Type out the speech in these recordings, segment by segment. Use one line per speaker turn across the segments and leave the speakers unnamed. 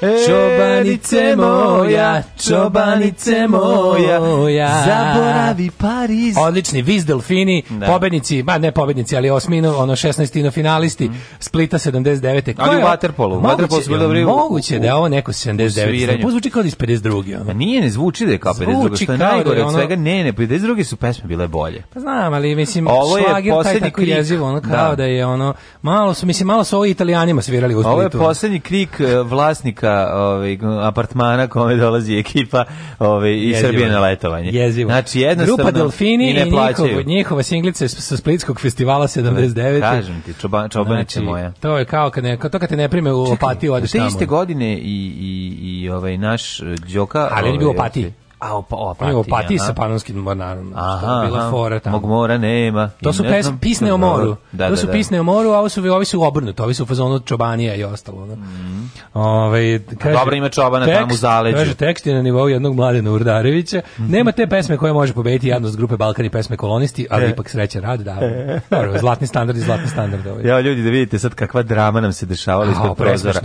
Čobanice moja, čobanice moja, moja. zaboravi Pariz.
Odlični, Viz Delfini, da. pobednici, ma ne pobednici, ali osminu, ono 16 finalisti, mm. Splita 79.
Ko ali u Waterpolu, Waterpolu su bili
Moguće u, da je ovo neko 79. Ne zvuči kao da iz 52.
Ono. Pa nije, ne zvuči da je kao 52. Zvuči što je da najgore ono, od svega, ne, ne, 52. su pesme bile bolje.
Pa znam, ali mislim, ovo je taj tako krik. jezivo, ono da. kao da. da. je ono, malo su, mislim, malo su ovo italijanima svirali u
Splitu. Ovo je poslednji krik e, vlasnika ovaj, apartmana kome dolazi ekipa ekipa ove, ovaj, i jezivo. Srbije na letovanje. Jezivo. Znači, jednostavno... Grupa
Delfini
i, ne i njihov,
njihova singlice sa Splitskog festivala 79.
Kažem ti, čoban, znači, čobanice znači, moja.
To je kao kad, ne, to kad te ne prime u Čekaj, opatiju,
odeš tamo. Te iste godine i, i, i ovaj, naš eh, Đoka...
Ali
on je
bio ovaj, opatiji.
A op, opati, o,
opati sa panonskim mornarom. Aha, aha, bila fora tamo.
Mog mora nema.
To su pes, pisne o moru. Da, da to su da. pisne o moru, a ovi su, ovi su obrnuti. Ovi su u fazonu čobanija i ostalo.
No. Mm. Ove, ovaj, kaže, Dobro ima čobana tekst, tamo u zaleđu.
Kaže, tekst je na nivou jednog Mladena Urdarevića. Mm. Nema te pesme koje može pobediti jadnost grupe Balkani pesme kolonisti, ali e. ipak sreće rad, da. Dobro, zlatni standard i zlatni standard. Ovaj.
Ja, ljudi, da vidite sad kakva drama nam se dešavala ispod prozora.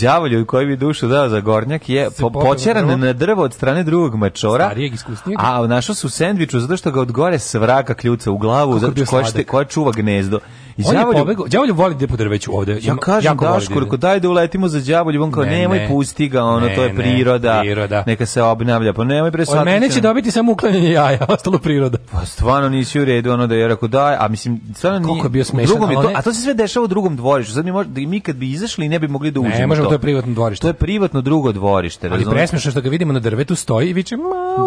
Đavolju koji bi dušu dao za gornjak je po, počeran na drvo od strane drugog čora. Starijeg iskusnijeg. A našao su u sendviču zato što ga od gore s vraka kljuca u glavu, zato koja, koja čuva gnezdo.
I on djavolju, je pobegao, djavolju voli da drveću ovde.
Ja kažem Daško, da daj da uletimo za djavolju, on kao, ne, nemoj ne, pusti ga, ono, ne, to je priroda, priroda, neka se obnavlja, pa nemoj bre
Od mene će dobiti samo uklanjanje jaja, ostalo priroda.
Pa stvarno nisi u redu, ono da je rekao daj, a mislim, stvarno nije... Koliko je bio smešan, drugom je
to,
a to se sve dešava u drugom dvorištu, sad mi, možda, mi kad bi izašli ne bi mogli da uđemo. Ne, možemo,
to. je privatno dvorište.
To je privatno drugo dvorište,
razumeš? Ali presmešno što ga vidimo na drvetu stoji i viče,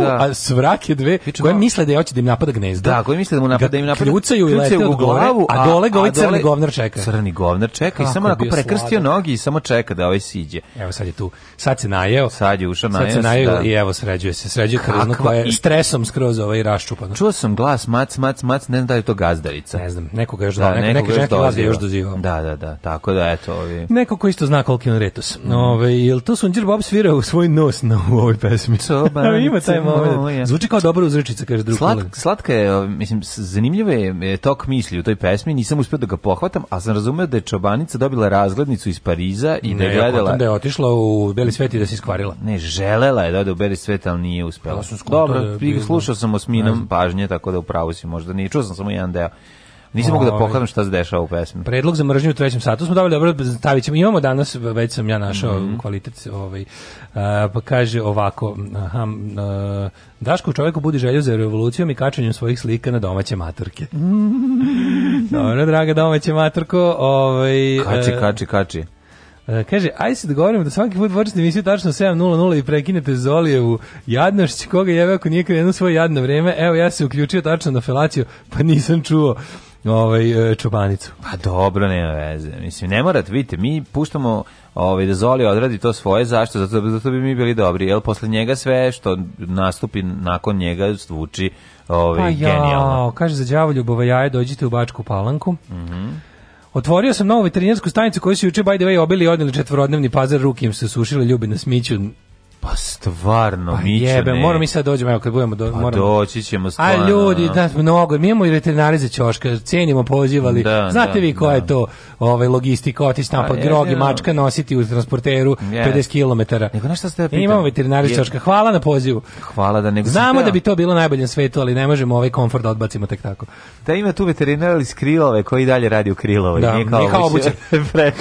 da. a svrake dve, koje misle da je hoće da im napada gnezdo.
Da, koje misle da mu napada, da im
napada. Kljucaju i lete u glavu, a dole ga ovaj crni govnar čeka.
Crni govnar čeka Kako i samo onako prekrstio sladak. nogi i samo čeka da ovaj siđe.
Evo sad je tu. Sad se najeo.
Sad je ušao najeo.
Sad se najeo da. i evo sređuje se. Sređuje krvno koje je stresom skroz ovaj raščupano.
Čuo sam glas mac, mac, mac, ne znam da je to gazdarica.
Ne znam, nekoga još da, da neko, neke ženke vas još dozivao.
Da, da, da, tako da, eto. Ovi.
Neko ko isto zna koliki on retus. Mm. Ove, jel to Sunđer Bob u svoj nos na u ovoj pesmi?
Soba, Ima taj moment.
Zvuči kao dobra uzrečica, kaže drugi.
Slatka je, mislim, zanimljiva je tok misli u toj pesmi, nisam uspio da ga pohvatam, a sam razumeo da je čobanica dobila razglednicu iz Pariza i
ne, da
je gledala...
Ne, da je otišla u Beli svet i da se iskvarila.
Ne, želela je da ode u Beli svet, ali nije uspela. Dobro, da je... slušao sam osminom pažnje, tako da upravo si možda nije. Čuo sam samo jedan deo. Nisam mogu da ovaj, pokažem šta se dešava u pesmi.
Predlog za mržnju u trećem satu smo davali, dobro, stavit ćemo. Imamo danas, već sam ja našao mm -hmm. kvalitet, ovaj, uh, pa kaže ovako, aha, uh, Daško čovjeku budi želju za revolucijom i kačanjem svojih slika na domaće maturke. dobro, draga domaće maturko. ovaj...
Kači, e, kači, kači. Uh,
kaže, aj se dogovorimo da svaki put počete emisiju tačno 7.00 i prekinete Zolijevu jadnošć, koga jeve ako nije krenuo svoje jadno vreme, evo ja se uključio tačno na felaciju, pa nisam čuo ovaj e, čobanicu.
Pa dobro, nema veze. Mislim ne morate, vidite, mi puštamo ovaj da Zoli odradi to svoje, zašto? Zato zato bi mi bili dobri. Jel posle njega sve što nastupi nakon njega zvuči ovaj pa
ja, genijalno. kaže za đavolju ljubova jaje, dođite u Bačku Palanku. Mhm. Mm Otvorio sam novu veterinarsku stanicu koju su juče by the way obili odneli četvorodnevni pazar, rukim se sušile, ljubi na smiću,
Pa stvarno, pa Mićo jebe,
ne. moramo mi sad dođemo, evo kad budemo do, pa
moramo. doći ćemo
stvarno. A ljudi, da. da, mnogo, mi imamo i veterinare za ćoška, cijenimo pozivali. Da, Znate da, vi koja da. je to ovaj, logistika, otići tamo pa pod grog i mačka nositi u transporteru yes. 50
km. Nego nešto ste pitam.
Imamo veterinare za ćoška, hvala na pozivu.
Hvala da nego
Znamo da bi to bilo najbolje svetu, ali ne možemo ovaj komfort da odbacimo tek tako.
Da ima tu veterinar iz Krilove koji dalje radi u Krilovoj,
da, nije kao obućar.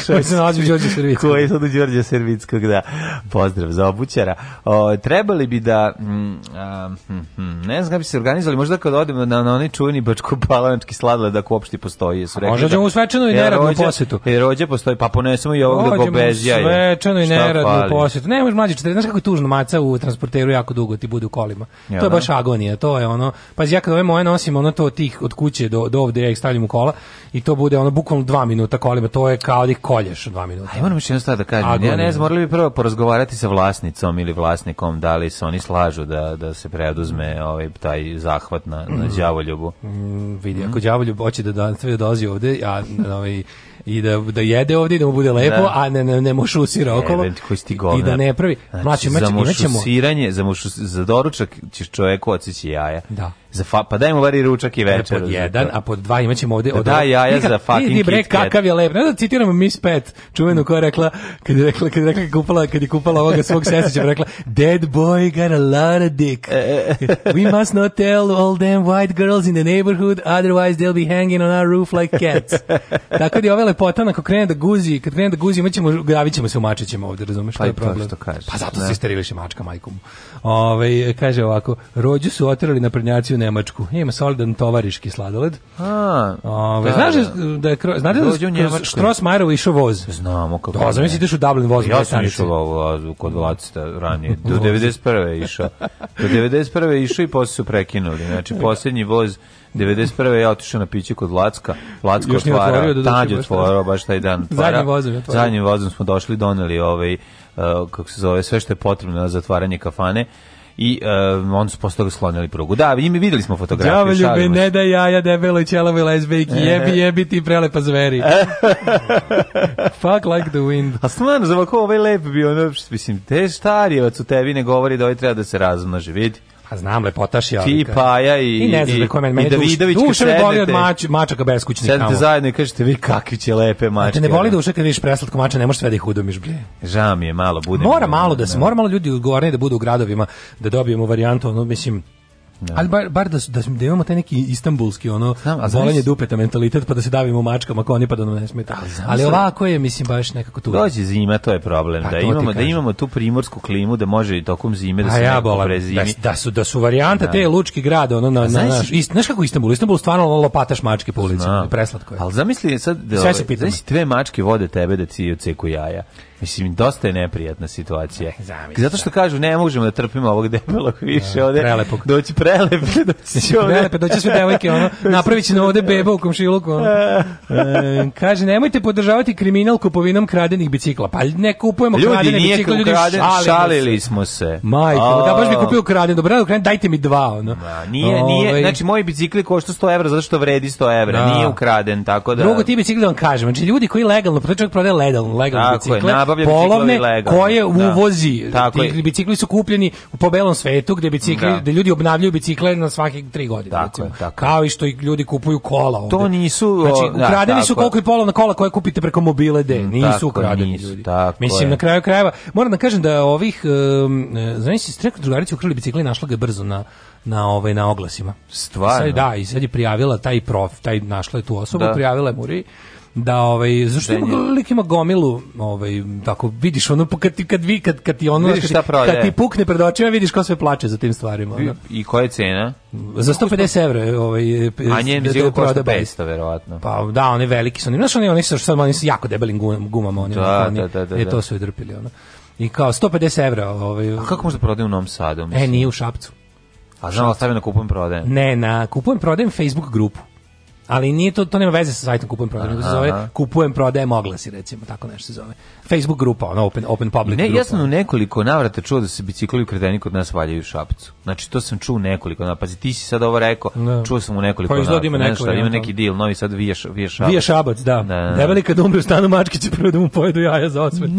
Koji se nalazi u Đorđe Servickog. Koji se u Đorđe Servickog, da. Pozdrav za
obućara. Maja. O, trebali bi da, mm, a, hm, hm, ne znam kako bi se organizovali, možda kad odemo na, na onaj čuveni bačko-palanački da ako uopšte postoji.
Su rekli možda
da- ćemo
da, u svečanu i neradnu posetu.
I rođe postoji, pa ponesemo i ovog da gobezija.
Ođemo u svečanu i neradnu posetu. Ne, možda mlađe 14, znaš kako je tužno maca u transporteru jako dugo ti bude u kolima. Ja, to je da? baš agonija, to je ono, pazi, ja kad ove moje nosim, ono to tih od kuće do, do ovde, ja ih stavljam u kola i to bude ono bukvalno dva minuta kolima, to je kao da ih kolješ dva minuta.
Aj, moram još jedno da kažem, Agonija. ja ne znam, morali bi prvo porazgovarati sa vlasnicom ili vlasnikom, da li se oni slažu da, da se preduzme mm. ovaj, taj zahvat na, na djavoljubu.
Mm. mm, vidi, mm. ako djavoljub hoće da nastavi da, da dozi ovde, a ovaj, i da, da jede ovde da mu bude lepo, da. a ne, ne, ne mušusira okolo. I da ne pravi. Znači, Mlači, za
mušusiranje, za, mušus, za doručak ćeš čoveku odsjeći jaja. Da za fa, pa dajmo vari ručak i
večer. Pod jedan, a pod dva imaćemo ovde... Da,
da ja, jaja za fucking vidi bre,
kakav je lep. Ne da citiram Miss Pet, čuvenu koja je rekla, kad je rekla, kad je rekla, kad je kupala, kad je kupala ovoga svog sestića, pa rekla, dead boy got a lot of dick. We must not tell all them white girls in the neighborhood, otherwise they'll be hanging on our roof like cats. Tako da je ova lepota, ako krene da guzi, kad krene da guzi, imaćemo, gravit ćemo se u mačećima ovde, razumeš? Pa, je problem.
Pa Što
kažeš. pa zato ne. se da. steriliše mačka majkom. Ove, ovaj, kaže ovako, rođu su oterali na prnjaci u Nemačku. Ima solidan tovariški sladoled. A. Ovaj da, znaš da, da je znate da Strossmayerovo išao voz.
Znamo kako. Da,
zamislite što Dublin voz. Ja
sam išao kod Vlacita ranije do 91. išao. Do 91. išao i posle su prekinuli. Znači poslednji voz 91. je ja otišao na piće kod Lacka. Lacko otvara, da tađe otvorao baš taj dan. Zadnjim
vozom je
otvorao. Zadnjim
vozom
smo došli, doneli ovaj Uh, kako se zove, sve što je potrebno za zatvaranje kafane i uh, on su posle toga sklonili prugu. Da, mi videli smo
fotografiju. Djavo ljubi, ne da ja, ja debelo i ćelave lesbejki, jebi, jebi ti prelepa zveri. Fuck like the wind.
A stvarno, za ovako ovaj lep bio, ono, mislim, te starijevac u tebi ne govori da ovaj treba da se razmnoži, vidi.
Pa znam, lepotaš
ja. Ti Paja i, i, ne znam i, da meni, meni i Davidović duš, duše boli od
mač, mačaka beskućnih. Sedete
zajedno i kažete vi kakvi će lepe mačke.
A te ne boli duše kad vidiš preslatko mače, ne možeš sve da ih udomiš. Blje.
Žao mi je malo, bude.
Mora malo da se, da. mora malo ljudi odgovorni da budu u gradovima, da dobijemo varijantu, ono, mislim, Ja. Da. Ali bar, bar da, da, da imamo taj neki istambulski ono Znam, a znaš... Da dupeta mentalitet pa da se davimo mačkama kao oni pa da nam ne smeta. Ali, ali da ovako je mislim baš nekako
tu. Dođe zima, to je problem. Pa, da imamo da imamo tu primorsku klimu da može i tokom zime da se ja bolam, prezimi.
Da, da su da su varijanta te lučki grad ono na, na znaš, naš, ist, znaš kako Istanbul, Istanbul stvarno lopataš mačke po ulici, preslatko je.
Al zamisli sad da, Sve se ovaj, Znaš, dve mačke vode tebe da ti odseku jaja. Mislim, dosta je neprijatna situacija. Zamisli, Zato što kažu, ne možemo da trpimo ovog debelog više da, ovde. Prelepog. Doći prelep,
doći ovde. Prelepe, doći sve devojke, ono, napravit će nam ovde beba u komšiluku. E, kaže, nemojte podržavati kriminal kupovinom kradenih bicikla. Pa ne kupujemo ljudi, kradene nije bicikla,
ljudi šalili, šalili smo se.
Majko, da baš bi kupio kraden, dobro, ukraden, dajte mi dva. Ono. Ma,
nije, o, nije, ovaj. znači, moji bicikli košta 100 evra zato što vredi 100 evra, da. nije ukraden, tako da...
Drugo, ti bicikli da vam kažem, znači, ljudi koji legalno, pa čovjek prodaje legalno, legalno bicikle, nabavlja polovne legalno. koje da. uvozi. Tako Ti, bicikli su kupljeni po belom svetu gde bicikli da. Gde ljudi obnavljaju bicikle na svakih tri godine. Tako, je, tako. Kao i što i ljudi kupuju kola ovde.
To nisu
znači, da, ukradeni su koliko i polovna kola koje kupite preko mobile D. Mm, nisu ukradeni nisu, ljudi. Tako Mislim je. na kraju krajeva moram da kažem da ovih um, znači se streka drugarica ukrali bicikli i našla ga brzo na na ovaj na oglasima.
Stvarno. Sad,
da, i sad je prijavila taj prof, taj našla je tu osobu, da. prijavila je Muri da ovaj zašto da ima lik ima gomilu ovaj tako vidiš ono pa kad ti kad vi kad kad ti ono vidiš kad, kad ti pukne pred očima vidiš ko sve plače za tim stvarima ono.
i koja je cena
za 150 € ovaj
a njen je da- da košta 500 verovatno
pa da oni veliki su oni znači oni oni su sad oni su jako debelim gumama, gumama oni da, oni, da, da, da, e, to sve i drpili ono i kao 150 € ovaj
a kako da prodaje u Novom Sadu
e, mislim e ni u Šapcu
a znam, stavim na kupujem prodajem.
Ne, na kupujem prodajem Facebook grupu. Ali nije to, to nema veze sa sajtom kupujem prodajem, nego se zove kupujem prodajem oglasi recimo, tako nešto se zove. Facebook grupa, ona open, open public ne, grupa. Ja sam
u nekoliko navrata čuo da se biciklovi u kreteni kod nas valjaju u Šapcu. Znači to sam čuo nekoliko, na pazi ti si sad ovo rekao, ne. Da. čuo sam u nekoliko
pa, navrata. Ima, neko, ima da. neki
deal, novi sad viješ viješ Šabac.
Viješ Šabac, da. da. Debeli da. kad umre stanu mačke će prvo da mu pojedu jaja za osvetu.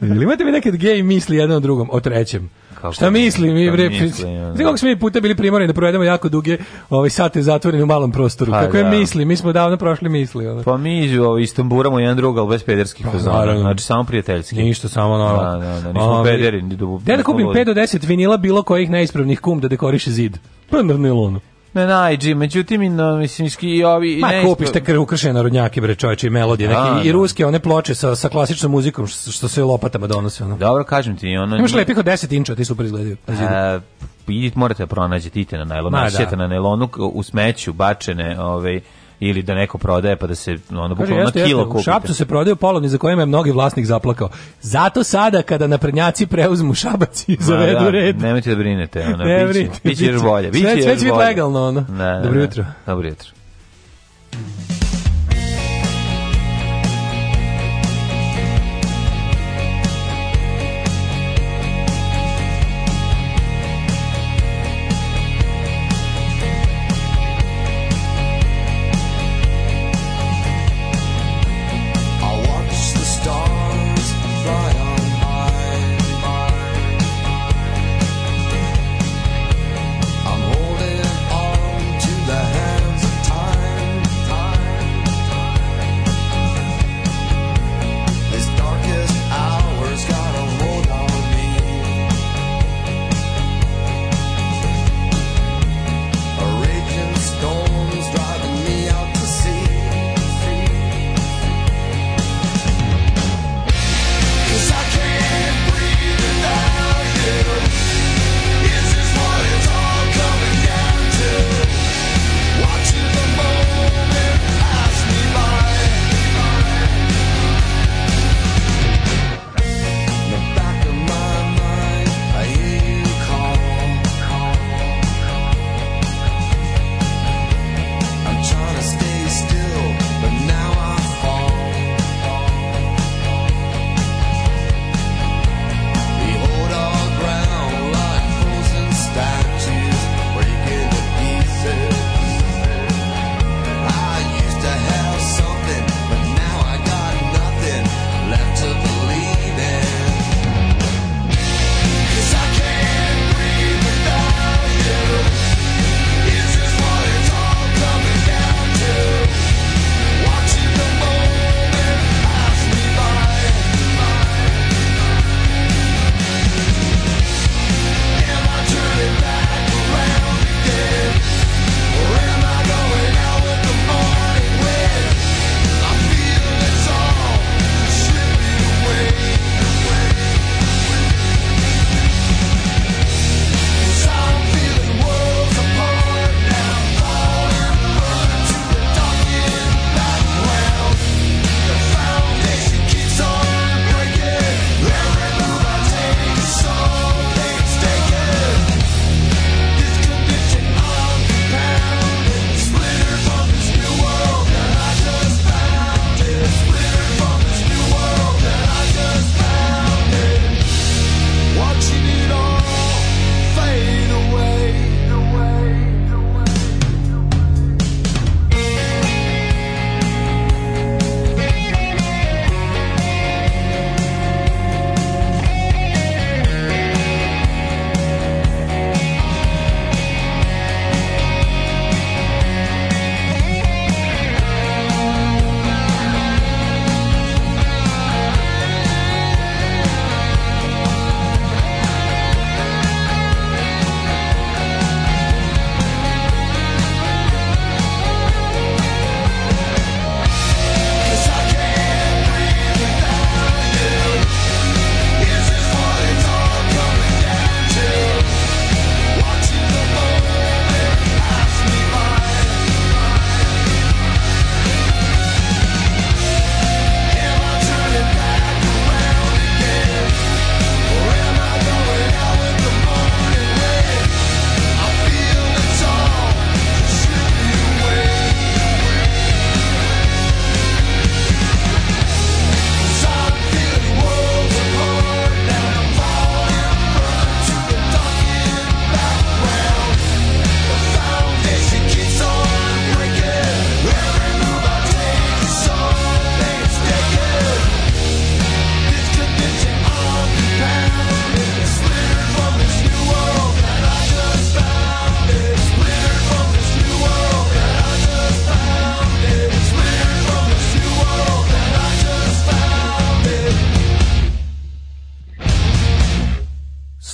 Ili imate vi neke gej misli jedno o drugom, o trećem? Kako šta mislim, mi bre. Znači kako smo mi puta bili primorani da provedemo jako duge ovaj sate zatvoreni u malom prostoru. Pa, kako da. je misli, mi smo davno prošli misli, ono.
Pa mi ovaj istamburamo jedan drug, al bez pederskih pa, fazona. Znači samo prijateljski.
Ništa samo na. Da,
da, da,
nismo
Ovi, ovaj, pederi, ni
do. Da kupim 5 do 10 vinila bilo kojih neispravnih kum da dekoriše zid. Pa na nilonu.
Ne najđi, međutim i na, mislim, i ovi... i
Ma,
kupiš
te ukršene narodnjake, bre, čoveče, i melodije, neke, A, da, i da. ruske, one ploče sa, sa klasičnom muzikom, što što se lopatama donose, ono.
Dobro, kažem ti, ono...
Imaš lepih od 10 inča, ti super izgledaju. E, A,
pa idite, morate da pronaći idite na najlonu, na, da. na nailonu u smeću, bačene, ovaj ili da neko prodaje pa da se ono bukvalno na kilo
kupite. U Šapcu se prodaju polovni za kojima je mnogi vlasnik zaplakao. Zato sada kada naprednjaci preuzmu Šabac i zavedu da, red.
Nemojte da brinete, ono, ne, biće, brinete, biće, biće još bolje. Biće sve, sve će
biti legalno, ono. Ne, da, da, Dobro da. jutro.
Dobro jutro.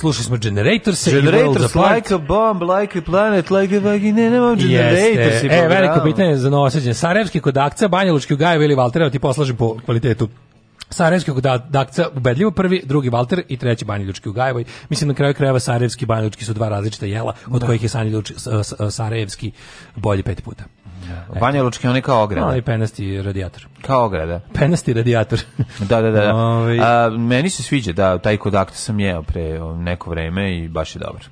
slušali smo Generators Generators, Like a Bomb, Like a Planet, Like a Vagina, da Generators. Jeste. E, veliko pitanje za novosađenje. Sarajevski kod akca, Banja Lučki u Gajevi ili Valtera, ti poslažem po kvalitetu. Sarajevski dakca da- ubedljivo prvi, drugi Valter i treći Banjalučki u Gajevoj. Mislim na kraju krajeva Sarajevski i Banjalučki su dva različita jela, od da. kojih je Sanjaluč, Sarajevski bolji pet puta. Da. Banja Lučki on je kao ograda. No, i penasti radijator. Kao ograda. Penasti radijator. da, da, da. da. Ovaj- A, meni se sviđa da taj kodak sam jeo pre neko vreme i baš je dobro.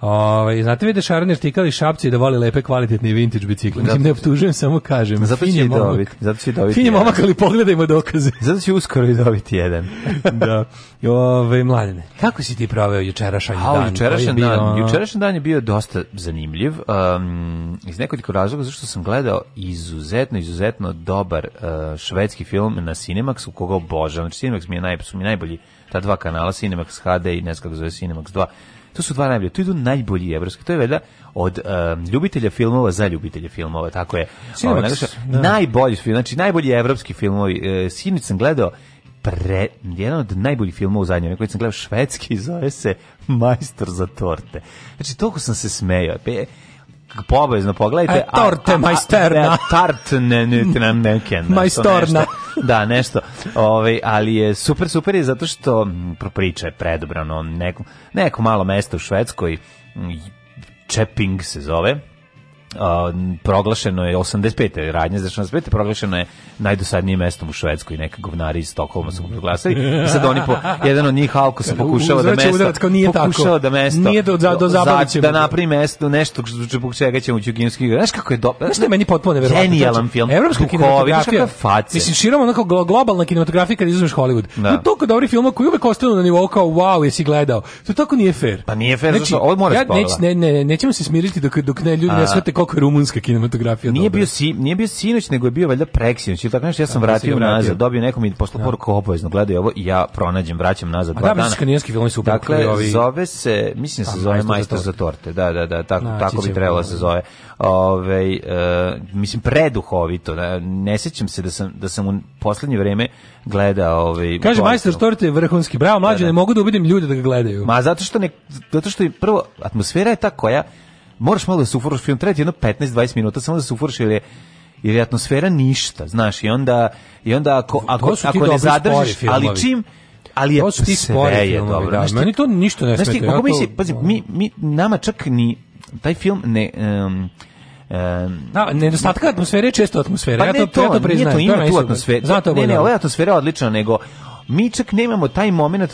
Ovaj znate vi da Šarner štikali šapci da voli lepe kvalitetne vintage bicikle. Mislim ne optužujem, samo kažem. Zato će momak, dobiti. Zato će dobiti. Finje momak, ali pogledajmo dokaze. Zato će uskoro i dobiti jedan. da. Ove mladene. Kako si ti proveo jučerašnji dan? Jučerašnji dan, bio... jučerašnji dan je bio dosta zanimljiv. Um, iz nekoliko razloga zašto sam gledao izuzetno izuzetno dobar uh, švedski film na Cinemax, u koga obožavam. Znači Cinemax mi je naj, su mi najbolji ta dva kanala Cinemax HD i ne znam zove Cinemax 2 To su dva najbolje. Tu idu najbolji evropski. To je valjda od um, ljubitelja filmova za ljubitelje filmova, tako je. Cinemax, ovaj, da. Najbolji film, znači najbolji evropski filmovi. E, Sinoć sam gledao pre, jedan od najboljih filmova u zadnjem, koji sam gledao švedski, zove se Majstor za torte. Znači, toliko sam se smejao. Pe, obavezno pogledajte. E,
a torte majsterna.
Tart ne, ne, ne, ne, Majstorna. Da, nešto. Ovaj, ali je super, super je zato što priča je predobrano. Neko, neko malo mesto u Švedskoj, Čeping se zove, proglašeno je 85. radnje za 85. proglašeno je najdosadnijim mestom u Švedskoj, neka govnari iz Stokholma su proglasili. I sad oni po jedan od njih Halko se pokušava da mesto udarac, nije pokušava tako. da mesto nije do do zabaviće da napravi mesto nešto zbog čega ćemo ući u kinski.
Znaš kako je dobro. Znaš da meni potpuno
neverovatno. Genijalan znači, film. Evropska kinematografija.
Mislim širom onako globalna kinematografija kad izuzmeš Hollywood. Da. No, toliko dobri filmovi koji uvek ostanu na nivou kao wow, jesi gledao. To tako nije fer
Pa nije fer znači, ovo mora ja, da
ne, ne, ne, nećemo se smiriti dok dok ne ljudi ne svete koliko je rumunska kinematografija
nije dobra. bio si, nije bio sinoć nego je bio valjda preksinoć ili tako nešto ja sam da, da, vratio, vratio da, nazad dobio nekom i posle poruku obavezno gledaj ovo i ja pronađem vraćam nazad
dva
dana.
da, dana kanadski filmovi su dakle
ovi... zove se mislim se pa, zove majstor za torte da da da tako tako bi trebalo se zove ovaj uh, mislim preduhovito da ne sećam se da sam da sam u poslednje vreme gledao ovaj
Kaže majstor torte je vrhunski. Bravo, mlađe, ne mogu da ubedim ljude da ga gledaju.
Ma zato što ne zato što je prvo atmosfera je ta koja moraš malo da se ufuraš film, treba ti jedno 15-20 minuta samo da se ufuraš ili je jer je atmosfera ništa, znaš, i onda, i onda ako, ako, ako ne zadržiš, ali čim, ali je sve spori, je dobro. Da.
meni to ništa ne smeta. Znaš
ti, misli, to... mi, mi, nama čak ni taj film ne... Um,
Um, da, nedostatka atmosfere je često atmosfera. Pa ja to, to, ja to priznajem. Nije to, ima da to tu atmosferu. Zato
ne, ne, ova atmosfera je odlična, nego mi čak nemamo taj moment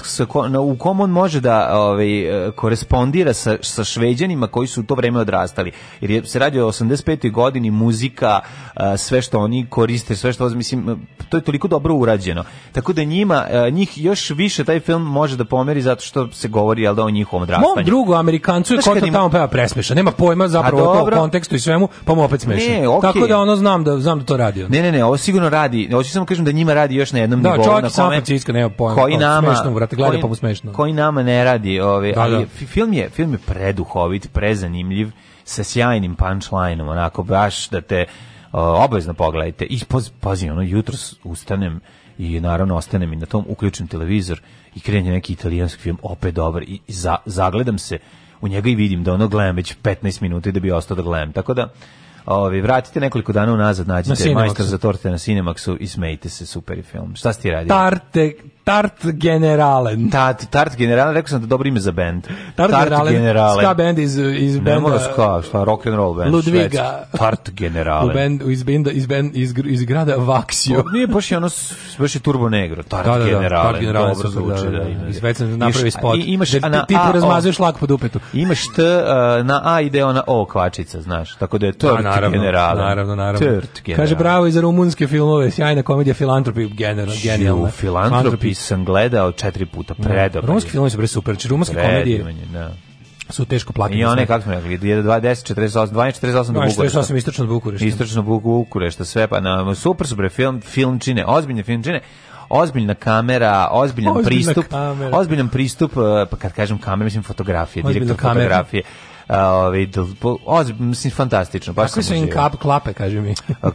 u kom on može da ovaj, e, korespondira sa, sa šveđanima koji su u to vreme odrastali. Jer je, se radi o 85. godini, muzika, e, sve što oni koriste, sve što, mislim, to je toliko dobro urađeno. Tako da njima, e, njih još više taj film može da pomeri zato što se govori jel da o njihovom odrastanju.
Mom drugu Amerikancu je kod tamo peva presmeša, nema pojma zapravo o to kontekstu i svemu, pa mu opet smeša. Ne, okay. Tako da ono znam da znam da to radi. Ne,
ne, ne, ovo sigurno radi. Hoću samo kažem da njima radi još na jednom da, nivou na
kome Turska nema
pojma. Koji
nama, smešno, brate, gleda
pa mu smešno. Koji nama ne radi, ovaj, da, ali da. film je film je preduhovit, prezanimljiv sa sjajnim punchline-om, onako baš da te obavezno pogledajte. I pazi, pazi ono jutro ustanem i naravno ostanem i na tom uključim televizor i krenje neki italijanski film, opet dobar i za, zagledam se u njega i vidim da ono gledam već 15 minuta i da bi ostao da gledam. Tako da, Ovi, vratite nekoliko dana unazad, nađite na majstor za torte na Cinemaxu i smejte se, super film. Šta ste radili?
Tarte, Tart Generalen.
Tart, Tart Generalen, rekao sam da dobro ime za band.
Tart, Tart Generalen, Generalen. ska band iz, iz benda... Ne mora
ska, šta, rock and roll band. Ludviga. Švec, Tart Generalen. U
bend, iz, benda, iz, band, iz, iz grada Vaxio. To,
nije baš je ono, baš je Turbo Negro, Tart da, da, Generalen.
Da,
Tart
Generalen, dobro da, zvuči. Da, da, da. Iz već sam napravi spot. I, imaš, da, na, da, ti tu razmazuješ lak po dupetu. Imaš
T, uh, na A ide ona O kvačica, znaš, tako da je Tart da, naravno, Generalen.
Naravno, naravno. Tart Generalen. Kaže bravo i za rumunske filmove, sjajna komedija Filantropi, generalno, genijalna.
Filantropi sam gledao četiri puta, da.
predobar. Rumski filmovi su pre super, znači rumske komedije Ne. Da. su teško platili. I one,
kako smo rekli, 10, 48, 12, 48
do Bukurešta. 48
istočno od Bukurešta. Istočno Bukurešta, sve, pa na, super su bre film, filmčine, ozbiljne filmčine, ozbiljna kamera, ozbiljan pristup, kamera. ozbiljan pristup, eh, pa kad kažem kamera, mislim fotografije, Ozbiljna direktor kamera. fotografije Ovaj
mislim
fantastično, baš Kako su im
kap, klape, kaže mi.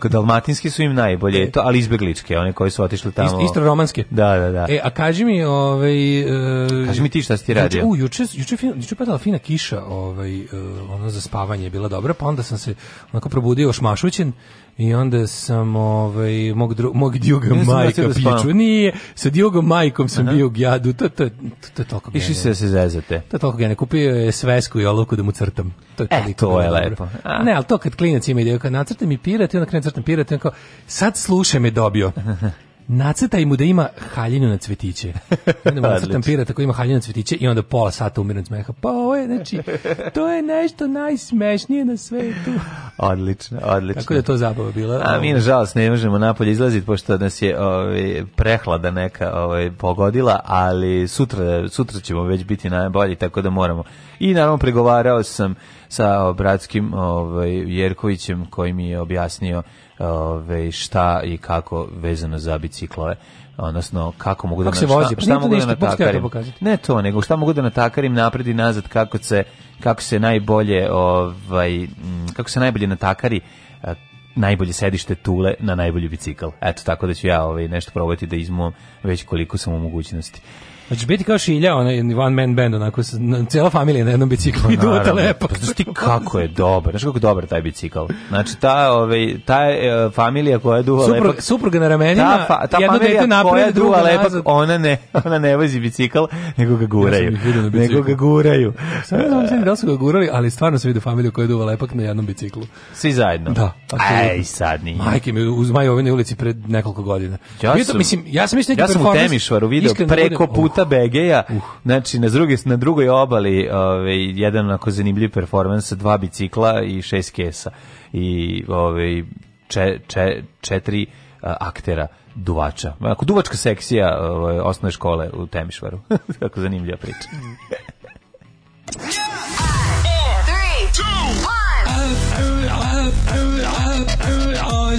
dalmatinski su im najbolje, e. to, ali izbegličke, one koji su otišli tamo. Ist,
istro romanske.
Da, da, da.
E, a kaži mi, ovaj uh,
Kaži mi ti šta si ti radio.
Juče, juče, juče, juče padala fina kiša, ovaj uh, ono za spavanje je bila dobra, pa onda sam se onako probudio šmašućen I onda sam ovaj mog dru, mog Djuga da majka da piču. Nije, sa Djugom majkom sam Aha. bio u Gjadu. To to to toliko.
Išli se da se zezate.
To toliko gene kupio je svesku i olovku da mu crtam. To je
e, to je dobro. lepo.
A. Ne, al to kad klinac ima ideju kad nacrtam i pirate, i onda krenem da crtam pirate, i onda kao sad slušaj me dobio. nacetaj mu da ima haljinu na cvetiće. Onda mu da nacetam pira tako ima haljinu na cvetiće i onda pola sata umiram smeha. Pa ovo je, znači, to je nešto najsmešnije na svetu.
odlično, odlično.
Tako da je to zabava bila.
A mi, nažalost, ne možemo napolje izlaziti, pošto nas je ovaj, prehlada neka ovaj, pogodila, ali sutra, sutra ćemo već biti najbolji, tako da moramo. I naravno pregovarao sam sa bratskim ovaj, Jerkovićem koji mi je objasnio ove, šta i kako vezano za biciklove odnosno kako mogu
da
kako
da se na, vozi, pa šta, šta mogu da natakarim.
Ne to, nego šta mogu da natakarim napred i nazad kako se kako se najbolje ovaj kako se najbolje natakari najbolje sedište tule na najbolji bicikl. Eto, tako da ću ja ovaj, nešto probati da izmom već koliko sam u mogućnosti.
Znači, biti kao šilja, onaj one man band, onako, cijela familija na jednom biciklu pa, i duota lepo. Pa,
znaš ti kako je dobar, znaš kako je dobar taj bicikl. Znači, ta, ovaj, ta uh, familija koja je duva Suprug, lepak...
Supruga na ramenima, ta, fa, ta jedno dete napred, drugo lepak, nazad.
Ona ne, ona ne vozi bicikl, nego ga guraju. Ja nego ga guraju.
Sam ne znam da su ga gurali, ali stvarno se vidi familiju koja je duva lepak na jednom biciklu.
Svi zajedno.
Da.
Ej, sad nije.
Majke mi uz Majovine ulici pred nekoliko godina.
Ja sam, mislim, ja sam, mislim, ja sam u Temišvaru video da preko puta Zlatka Begeja. Uh. Znači na druge na drugoj obali, ovaj jedan onako zanimljiv performans, dva bicikla i šest kesa i ovaj če, če, četiri a, aktera duvača. Ako duvačka seksija ovaj, osnovne škole u Temišvaru. Kako zanimljiva priča.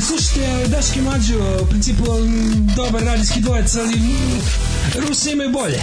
Slušajte, Daški Mađo, u principu dobar radijski dvojec, ali Rusi imaju bolje.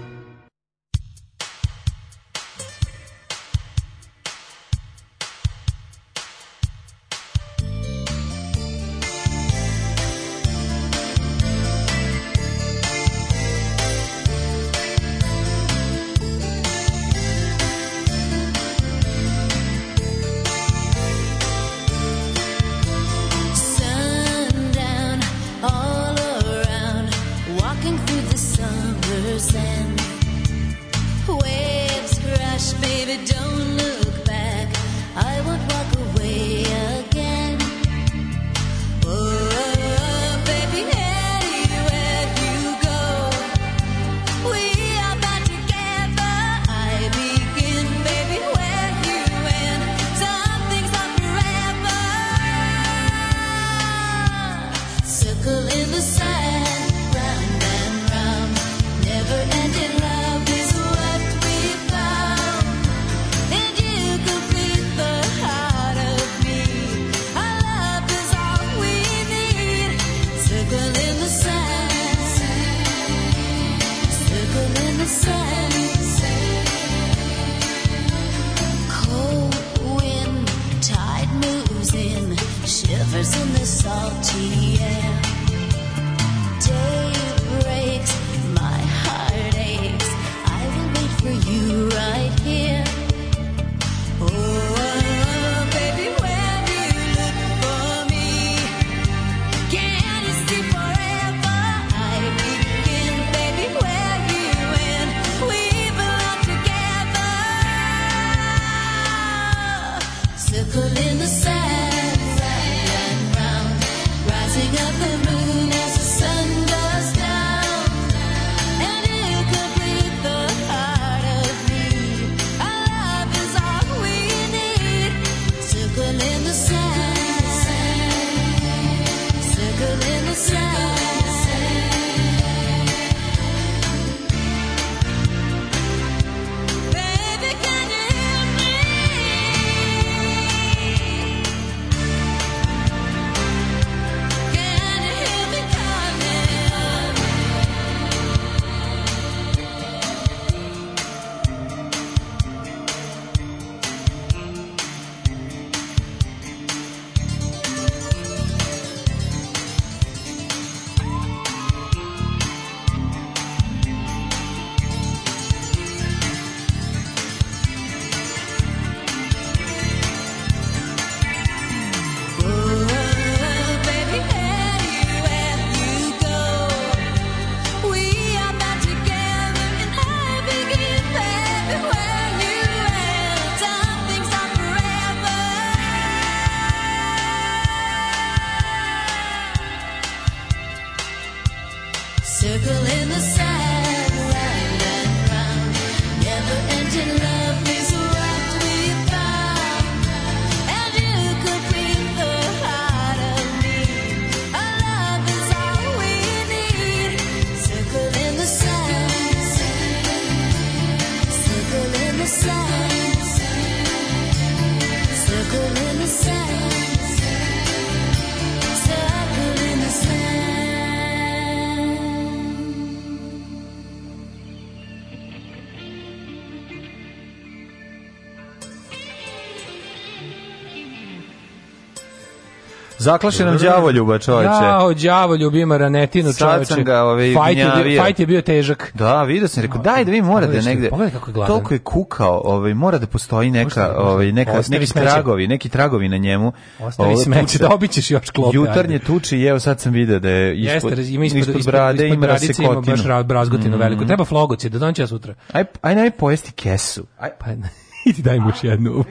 zaklaše nam đavoljuba, čoveče. Da, o đavoljub ima ranetinu, čoveče. Sad sam ga ove, ovaj, fight, je, je bio težak.
Da, vidio sam, rekao, daj da vi mora da negde. Pogledaj kako je gladan. Toliko je kukao, ovaj, mora da postoji neka, ovaj, neka, Ostavi neki smeće. tragovi, neki tragovi na njemu.
Ostavi smeće, da obićeš još klope.
Jutarnje tuči, evo sad sam video da je ispod, Jeste, ima ispod, ispod brade, ispod, ispod ima da rasekotinu. Ima
baš razgotinu mm -hmm. veliku. Treba flogoci, da donče sutra. Aj,
aj naj pojesti kesu. Aj, pa,
idi daj mu još jednu.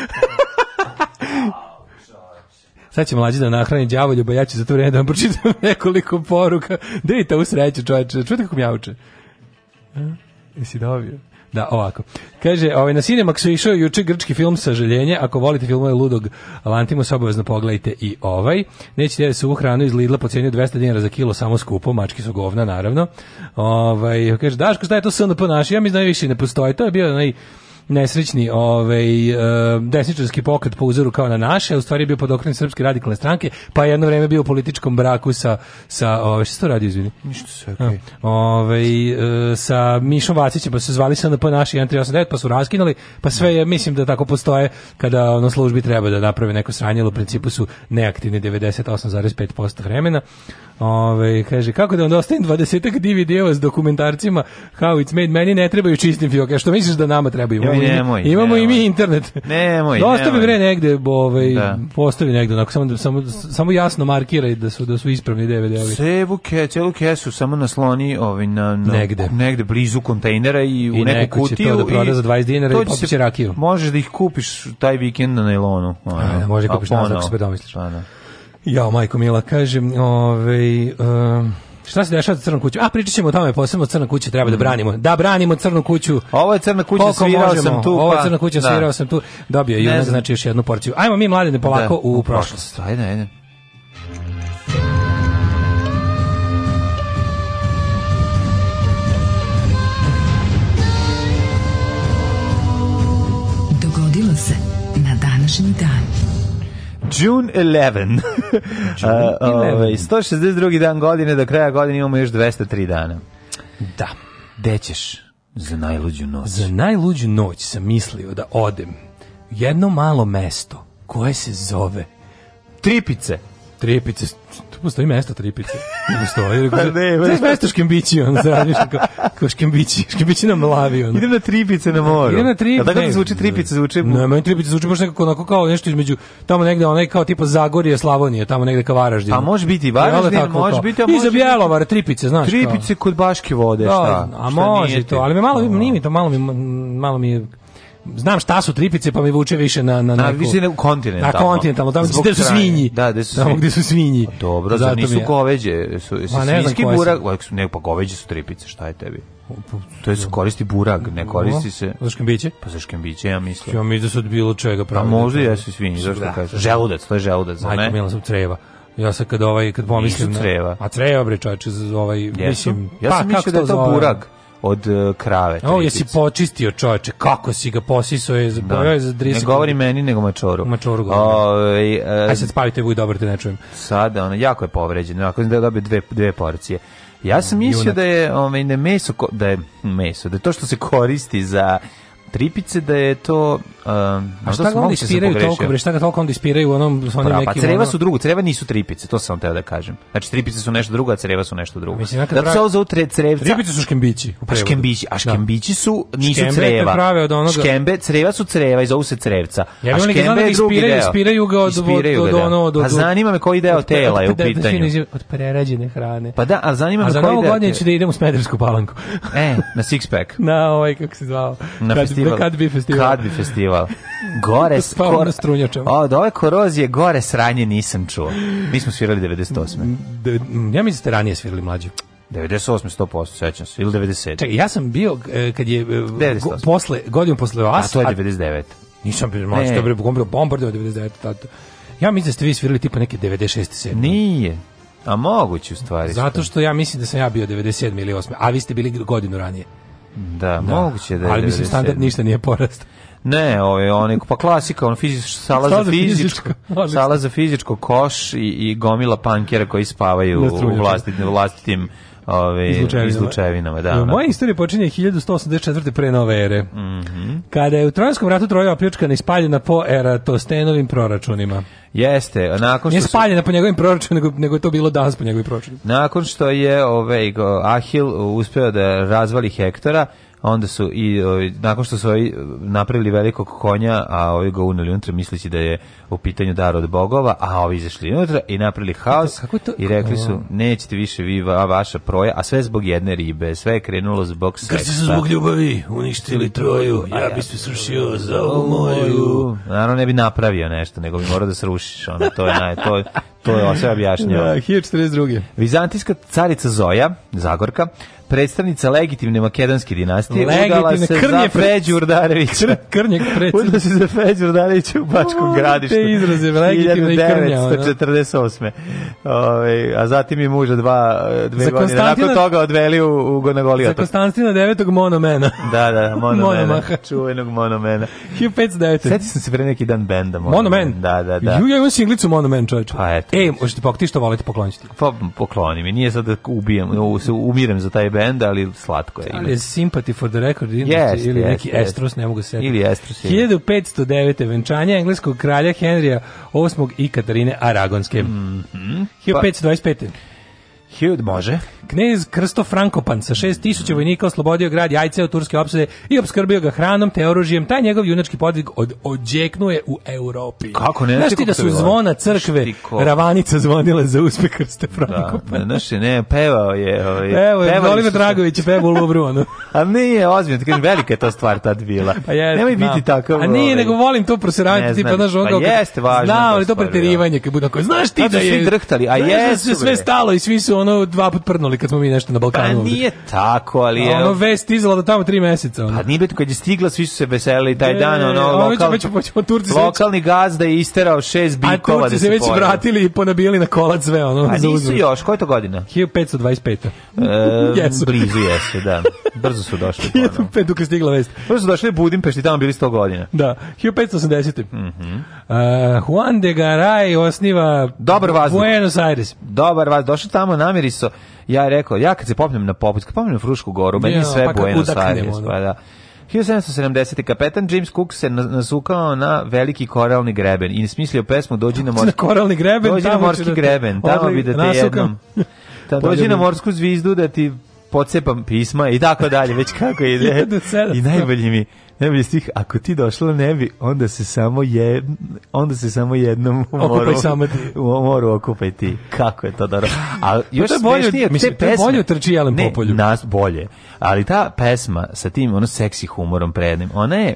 Sad će mlađi da nahrani đavolju, ja ću za to vreme da vam pročitam nekoliko poruka. Dejte u sreću, čoveče. Čujte kako mjauče. Jesi dobio? Da, ovako. Kaže, ovaj, na Cinemaxu je išao juče grčki film Sažaljenje. Ako volite filmove Ludog Lantimos, obavezno pogledajte i ovaj. Nećete da se u hranu iz Lidla po cijeni 200 dinara za kilo, samo skupo, mački su govna, naravno. Ovaj, kaže, Daško, šta je to SNP naš? Ja mi znam da više ne postoji. To je bio onaj nesrećni ovaj, eh, desničarski pokret po uzoru kao na naše, u stvari je bio pod okrenjem Srpske radikalne stranke, pa jedno vreme bio u političkom braku sa, sa ove, ovaj, što radi, izvini? Ništa
sve, okay.
Ove, ovaj, eh, sa Mišom Vacićem, pa su zvali se na po naši 1389, pa su raskinuli, pa sve je, mislim da tako postoje kada ono službi treba da naprave neko sranjelo, u principu su neaktivni 98,5% vremena. Ove, ovaj, kaže, kako da vam dostavim 20 DVD-eva s dokumentarcima How It's Made, meni ne trebaju čistim fioke, što misliš da nama trebaju? imamo,
nemoj,
nemoj, imamo
nemoj.
i mi internet.
Nemoj,
Dosta bi bre negde, ovaj, da. postavi negde, onako, samo, samo, samo jasno markiraj da su, da su ispravni DVD-ovi.
Sevu ke, celu kesu samo nasloni ovaj, na, na, negde. negde blizu kontejnera i u I neku kutiju. I neko
će to da za 20 dinara i popiće rakiju.
Možeš da ih kupiš taj vikend na nailonu.
Ono, može da kupiš pa nazad ako se predomisliš. Pa, da. Ja, majko Mila, kažem, ovaj, um, Šta se dešava sa crnom kućom? A pričat ćemo o tome, posebno crna kuća treba da mm. branimo. Da branimo crnu kuću.
Ovo je crna kuća, Koliko svirao možemo. sam tu. Ovo
je pa crna kuća, da. svirao sam tu. Dobio je znači još jednu porciju. Ajmo mi mladine da polako da. u prošlost.
Ajde, ajde. June 11. uh, 162. dan godine, do kraja godine imamo još 203 dana.
Da.
Gde ćeš za najluđu noć?
Za najluđu noć sam mislio da odem jedno malo mesto koje se zove Tripice. Tripice, postoji mesto tripice. Ne postoji. Da- pa ne, ne. mesto škembići, on zradiš kao, kao škembići, škembići nam lavi. On.
Idem
na
tripice na moru. Idem na tripice. A tako da ne, zvuči tripice, da. zvuči...
Ne, meni tripice zvuči baš nekako onako kao nešto između, tamo negde onaj kao tipa Zagorje, Slavonije, tamo negde ka Varaždinu. A
pa može biti Varaždin, tako, može biti... može...
I za Bjelovar, tripice, znaš.
Tripice kao. kod Baške vode, šta?
Da, a šta može to, ali mi malo, malo, malo mi, malo mi znam šta su tripice, pa mi vuče više na na neku. Na
više
na
kontinent.
Na kontinentalno, tamo gde su svinji. Da, gde su svinji. Tamo gde su svinji.
Pa dobro, zato
nisu
goveđe, su su svinjski burak, ovaj, su ne pa goveđe su tripice, šta je tebi? To se koristi burag, ne koristi se.
Za škembiće?
Pa za škembiće, ja mislim. Ja
mislim da su od bilo čega pa pravi.
A možda ja se svinji, zašto da. kažeš? Želudac, to je želudac,
ne? Majko, mila sam treva. Ja sad kad ovaj kad pomislim na, a treva, bre čači ovaj mislim ja sam
pa, mislio da je to burak od e, krave.
O, jesi počistio čoveče, kako si ga posisao je da. za, da. za 30 Ne
govori meni, nego mačoru.
Mačoru govori. Uh, Aj sad spavite, buj dobro, te da ne čujem.
Sada, ono, jako je povređen, ako da dobije dve, dve porcije. Ja sam mislio da je ovaj ne da meso da je meso, da je to što se koristi za tripice da je to Um,
a šta ga onda da ispiraju toliko, bre, šta ga toliko onda ispiraju u onom,
onim Prava, Pa creva su drugo, creva nisu tripice, to sam teo da kažem. Znači, tripice su nešto drugo, a creva su nešto drugo. Mislim, Zato pravi... se ovo zovu tre, crevca... Tripice
su škembići,
u Škembići, a da. škembići su, nisu
škembe
creva. Prave od onoga... Škembe, creva su creva i zovu se crevca. Ja a da škembe je drugi deo.
Ispiraju
ga od, ispiraju od, od, od, ono... Od, od, a zanima me koji deo od, tela je u pitanju.
Od prerađene hrane.
Pa da, a
zanima
me koji deo... A za novo godine ću da idem u Smedersku palanku. E, na six pack. Na ovaj, kako se zvao. Na festival. Kad bi festival. Kad bi festival festival. Gore
skoro na strunjačama.
Od ove korozije gore sranje nisam čuo. Mi smo svirali 98. Mm,
De, mm, ja mislim da ste ranije svirali mlađe.
98 100% sećam se ili 97. Čekaj,
ja sam bio e, kad je 98. E, go, posle godinu posle vas. A to je
99. A,
nisam bio mlađe, to je bio bombardovao 99 tad. Ja mislim da ste vi svirali tipa neke 96 7.
Nije. A moguće u stvari.
Zato što ja mislim da sam ja bio 97 ili 8, a vi ste bili godinu ranije.
Da, da. moguće da
je Ali mislim, standard ništa nije porast.
Ne, ovaj oni pa klasika, on fizička sala za fizičko, sala za fizičko koš i, i gomila pankera koji spavaju u vlastitim vlastitim ove ovaj, izlučevinama, da. da.
Moja istorija počinje 1184. pre nove ere. Mm Kada je u Trojanskom ratu Troja opljačkana i spaljena po stenovim proračunima.
Jeste,
nakon što... je spaljena po njegovim proračunima, nego, nego je to bilo danas po njegovim proračunima.
Nakon što je ovaj, Ahil uspeo da razvali Hektora, onda su i o, ovaj, nakon što su ovi napravili velikog konja, a ovi ga uneli unutra misleći da je u pitanju dar od bogova, a ovi izašli unutra i napravili haos kako, kako to, i rekli su nećete više vi va, vaša proja, a sve zbog jedne ribe, sve je krenulo zbog seksa. Krsti su zbog
ljubavi uništili troju, ja, ja bi se srušio za ovu moju.
Naravno ne bi napravio nešto, nego bi morao da srušiš, ono, to je, naj, to, to je sve
objašnjava. Da, 1042.
Vizantijska carica Zoja, Zagorka, predstavnica legitimne makedonske dinastije legitimne, udala se za Feđu Urdarevića. Kr,
krnje predsjednik. Udala se
za Feđu Urdarevića u Bačkom o, gradištu.
Te izraze, legitimne i krnja.
1948. Ove, a zatim je muža dva, dve za godine. Nakon toga odveli u, u Gonagoliju. Za
Konstantina devetog monomena.
Da, da, monomena. Monomaha. Čuvenog monomena.
1509.
Sjeti sam se pre neki dan benda.
Monomen. Da, da, da. Ju, ja imam singlicu monomen, čovječe. Pa eto. E, možete pokti što volite pokloniti? Pa
pokloni mi, nije sad da ubijem, ubijam, umirem za taj bend, ali slatko je.
Ali je Sympathy for the Record industry, da yes, ili yes, neki yes. Estros, ne mogu se Ili Estros. 1509. venčanje engleskog kralja Henrija VIII i Katarine Aragonske.
Mm
-hmm. 1525.
Hiljud može.
Knez Krsto Frankopan sa 6000 vojnika oslobodio grad Jajce od turske opsade i obskrbio ga hranom te oružjem. Taj njegov junački podvig od, odjeknuje u Europi. Kako ne? Znaš ti da su zvona crkve Štiko. Ravanica zvonile za uspeh Krste da, Frankopan. Da,
znaš ne, pevao
je.
Ovaj,
Evo, Oliver Dragović je pevao u Luvru.
A nije, ozbiljno, kažem, velika je ta stvar tad bila. Pa jest, Nemoj znam. biti tako.
A
nije, ovaj,
nego volim to proseravanje, tipa, znaš, ono, pa jeste
važno. Znam, ali
to preterivanje, kad budu, znaš ti da je...
drhtali, a
da jesu, sve stalo i svi su ono dva put prdnuli kad smo mi nešto na Balkanu. Pa
nije tako, ali je... Ono
vest izlala do tamo tri meseca. Ono. Pa
nije kad je stigla, svi su se veselili taj e, dan, ono, ono lokal, već, već, već, lokalni gazda je isterao šest bikova
A
Turci da
se već vratili i ponabili na kolac sve, ono.
A pa nisu još, koja je to godina?
1525. E, jesu. Blizu
jesu, da. Brzo su došli. 1505, dok je stigla vest. Brzo su došli u Budimpešti, tamo bili 100 godina.
Da, 1580.
Mm -hmm.
uh, Juan de Garay osniva Dobar
vazduh. Buenos Aires. Dobar vazduh. Došao tamo na namiriso, ja je rekao, ja kad se popnem na poput, kad popnem na Frušku goru, meni ja, sve pa Buenos Aires, pa da. 1770. kapetan James Cook se nasukao na veliki koralni greben i smislio pesmu Dođi na
morski, na
koralni
greben,
dođi na morski da greben, tamo bi da te nasukam. jednom. Dođi na morsku zvizdu da ti pocepam pisma i tako dalje, već kako ide. I najbolji mi, najbolji stih, ako ti došla ne bi, onda se samo je onda se samo jednom u moru. Okupaj U moru okupaj ti. Kako je to dobro. A još to je bolje, smešnije, mislim, te je
bolje trči Jelen Popolju. Ne, nas
bolje. Ali ta pesma sa tim ono seksi humorom prednim, ona je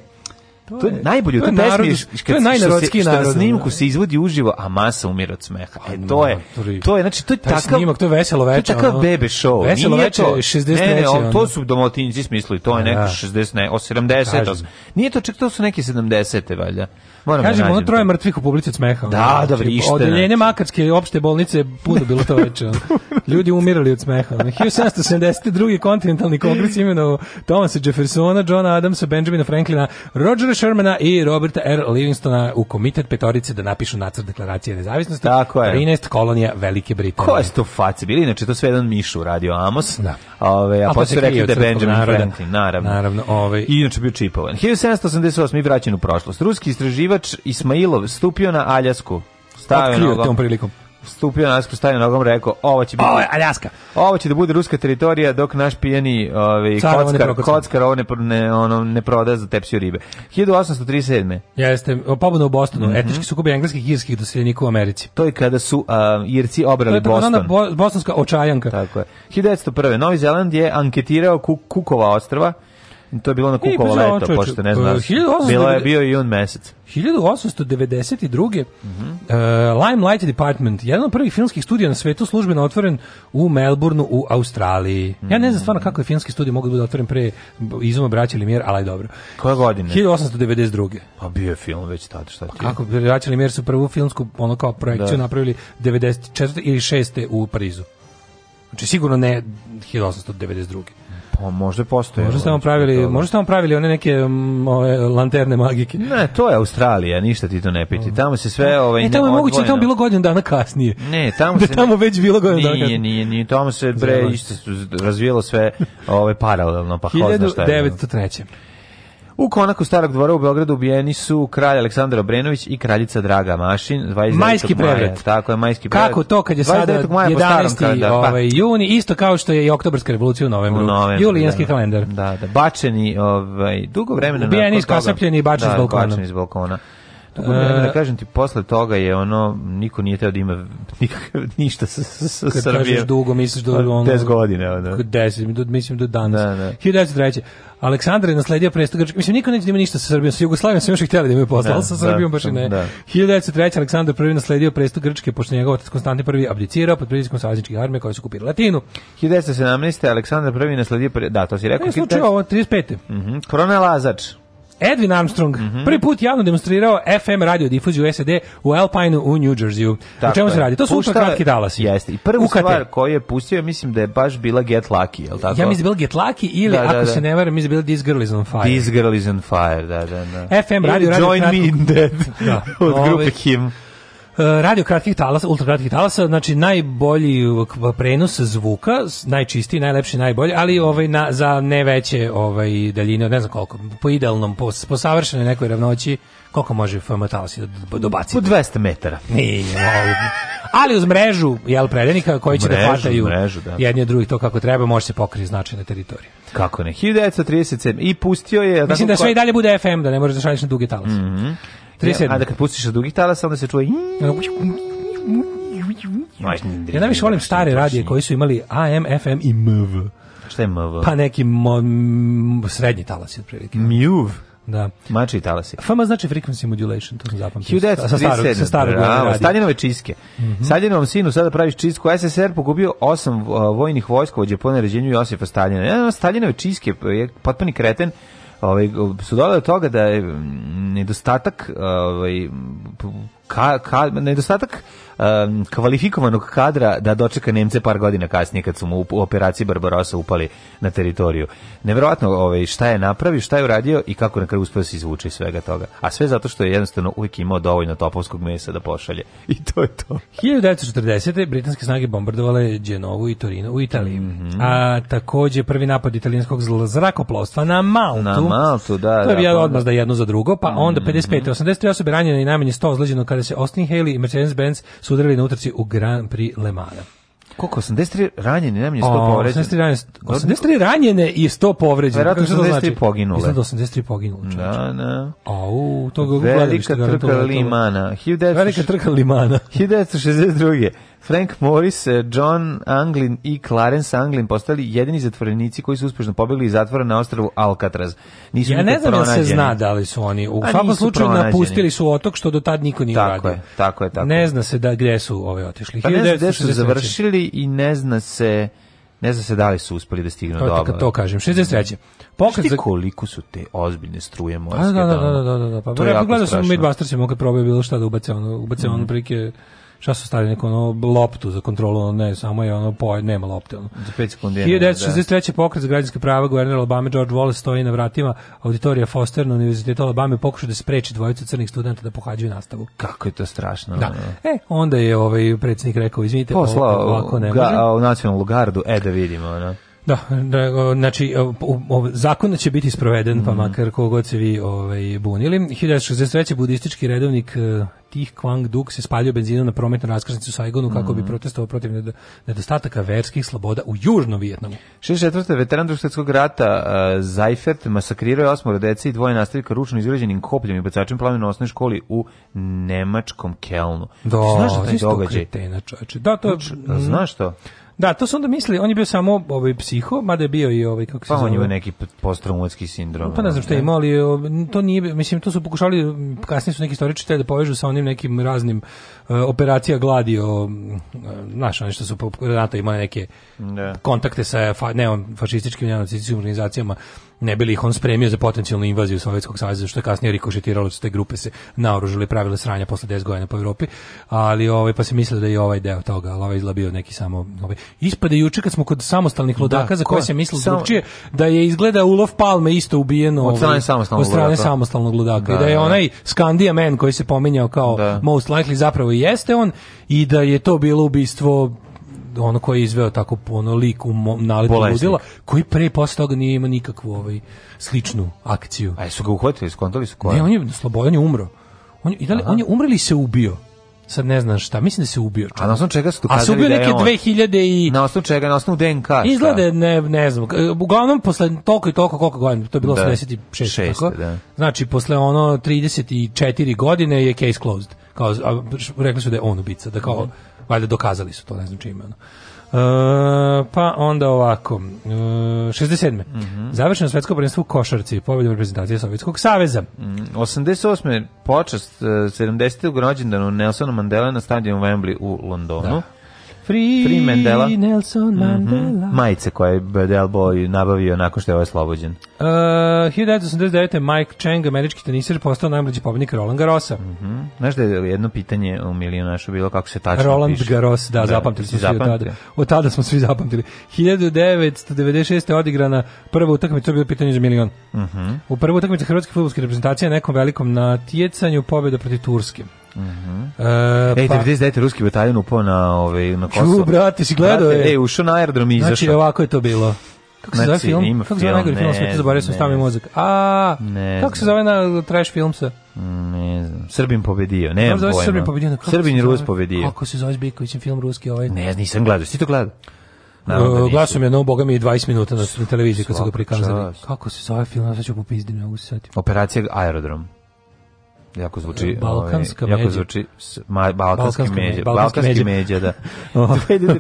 To, je
najbolje,
to, je pesmi to je najnarodski
na snimku da. se izvodi uživo, a masa umire od smeha. E, to je, to je, znači, to je takav... snimak, to je veselo veče, To je takav bebe show.
Veselo veče 60 ne, ne, on,
to su domotinci smislili, to je neka da. 60, ne, o 70. Nije to, čak to su neki 70. valjda. Moram da Kažemo, ono
troje mrtvih u publici od smeha.
Da, ono, da znači, vrište.
Odeljenje da. Makarske opšte bolnice puno bilo to veče. Ljudi umirali od smeha. 1772. kontinentalni kongres imeno Thomasa Jeffersona, Johna Adamsa, Benjamina Franklina, Rogera Shermana i Roberta R. Livingstona u komitet petorice da napišu nacrt deklaracije nezavisnosti.
Tako je.
13 kolonija Velike Britanije.
Ko je to faci? Bili inače to sve jedan Mišu radio Amos.
Da.
Ove, a pa posle rekli da Benjamin Franklin, naravno. Naravno, ovaj. I inače bio čipovan. 1788 i vraćen u prošlost. Ruski istraživač istraživač Ismailov stupio na Aljasku.
Stavio Otkrio tom prilikom
stupio na Aljasku, stavio nogom, rekao, ovo će biti... Ovo je Aljaska! Ovo će da bude ruska teritorija dok naš pijeni ovaj, Car, kockar, ovo kockar ovo ne, ne, ono, ne proda za tepsiju ribe. 1837.
Jeste, pobuna u Bostonu, mm -hmm. etički sukobi engleskih i irskih doseljenika u Americi.
To je kada su um, Irci obrali Boston. To je
Boston. bo, bostonska očajanka.
Tako je. 1901. Novi Zeland je anketirao Kukova ostrava to je bilo na kukolo leto, pošto ne znaš. E, bilo je bio i jun mesec.
1892. Mm -hmm. uh, Limelight Department, jedan od prvih filmskih studija na svetu službeno otvoren u Melbourneu u Australiji. Mm -hmm. Ja ne znam stvarno mhm. kako je filmski studij mogao da bude otvoren pre izuma braća Limjer, ali dobro.
Koja godine?
1892.
Pa bio je film već tada, šta pa ti? Pa kako,
braća Limjer su prvu filmsku ono kao projekciju da. napravili 94. ili 6. u Parizu. Znači sigurno ne 1892.
Pa možda postoje.
Možda
ste vam
pravili, možda ste vam pravili one neke ove, lanterne magike.
Ne, to je Australija, ništa ti to ne piti. Mm. Tamo se sve ovaj
ne, tamo
je
moguće tamo bilo godinu dana kasnije.
Ne, tamo da se tamo
ne... već bilo godinu dana.
Nije, nije, nije, tamo se bre isto razvijalo sve ove ovaj, paralelno, pa je.
1903.
U konaku starog dvora u Beogradu ubijeni su kralj Aleksandar Obrenović i kraljica Draga Mašin. 29. Majski prevrat.
Tako je, majski prevrat. Kako to kad je sada 11. Pa. ovaj, juni, isto kao što je i oktobarska revolucija u novembru. U novembru Julijanski
da,
da, kalendar.
Da, da, bačeni ovaj, dugo vremena.
Ubijeni, iskasapljeni i bačeni da,
iz balkona. Bačeni
iz
balkona. Tako da ne kažem ti, posle toga je ono, niko nije teo da ima nikakav, ništa sa, sa, sa Srbijom. Kad kažeš
dugo, misliš da pa, ono... 10
godine, ono.
10, mislim do danas. Da, da. 1903. Aleksandar je nasledio presto Grčke. Mislim, niko neće da ima ništa sa Srbijom. Sa Jugoslavijom sam još i htjeli da imaju posla, da, ali sa Srbijom da, baš i ne. Da. 1903. Aleksandar prvi nasledio presto Grčke, pošto njegov otac Konstantin prvi abdicirao pod pritiskom savezničkih armije koje su kupili Latinu.
1917. Aleksandar prvi nasledio, da, to si rekao. Ne,
slučaj ovo, 35.
Mm -hmm. Lazač.
Edwin Armstrong mm -hmm. prvi put javno demonstrirao FM radio difuziju SED u Alpine u New Jerseyu. Tako o čemu se radi? To su kratki talasi.
Jeste. I prvu Ukate. stvar koju je pustio, mislim da je baš bila Get Lucky, je tako?
Ja mislim da bila Get Lucky ili, da, da, da. ako se ne varam, mislim da bila This Girl is on Fire.
This Girl is on Fire, da, da, da.
FM radio,
radio... Join
radio,
me in Dead da. od grupe Kim.
E, radio kratkih talasa, ultra kratkih talasa, znači najbolji prenos zvuka, najčistiji, najlepši, najbolji, ali ovaj na, za ne veće ovaj daljine, ne znam koliko, po idealnom, po, po savršenoj nekoj ravnoći, koliko može FM talas dobaciti? Po
200 metara.
Nije, ovaj, ali uz mrežu jel predenika koji će da mrežu, da hvataju mrežu, da. jedni od drugih to kako treba, može se pokriti značajne teritorije.
Kako ne? 1937 i pustio je
da Mislim da sve i dalje bude FM, da ne možeš da šalješ na duge talase. Mm
-hmm. 37. A da kad pustiš od dugih
talasa,
onda se čuje...
Ja najviše volim stare radije koji su imali AM, FM i MV.
Šta je MV?
Pa neki mo, srednji talas je
otprilike. MUV?
Da.
Mači talasi. FM
znači frequency modulation, to sam zapamtio.
Sa starog, sa starog Bravo, Staljinove čiske. Mm -hmm. Staljinovom sinu sada praviš čistku. SSR pogubio osam vojnih vojskovođa po naređenju Josipa Staljina. Jedan Staljinove čiske je potpuni kreten ovaj, su dole od toga da je mm, nedostatak ovaj, ka, ka, nedostatak um, kvalifikovanog kadra da dočeka Nemce par godina kasnije kad su mu u operaciji Barbarossa upali na teritoriju. Neverovatno ovaj, šta je napravio, šta je uradio i kako na kraju uspio da se izvuče iz svega toga. A sve zato što je jednostavno uvijek imao dovoljno topovskog mesa da pošalje. I to je to.
1940. britanske snage bombardovale Genovu i Torino u Italiji. Mm -hmm. A takođe prvi napad italijanskog zrakoplovstva na Maltu.
Na Maltu, da. To je da, bio pa odmaz da
jedno za drugo, pa onda 55. Mm -hmm. 83 osobe ranjene i najmanje 100 ozleđeno kada se Austin Haley i Mercedes-Benz sudarili na utrci u Grand Prix Le Mans. Koliko? 83
ranjene, najmanje 100 povređene. 83 ranjene, 83
ranjene i 100 povređene. Verovatno 83 znači?
poginule.
Mislim da 83 poginule.
Čoče. Da, da.
Au, to ga
ugledali Velika da trka Limana.
Velika trka Limana.
1962. Frank Morris, John Anglin i Clarence Anglin postali jedini zatvorenici koji su uspešno pobegli iz zatvora na ostrvu Alcatraz.
Nisu ja ne znam da se zna da li su oni. U pa svakom slučaju pronađeni. napustili su otok što do tad niko nije tako uradio.
Je, tako je,
tako Ne zna se da gde su ove otišli. Pa ne zna
gde su završili i ne zna se ne zna se da li su uspeli da stignu do obale.
To kažem, 63.
Pokret za koliko su te ozbiljne struje morske. Da,
da, da, da, da, da, pa ja pogledao sam Midbustersima da kad probaju bilo šta da ubace ono, ubace mm. ono prike šta su stavili neku ono, loptu za kontrolu, ono, ne, samo je ono poj, nema lopte. Ono. Za 5 sekundi. 1963. Da. pokret za građanske prava guverner Obama George Wallace stoji na vratima auditorija Foster na Univerzitetu Alabama pokušao da spreči dvojicu crnih studenta da pohađaju nastavu.
Kako je to strašno.
Da. E, onda je ovaj predsednik rekao, izvinite, Poslao, ovako ne može. Poslao
u nacionalnu gardu, e da vidimo, ono.
Da, da znači zakon će biti sproveden, mm. pa mhm. makar kogod se vi ovaj, bunili. 1963. budistički redovnik e, Tih Kwang Duk se spalio benzinom na prometnoj raskrsnici u Saigonu kako bi mhm. protestovao protiv nedostataka verskih sloboda u Južnom Vijetnamu.
64. veteran drugog rata uh, Zajfert masakrirao je osmora dece i dvoje nastavnika ručno izgrađenim kopljem i bacačem plamena na osnovnoj školi u nemačkom Kelnu.
Da, znaš da taj događaj? Kretena, da, to,
znaš to?
Da, to su onda mislili, on je bio samo ovaj psiho, mada je bio i ovaj kako
se pa
zove. Pa on je
neki posttraumatski sindrom.
Pa ne znam da. šta je imao, ali to nije, mislim, to su pokušali kasnije su neki istoričari da povežu sa onim nekim raznim uh, operacija gladio, uh, znaš, oni što su NATO imali neke da. kontakte sa fa, neon fašističkim neonacističkim organizacijama ne bi ih on spremio za potencijalnu invaziju Sovjetskog saveza, što je kasnije rikošetiralo, su te grupe se naoružile, pravile sranja posle 10 godina po Evropi, ali ovaj, pa se mislilo da je ovaj deo toga, ali ovaj izlabio neki samo... Ovaj. Ispade juče kad smo kod samostalnih da, ludaka, da, za koje ko? se mislilo Samo... drugčije, da je izgleda Ulov Palme isto ubijen od strane ovaj, samostalnog,
od strane
samostalnog ludaka. Da, I da, da je da, onaj Skandia man koji se pominjao kao da. most likely zapravo jeste on i da je to bilo ubistvo ono koji je izveo tako ono lik u naletu ludila, koji pre posle toga nije imao nikakvu ovaj, sličnu akciju.
A su ga uhvatili, skontali su
koja? Ne, on je slobodan je umro. On i da li, on je umrli i se ubio. Sad ne znam šta, mislim da se ubio. Čak. A
na osnovu čega su A se
ubio da neke 2000 i...
Na osnovu čega, na osnovu DNK. Šta?
Izglede, ne, ne znam. Uglavnom, posle toliko i toliko, koliko godina, to je bilo da. 86.
6, tako. Da.
Znači, posle ono 34 godine je case closed. Kao, a, rekli su da je on ubica, da kao... Mm -hmm Valjda dokazali su to, ne znam čime. Ono. Uh, pa onda ovako. Uh, 67. Mm -hmm. Završeno svetsko prvenstvo u košarci, pobedom reprezentacije Sovjetskog saveza. Mm,
88. počast 70. E, rođendanu Nelsona Mandela na stadionu Wembley u Londonu. Da. Free, Free
Mandela.
Nelson mhm.
Mandela. Mm -hmm.
Majice koje je Del Boy nabavio nakon što je ovaj slobođen. Uh,
1989. Mike Chang, američki teniser, postao najmlađi pobednik Roland Garrosa. Mm
-hmm. Znaš da je jedno pitanje u milijunašu bilo kako se tačno
Roland
piše?
Roland Garros, da, da zapamtili smo svi od tada. Od tada smo svi zapamtili. 1996. je odigrana prva utakmica, to je bilo pitanje za milion. Mm -hmm. U prvu utakmicu Hrvatske futbolske reprezentacije na nekom velikom natjecanju pobjeda protiv Turske.
Mhm. Uh, Ej, pa, 99. Da ruski bataljon upao na, ovaj, na Kosovo. Ču,
brate, si gledao je. Ej, e,
ušao na aerodrom i znači,
izašao.
Znači,
ovako je to bilo. Kako se znači, zove film? Ima kako se zove najgori film? Sve to zaboravio sam stavio mozak. A, ne kako se zove na trash film sa?
Ne znam. Srbin pobedio. Ne znam.
Zove Srbin
pobedio. Kako Srbin i Rus pobedio.
Kako se zove Zbikovićem film ruski
ovaj? Ne, nisam gledao. Jesi to gledao?
Uh, glasom je, no, boga mi, 20 minuta na televiziji kad su ga prikazali. Kako se zove film? Ja sad ću popizdim, ne mogu se
Operacija Aerodrom jako zvuči e, balkanska ove, ovaj, jako zvuči ma, balkanski balkanska međa, balkanski,
balkanski međa,
da.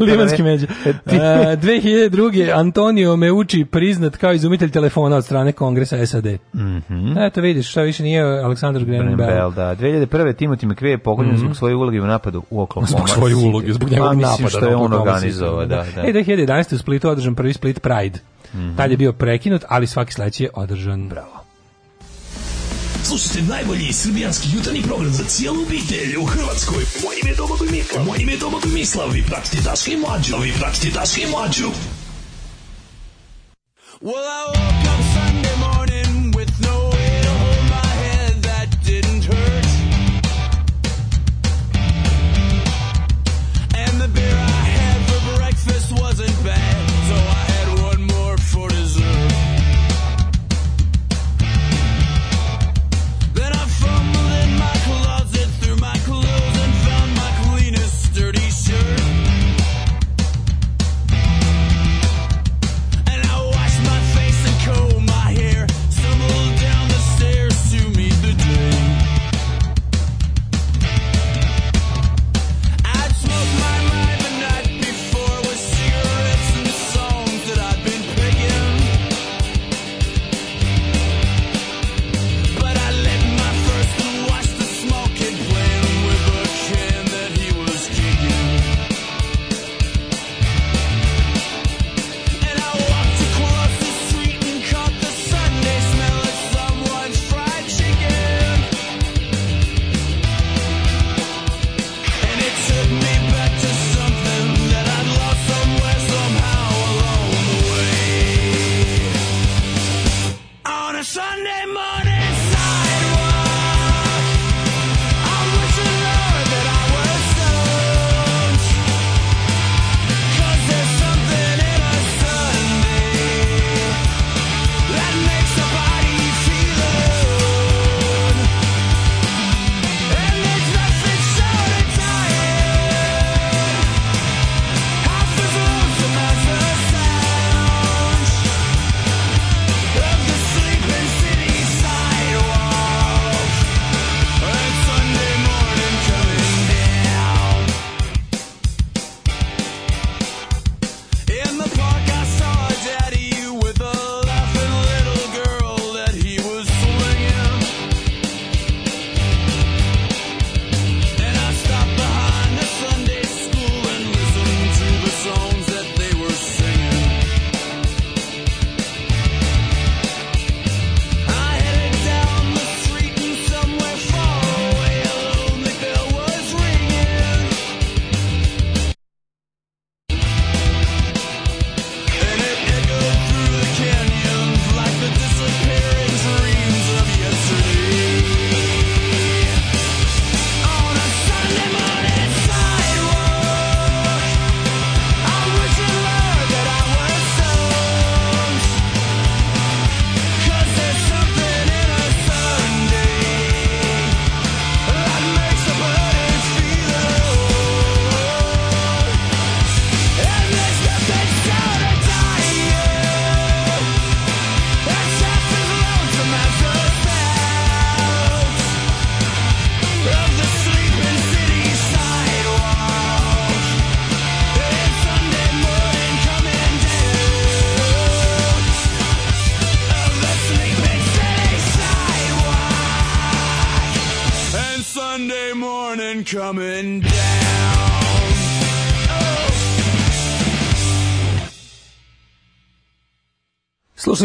Livanski međa. Uh, 2002. Antonio Meucci priznat kao izumitelj telefona od strane Kongresa SAD.
Mhm. Mm
Eto vidiš, šta više nije e, Aleksandar Graham Bell. da.
2001. Timothy McVeigh je pokoljen mm -hmm. zbog svoje uloge u napadu u Oklahoma. Zbog
svoje uloge, zbog njegovog napada. Mislim što
je on organizovao, da, da. da.
E, 2011. u Splitu održan prvi Split Pride. Mm -hmm. Tad je bio prekinut, ali svaki sledeći je održan. Bravo.
Slušajte najbolji srbijanski jutarnji program za cijelu obitelj u Hrvatskoj. Moje ime je Domagoj Mislav. Moje ime je Domagoj Mislav. Vi pratite Daška i Mlađu. Vi pratite Daška i Mlađu. Well, I woke up Sunday morning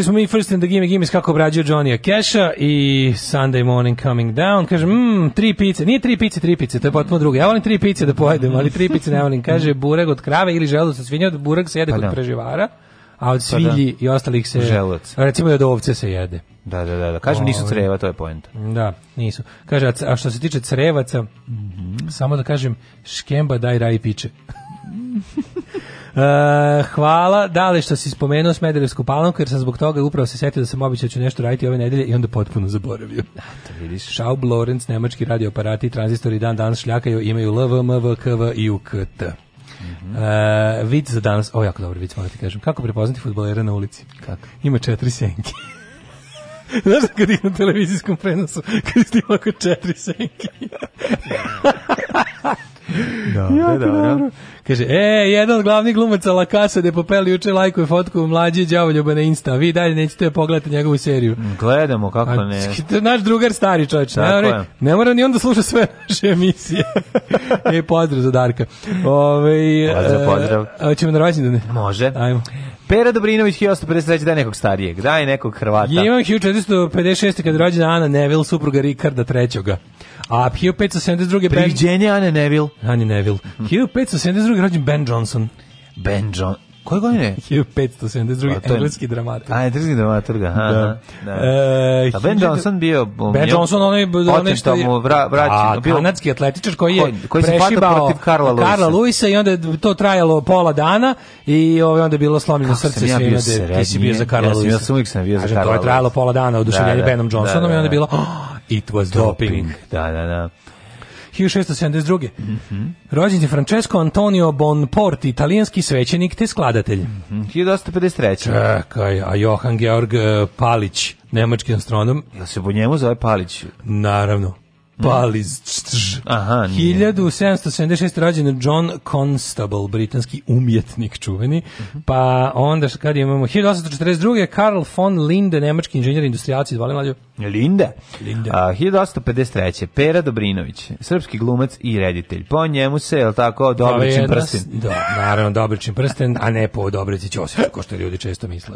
Slušali smo mi First in the Gimme Gimme kako obrađuje Johnny Keša i Sunday Morning Coming Down. Kaže, mmm, tri pice. Nije tri pice, tri pice, to je potpuno drugo. Ja volim tri pice da pojedem, ali tri pice ne volim. Kaže, mhm. burek od krave ili želudac od svinja, burek se jede pa kod da. preživara a od svilji pa da. i ostalih se želuc. Recimo da od ovce se jede.
Da, da, da, da. Kažem nisu ovaj. creva, to je poenta.
Da, nisu. Kaže a što se tiče crevaca, mm -hmm. samo da kažem škemba daj raj piče. E, hvala, da li što si spomenuo Smederevsku palanku, jer sam zbog toga upravo se setio da sam običao da ću nešto raditi ove nedelje i onda potpuno zaboravio.
Da, to vidiš.
Schaub Lorenz, nemački radioaparati i tranzistori dan danas šljakaju, imaju LVM, VKV i UKT. Mm -hmm. e, vic za danas, o jako dobro vic, moram da ti kažem. Kako prepoznati futbolera na ulici?
Kako?
Ima četiri senke. Znaš kad ih na televizijskom prenosu, kad ti ovako četiri senke.
Da, dobro, dobro.
Kaže, e, jedan od glavnih glumaca La Casa de Papel juče lajkuje fotku mlađe đavoljuba na Insta. Vi dalje nećete da pogledati njegovu seriju. Mm,
gledamo, kako A, ne.
Naš drugar stari čovječ. Ne, ne, ne mora ni onda sluša sve naše emisije. e, pozdrav za Darka.
Ove, ovaj, pozdrav, e, pozdrav.
A, ćemo na rođendane?
Može. Ajmo. Pera Dobrinović 1853 daj nekog starijeg, daj nekog Hrvata. Ja
imam 1456 kad je rođena Ana Neville, supruga Rikarda III. A 1572.
Priviđenje Anne Neville.
Anne Neville. 1572. rođen Ben Johnson.
Ben Johnson. Koje godine?
1572. Pa, engleski dramaturg. A,
engleski dramaturg, aha. Da. da. E, A Ben Johnson bio...
Um, ben Johnson, onaj...
onaj
da što je, mu vra, vraćen. A, da bio, kanadski atletičar koji je koji, koji prešibao protiv
Karla Luisa. Karla
Luisa i onda je to trajalo pola dana i onda je bilo slomljeno Kako srce ja svima. Kako sam bio za Karla ja Luisa.
Ja sam uvijek sam bio za Kažem, Karla Luisa.
To je trajalo pola dana oduševljenje da, da, Benom da, Johnsonom da, da, da. i onda je bilo... Oh, It was doping. doping.
Da, da, da.
1672. Mm -hmm. Rođen je Francesco Antonio Bonport, italijanski svećenik te skladatelj. Mm -hmm.
1853.
Čekaj, a Johan Georg e, Palić, nemački astronom.
Jel se po njemu zove Palić?
Naravno. Paliz. Aha, nije. 1776. rađen John Constable, britanski umjetnik čuveni. Uh mhm. -huh. Pa onda kad imamo 1842. Karl von Linde, nemački inženjer industrijalci, izvali mlađo.
Linda. Linda. A, 1853. Pera Dobrinović, srpski glumac i reditelj. Po njemu se, je li tako, Dobričin prsten?
Da, naravno, Dobričin prsten, a ne po Dobrici Ćosiću, ko što ljudi često misle.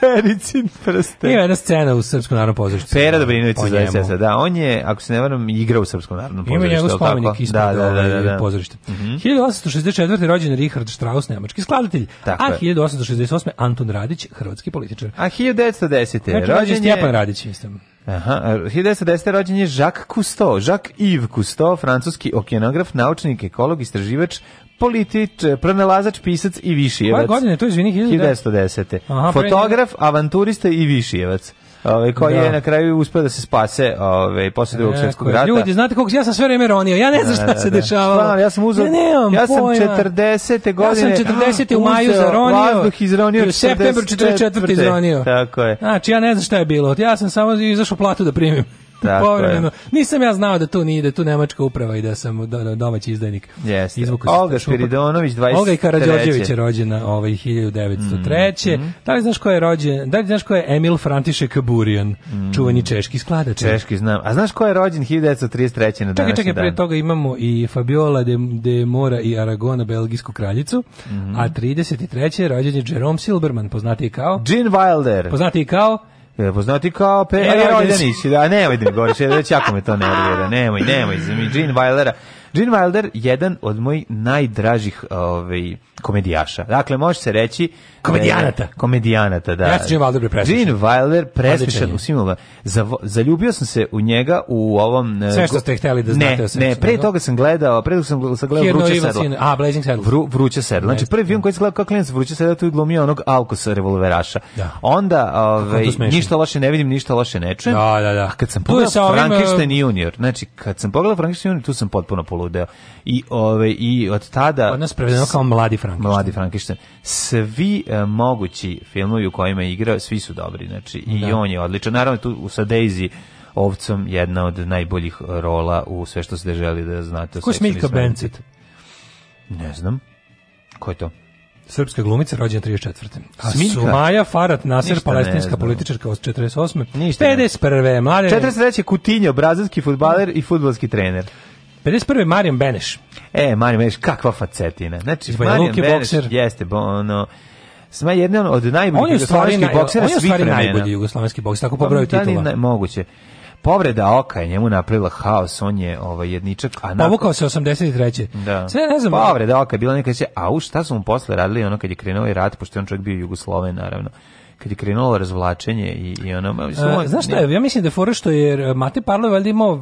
Pericin prsten.
Ima jedna scena u Srpskom narodnom pozorištu. Pera
Dobrinović se zove sestra, da. On je, ako se ne varam, igra u Srpskom narodnom pozorištu.
Ima njegov spomenik ispred da, da, da, da, pozorišta. Mm -hmm. 1864. rođen Richard Strauss, nemački skladatelj. Tako a 1868. Anton Radić, hrvatski političar.
A 1910. Znači, rođen je Stjepan Radić. Radić jeste. Aha, 1910. rođen je Jacques Cousteau, Jacques Yves Cousteau, francuski okeanograf, naučnik, ekolog, istraživač, politič, e, pronalazač, pisac i višijevac. Koje
godine to je to, izvini? 1910.
Aha, Fotograf, avanturista i višijevac ovaj, koji da. je na kraju uspeo da se spase ovaj, posle drugog e, svetskog rata.
Ljudi, znate koliko, ja sam sve vreme ronio, ja ne znam da, šta da, da, se dešavalo. Slan,
ja sam uzeo, ja, ja sam 40. godine,
ja sam 40. u maju zaronio, vazduh izronio,
u
septembru 44. izronio. Tako je. Znači, ja ne znam šta je bilo, ja sam samo izašao platu da primim. Povremeno. Nisam ja znao da tu nije, da tu nemačka uprava i da sam da, da, domaći izdajnik.
Jeste. Olga Spiridonović, 23. Olga i Karadžorđević
je rođena ovaj, 1903. Mm mhm. Da li znaš ko je rođen? Da li znaš ko je Emil František Burian, mm čuveni češki skladač?
Češki znam. A znaš ko je rođen 1933. na današnji dan?
Čekaj, čekaj, pre toga imamo i Fabiola de, de Mora i Aragona, belgijsku kraljicu, mm a 33. rođen je Jerome Silberman, poznati kao...
Gene Wilder.
Poznati kao
Je, poznati kao Peter E, ja, da nisi, da, nemoj da mi govoriš, ja, me to nervira, nemoj, nemoj, mi Gene Wildera. Gene Wilder, jedan od mojih najdražih, ovaj, komedijaša. Dakle, može se reći...
Da komedijanata. Da
komedijanata, da. Ja sam Gene Wilder preslišan. Gene Wilder preslišan u svim Zaljubio sam se u njega u ovom... E,
Sve što ste hteli da znate ne,
o Ne, pre toga sam gledao, pre toga sam, sam gledao Vruće sedlo. A, Blazing Saddles.
Vru, vruće
sedlo. Znači, prvi film koji sam gledao kao klinac Vruće sedlo, tu je glumio onog Alkosa revolveraša. Da. Onda, ove, ovaj, ništa loše ne vidim, ništa loše ne čujem.
Da, da, da. A
kad sam pogledao Frankenstein e, Junior, znači, kad sam pogledao Frankenstein Junior, tu sam potpuno poludeo. I, ove, ovaj, i od tada... Od nas prevedeno kao
mladi Frankenstein. Frankenstein. Mladi Frankenstein.
Svi uh, mogući filmovi u kojima je igrao, svi su dobri, znači i da. on je odličan. Naravno tu sa Daisy ovcom jedna od najboljih rola u sve što ste želi da znate.
Ko je Smilka Bencet?
Ne znam. Ko je to?
Srpska glumica rođena 34. A Smilka? Sumaja Farat Nasir, palestinska političarka od 48. Ništa 51. Mlade...
43. Kutinjo, brazilski futbaler i futbolski trener.
51. Marijan Beneš.
E, Marijan Beneš, kakva facetina. Znači,
Marijan Beneš bokser.
jeste, ono, Sma jedan od najboljih jugoslovenskih boksera svih vremena. On je stvari
najbolji jugoslovenski bokser, tako po pa, broju da titula. Da moguće.
Povreda oka je njemu napravila haos, on je ovaj jedničak, a nakon...
Povukao se 83.
Da. Sve ne znam. Povreda oka je bila neka se, a u šta su mu posle radili ono kad je krenuo i rat, pošto je on čovjek bio jugosloven, naravno kad je krenulo razvlačenje i, i ono... Mislim, A, e,
on, znaš šta, ja mislim da je fora što je e, Mate Parlov valjda imao e,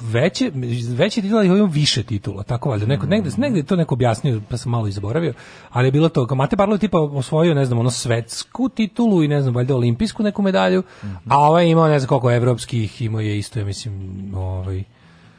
veće, veće titula i imao više titula, tako valjda. Neko, negde, mm. negde je to neko objasnio, pa sam malo i zaboravio, ali je bilo to. Mate Parlov tipa osvojio, ne znam, ono svetsku titulu i ne znam, valjda olimpijsku neku medalju, mm. a ovaj je imao ne znam koliko evropskih, imao je isto, ja mislim, ovaj,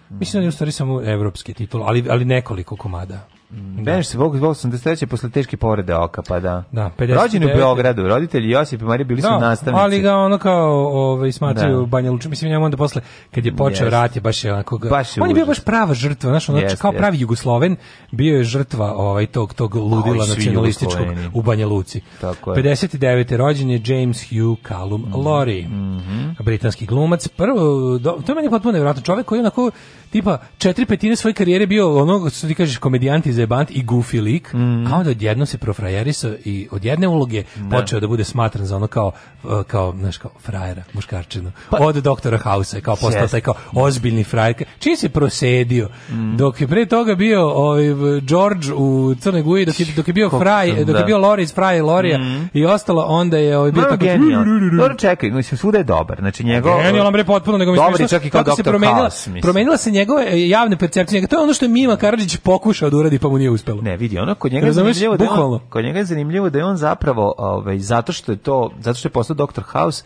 Mislim da je u stvari samo evropski titul, ali, ali nekoliko komada.
Da. Beneš se Bog zbog 83. posle teške povrede oka, pa da. da 59. Rođen u Beogradu, roditelji Josip i Marija bili da, su nastavnici.
ali ga ono kao ovaj, smatraju da. Banja Luča. Mislim, njemu onda posle, kad je počeo yes. rat, je baš je onako... baš je on je bio baš prava žrtva, znaš, ono, yes, kao yes. pravi Jugosloven, bio je žrtva ovaj, tog, tog ludila nacionalističkog u Banja Luci. Tako je. 59. rođen je James Hugh Callum mm. Laurie, mm -hmm. britanski glumac. Prvo, do, to je meni potpuno nevjerojatno, čovek koji je onako, tipa, četiri petine svoje karijere bio onog, što ti kažeš, komedijanti zajebant i goofy lik, mm. a onda odjedno se profrajerisao i od jedne uloge da. počeo da bude smatran za ono kao, e, kao, znaš, kao frajera, muškarčinu. Pa, od doktora Hausa je kao postao yes. taj kao ozbiljni frajer. Čiji se prosedio? Mm. Dok je pre toga bio ovaj, George u Crnoj Guji, dok je, dok je bio Fraj, dok da. je bio Lori iz Fraja i Lorija mm. i ostalo, onda je ovaj, bio
tako... Dobro, čekaj, mislim, svuda je dobar. Znači,
pa njegov... Genijalan, bre, potpuno,
nego mislim, dobar, čak i kao doktor promenila, Haus,
promenila se njegove eh, javne percepcije. To je ono što je Mima Karadžić pokušao da uradi pa pa mu nije uspelo.
Ne, vidi, ono kod njega je zanimljivo da on, kod njega je zanimljivo da je on zapravo, ovaj, zato što je to, zato što je postao Dr. House,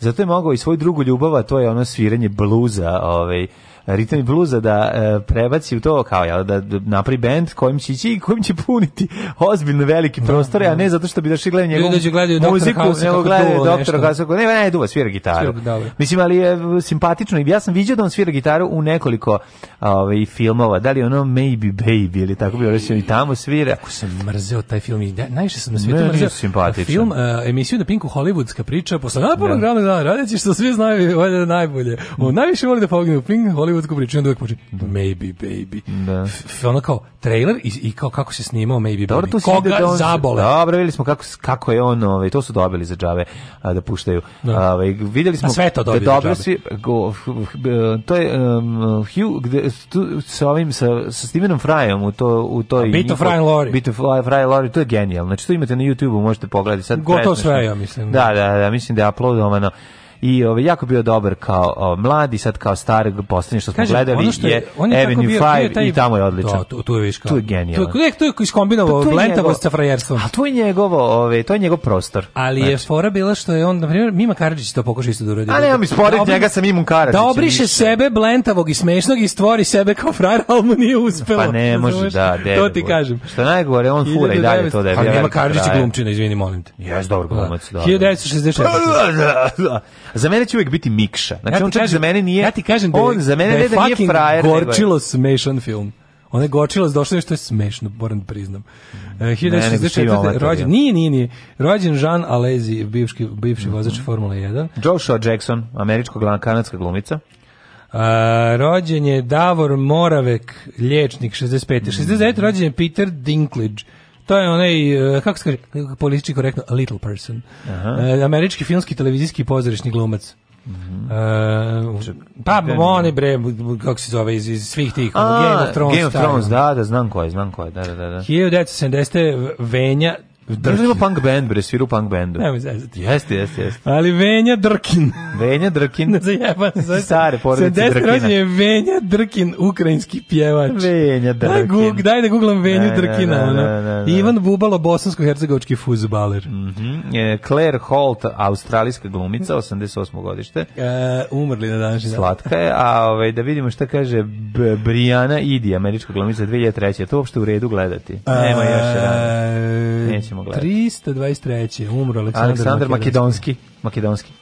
zato je mogao i svoju drugu ljubav, a to je ono sviranje bluza, ovaj ritam i bluza da e, prebaci u to kao ja da, da, napravi bend kojim će ići kojim će puniti ozbiljno veliki da, prostore, a da. ne zato što bi došli gledali njegovu
muziku,
nego gledaju doktora Hausa, ne, ne, duva svira gitaru. Svira, Mislim, ali je simpatično i ja sam vidio da on svira gitaru u nekoliko ovaj, filmova, da li ono Maybe Baby ili tako bi rečeno i tamo svira. Kako
sam mrzeo taj film i najviše sam na svijetu mrzeo. Simpatičan. Film, uh, emisiju na Pinku Hollywoodska priča, posle napornog da. radnog dana, radeći što svi znaju, valjda najbolje. Mm. O, najviše volim da pogne u Pink Hollywood ljudsku priču, onda uvijek počne da. Maybe Baby. Da. F, ono kao trailer i, i kao kako se snimao Maybe Dobro, Baby. Koga da on, zabole.
Dobro, vidjeli smo kako, kako je on, ovaj, to su dobili za džave a, da puštaju. Da. Ovaj, vidjeli smo... A sve
to dobili da dobro za džabe. Si, go,
to je um, Hugh, gde, tu, sa ovim, sa, sa Stevenom Fryom u, to, u toj... Bito Fry Lori. Bito Fry Lori, to je genijalno. Znači, to imate na YouTube-u, možete pogledati.
Sad Gotovo sve, ja mislim.
Da, da, da, mislim da je uploadovano i ovaj jako bio dobar kao o, mladi, sad kao starog poslednji što smo Kažem, gledali što je, on je Avenue 5 i tamo je odličan.
To, tu, je viška. Tu
je genijalno. Tu je, tu
je iskombinovao pa, blentavost sa frajerstvom. A
to je njegovo, ovaj, to je njegov prostor.
Ali znači. je fora bila što je on, na primjer, Mima Karadžić to pokušao isto da uradio.
A ne, mi spori njega sa Mimom Karadžićem.
Da obriše više. sebe blentavog i smešnog i stvori sebe kao frajer, ali mu nije uspelo.
Pa ne može, da,
de, To ti kažem.
Što najgore, on fura i dalje to da je.
Ali Mima Karadžić je glumčina, izvini, molim te.
Jes, dobro
glumac, da. 1966.
Za mene će uvijek biti Mikša. Znači, ja on čak kažem, za mene nije... Ja ti kažem da je, on za mene da je, ne da nije frajer.
Gorčilo nego... smešan film. Ona je gočila došlo nešto je smešno, moram da priznam. Uh, 1964. rođen, ni ni ni, Rođen Jean Alesi, bivši bivši mm -hmm. vozač Formule 1.
Joshua Jackson, američkog kanadska glumica.
Uh, rođen je Davor Moravek, lječnik, 65. Mm -hmm. 69. rođen je Peter Dinklage, To je onaj, eh, kako se kaže, politički korektno, little person. Aha. Eh, američki filmski, televizijski pozorišni glumac. Mm -hmm. uh, pa oni bre kako se zove iz, iz svih tih A, Game of Thrones Game of Thrones
da da znam ko je znam ko je da da da
1970 Venja
Drki. Ima punk band, bre, sviru punk bandu. Nemoj
zezati.
Jeste, jeste, jeste.
Ali Venja Drkin.
Venja Drkin. ne
zajeban,
zajeban. Stare
porodice
Drkina. 70 rođen je
Venja Drkin, ukrajinski pjevač.
Venja Drkin.
Daj,
gug,
daj da googlam Venju Drkina. Na, na, na, Ivan Bubalo, bosansko-hercegovički fuzbaler.
Mm -hmm. Claire Holt, australijska glumica, 88. godište.
E, umrli na današnji dan.
Slatka je, a ovaj, da vidimo šta kaže B Briana Idi, američka glumica 2003. Je to uopšte u redu gledati? E, Nema još rana. Nećemo ćemo gledati.
323. umro Aleksandar, Aleksandar
Makedonski. Makedonski.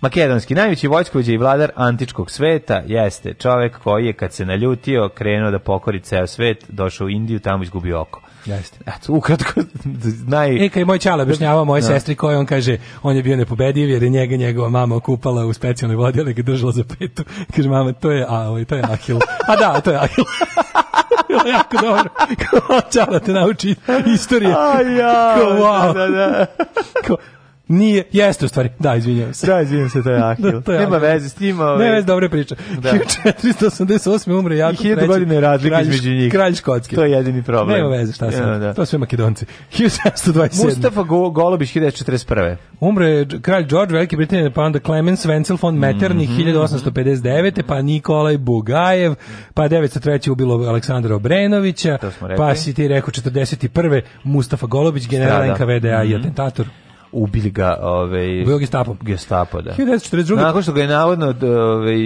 Makedonski, najveći vojskovođa i vladar antičkog sveta, jeste čovjek koji je kad se naljutio krenuo da pokori ceo svet, došao u Indiju, tamo izgubio oko.
Jeste.
Eto, ukratko, naj...
E, kad moj čala objašnjava moje no. Da. sestri koje on kaže, on je bio nepobediv jer je njega njegova mama okupala u specijalnoj vodi, ali ga držala za petu. Kaže, mama, to je, a, ovaj, to je Ahil. A pa da, to je Ahil.
bilo
jako dobro. Kao, čala te nauči istorije. Aj,
ja, da, wow. da, da.
Kao, Nije, jeste u stvari. Da, izvinjavam se.
Da, izvinjavam se, to je Ahil. da, to je Nema Ahil. veze s tim. Ovaj... Nema veze,
dobre priče. Da. 1488. umre Jakub
III.
I
1000 godina razlika između njih.
Kralj Škotski.
To je jedini problem.
Nema veze, šta sam. Ja, da. To sve makedonci.
1727. Mustafa Go Golobić, 1941.
Umre kralj George, Velike Britanije, pa onda Clemens Wenzel von Metternich, mm -hmm. 1859. Pa Nikolaj Bugajev, pa 903. ubilo Aleksandra Obrenovića, pa si ti rekao 41. Mustafa Golobić, general NKVDA da. i mhm. atentator
ubili ga, ovaj
ubio Gestapo.
Gestapo, da. 1942. Nakon što ga je navodno ovaj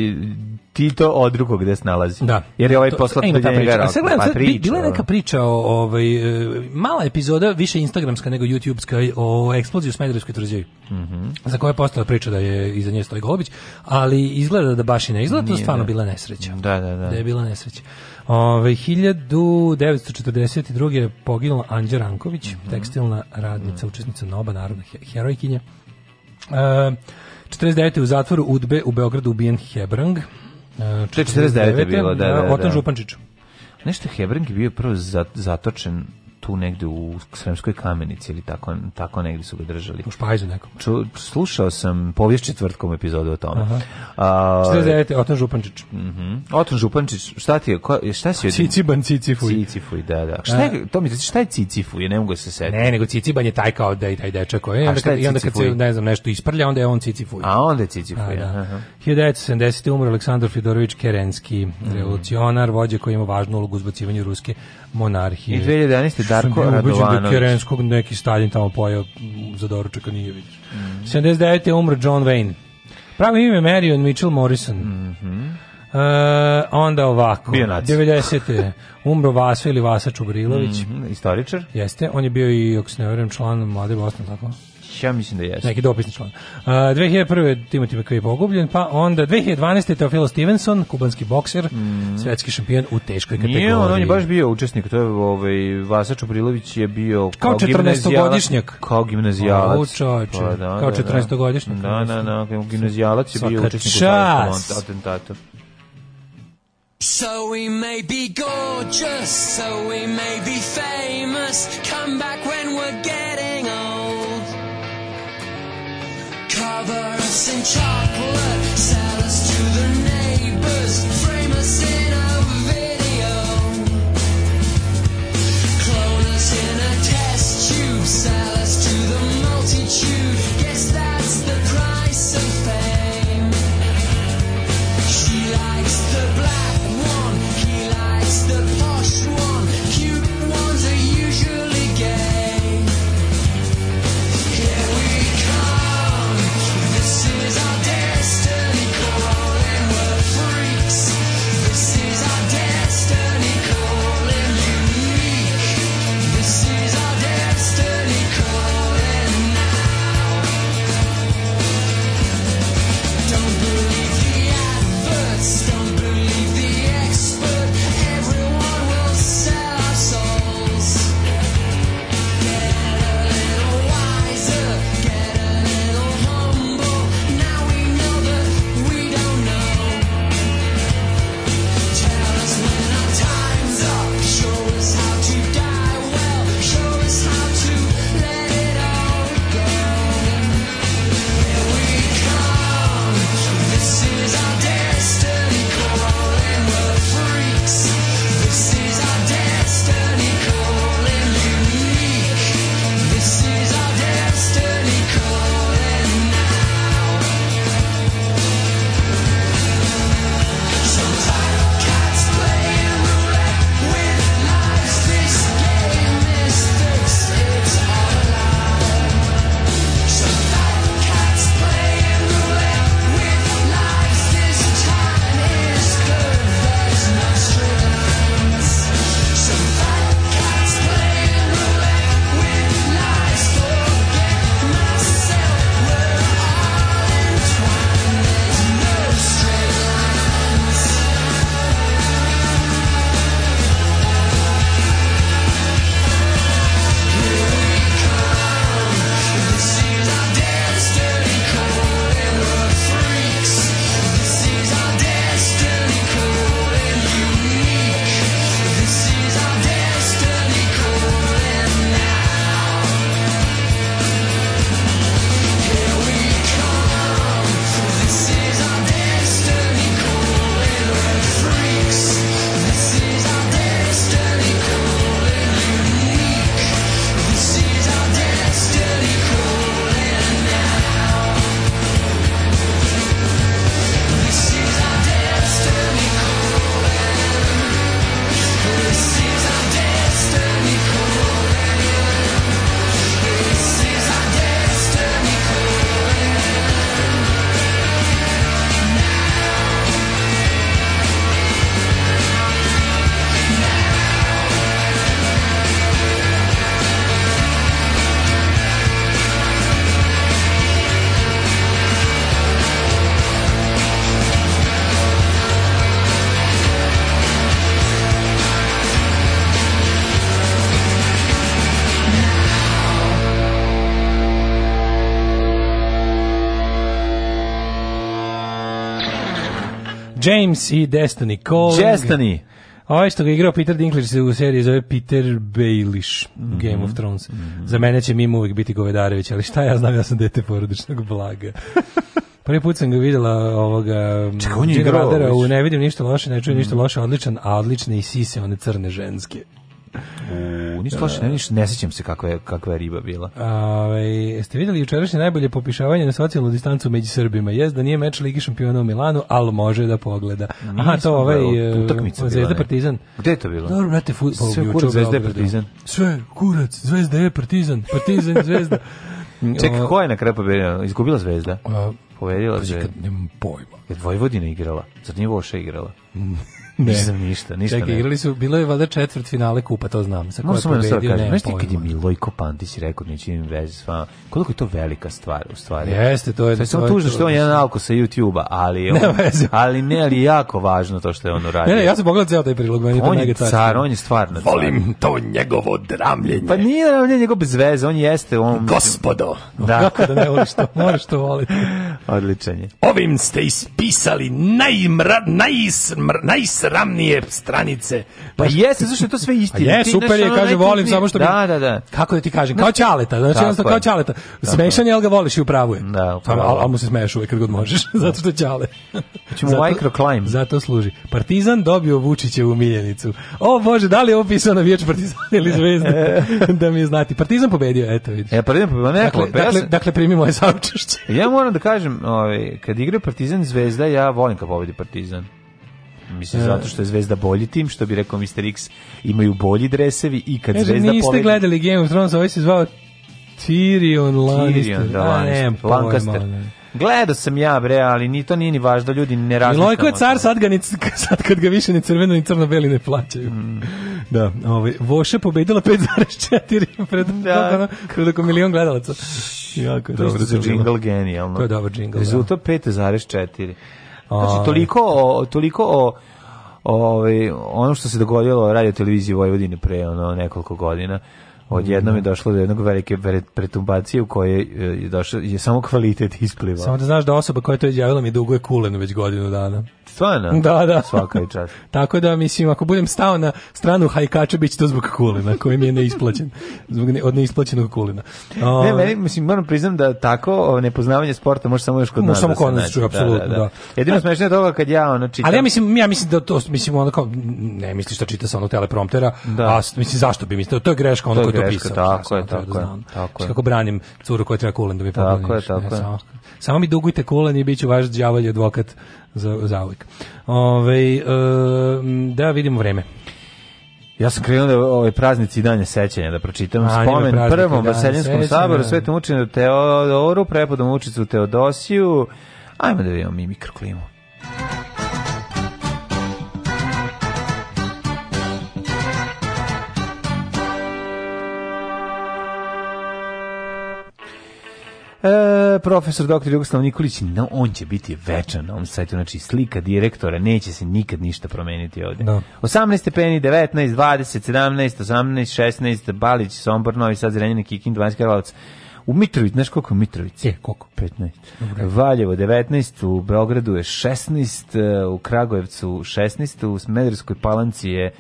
Tito od drugog gde se nalazi.
Da.
Jer je ovaj
poslat e, ta priča. A sad gledam, pa sad, bila je neka priča o, ovaj, e, mala epizoda, više instagramska nego youtubeska, o eksploziji u Smederevskoj tvrđavi. Mm -hmm. Za koje je postala priča da je iza nje stoji Golobić, ali izgleda da baš i ne izgleda, to stvarno da. bila nesreća.
Da, da, da. Da
je bila nesreća. Ove, 1942. je poginula Anđa Ranković, mm -hmm. tekstilna radnica, mm -hmm. učesnica Noba, narodna herojkinja. E, 49. u zatvoru Udbe u Beogradu ubijen Hebrang. E, 49. 49. bilo, da, da, da. Ortan da. Župančić.
Nešto Hebrang je bio prvo zatočen tu negde u Sremskoj kamenici ili tako, tako negde su ga držali. U
Špajzu nekom.
Ču, slušao sam povijest četvrtkom epizodu o tome. Aha. A,
49. Otan Župančić.
Uh mhm. -huh. Otan Župančić, šta ti je? Ko, šta si
Cici, od... Ciciban Cicifuj.
Cicifuj, da, da. Šta je, to mi znači, šta je Cicifuj? Ja ne mogu da se setiti.
Ne, nego Ciciban je taj kao da taj dečak koji je. A šta je I onda kad se, ne znam, nešto isprlja, onda je on Cicifuj.
A
onda je
Cicifuj,
da. Aha. 1970. umro Aleksandar Fidorović Kerenski, mhm. revolucionar, vođa koji ima važnu ulogu u zbacivanju ruske monarhije. I
2011. Darko Radovanović. Ubeđen da
Kerenskog neki Stalin tamo pojao za doručak, nije vidio. Mm -hmm. 79. je umro John Wayne. Pravo ime Marion Mitchell Morrison. Mm -hmm. Uh, onda ovako. Bio naci. 90. Umro Vaso ili Vasa Čubrilović.
Mm -hmm, istoričar.
Jeste, on je bio i, ako se ne verujem, član Mlade Bosne, tako?
Ja mislim da jeste.
Neki dopisni član. Uh, e, 2001. Timothy McVeigh pogubljen, pa onda 2012. Teofilo Stevenson, kubanski bokser, mm. svetski šampion u teškoj kategoriji. Nije,
on, on je baš bio učesnik, to je ovaj, Vasa Čubrilović je bio
kao, kao 14-godišnjak.
Kao gimnazijalac. O, čoče,
pa, da, kao
14-godišnjak. Da, da, da,
da, da gimnazijalac je bio Saka učesnik čast. u atentatu. So we may be gorgeous, so we may be famous, come back when we're getting old. Cover us in chocolate, sell us to the neighbors, frame us in. James i Destiny Cole.
Destiny.
Ovaj što ga igrao Peter Dinklage u seriji zove Peter Baelish, mm -hmm. Game of Thrones. Mm -hmm. Za mene će mimo uvijek biti Govedarević, ali šta ja znam, ja sam dete porodičnog blaga. Prvi put sam ga videla ovoga
Čekaj, on je igrao, u
Ne vidim ništa loše, ne čujem mm. ništa mhm. loše, odličan, a odlične i sise, one crne ženske.
U, nisu da, loše, da. ne, ne sećam se kakva je, kakva je riba bila.
A, jeste videli jučerašnje najbolje popišavanje na socijalnu distancu među Srbima? Jes da nije meč Ligi šampiona u Milanu, ali može da pogleda. Aha, to ovaj... E, utakmica Zvezda Partizan.
Gde je to bilo? Dobro, brate, futbol. Sve kurac, Zvezda Partizan.
Sve kurac, Zvezda je Partizan. Partizan, Zvezda.
Čekaj, ko je na kraju pobedila? Izgubila Zvezda? Povedila
Zvezda. Nemam pojma.
Je Vojvodina igrala? Zar nije Voša igrala?
Ne. Nisam ništa, ništa. Čekaj, igrali su, bilo je valjda četvrt finale kupa, to znam. Sa koje da pobedio, ne,
kažem, znaš ti kad je Milojko Pantić rekao, neće im veze s vama, koliko je to velika stvar, u stvari.
Jeste, to je... Sve
sam tužno što on je jedan alko sa YouTube-a, ali, on, ne, ali ne, ali jako važno to što je on uradio. Ne,
ne, ja sam pogledao ceo taj prilog, meni on to je
car, on je stvarno
car. Volim to njegovo dramljenje.
Pa nije dramljenje, njegov bez veze, on jeste... On,
Gospodo! Da. Kako da ne voliš to, moraš to voliti.
Odličan je.
Ovim ste ispisali najmra, najsmr, najsmr, najsramnije stranice. Pa jeste, zašto je to sve istina.
Je, super je, kaže, volim samo što...
Da, da, da.
Kako da ti kažem, znači kao Ćaleta, znači jednostavno kao Ćaleta. Smešan je, ali ga voliš i upravu je. Da, upravo. Ali mu se smeješ uvek kad god možeš, zato što Ćale.
Ćemo
microclimb. Zato služi. Partizan dobio u miljenicu. O, Bože, da li je opisao na viječ Partizan ili Zvezda? da mi je znati. Partizan pobedio, eto vidiš.
E, Partizan pobedio,
dakle, dakle, dakle, primi moje saučešće. ja
moram da kažem, ovaj, kad igra Partizan i Zvezda, ja volim kad pobedi Partizan. Mislim, zato što je Zvezda bolji tim, što bi rekao Mr. X, imaju bolji dresevi i kad Zvezda povedi... Niste gledali Game of Thrones, ovaj se zvao
Tyrion
Lannister. Tyrion, da, Lannister. Da, Lancaster. Da. Gledao sam ja bre, ali ni to nije ni važno, ljudi ne razmišljaju. Lojko je car sad ga ni, sad kad ga više ni crveno ni crno beli ne plaćaju. Mm. Da, ovaj Voša pobedila 5,4 pred da. pred oko milion gledalaca.
Jako je dobro.
To je džingl
genijalno. To
je dobro džingl. Rezultat 5,4. Da.
Znači, ovaj. toliko o, toliko o, o, ovaj, ono što se dogodilo radio televiziji Vojvodine pre ono, nekoliko godina odjednom je došlo do jednog velike pretumbacije u kojoj e, je, došlo, je samo kvalitet isplivao.
Samo da znaš da osoba koja je to izjavila mi je kulenu već godinu dana.
Stvarno?
Da, da.
Svaka je čast.
Tako da, mislim, ako budem stao na stranu hajkača, bit će to zbog kulena, koji mi je neisplaćen. Zbog ne, od neisplaćenog kulena.
O, ne, ovaj- meni, mislim, moram priznam da tako nepoznavanje sporta može samo još kod nas.
Samo da kod nas, apsolutno, da. da. da. da.
Jedino e, smešno je toga kad ja
ono
čitam.
Ali ja mislim, ja mislim da to, mislim, ono kao, ne misliš da čita sa onog telepromptera, da. a mislim, zašto bi mislio, to je greška, ono to tako je,
tako je. Tako
znači, je. Kako branim curu koja treba kulen da mi pokloni. Tako je,
tako je. Samo,
samo mi dugujte kulen i bit ću vaš djavalj advokat za, za uvijek. Ove, da vidimo vreme.
Ja sam krenuo da ovaj praznici i danje sećanja da pročitam A, spomen prvom da, Vaseljenskom saboru da. Svetom učinu Teodoru, prepodom učicu Teodosiju. Ajmo da vidimo mi mikroklimu. E, profesor dr. Jugoslav Nikolić, no, on će biti večan na ovom sajtu, znači slika direktora, neće se nikad ništa promeniti ovde. No. 18 stepeni, 19, 20, 17, 18, 16, Balić, Sombor, Novi Sad, Zrenjanin, Kikin, 12 Karlovac, u Mitrovic, znaš koliko
je Mitrovic? Je,
koliko? 15. Dobre. Valjevo 19, u Beogradu je 16, e, u Kragujevcu 16, u Smederskoj palanci je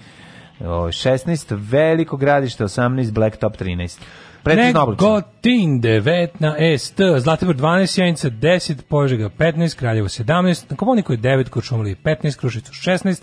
16, ovaj, Veliko gradište 18, Blacktop 13
precizno oblačno. Negotin 19, Zlatibor 12, Janica 10, Požega 15, Kraljevo 17, na Komuniku je 9, Kočumlije 15, Krušicu 16,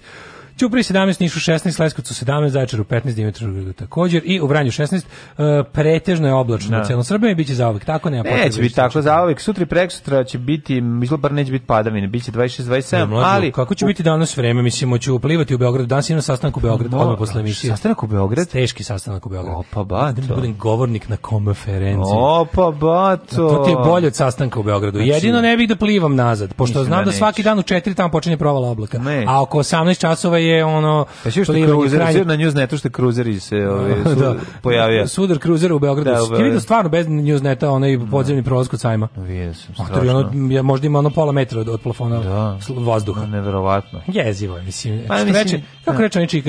Ćupri 17, Nišu 16, Leskovcu 17, Zaječaru 15, Dimitru također i u Vranju 16. Uh, e, pretežno je oblačno da. na celom Srbiji, biće zaovek tako, nema
potrebe. Neće biti tako zaovek, sutra i prekosutra će biti, izgleda bar neće biti padavine, biće 26, 27, ne, ali...
Kako će u... biti danas vreme, mislim, hoću uplivati u Beogradu, danas imam sastanak u Beogradu, odmah posle emisije.
Sastanak u Beogradu?
Teški sastanak u Beogradu.
Opa, bato. Da budem
govornik na konferenciji. Opa,
bato.
To ti je bolje od sastanka u Beogradu. Znači... Jedino ne bih da plivam nazad, pošto znam da svaki dan u 4 tamo počinje provala oblaka. Ne. A oko 18 časova je ono
pa što kruzer, kranje... na newsnetu što kruzeri se ovaj da. pojavio.
Sudar kruzera u Beogradu. Da, Ti vidio stvarno bez newsneta onaj da. podzemni no. prolaz kod sajma. Pa vidio sam. Otori, ono, možda ima ono pola metra od, od plafona da. vazduha. Neverovatno. Jezivo je, mislim. Pa, mislim da. reče, kako reče neki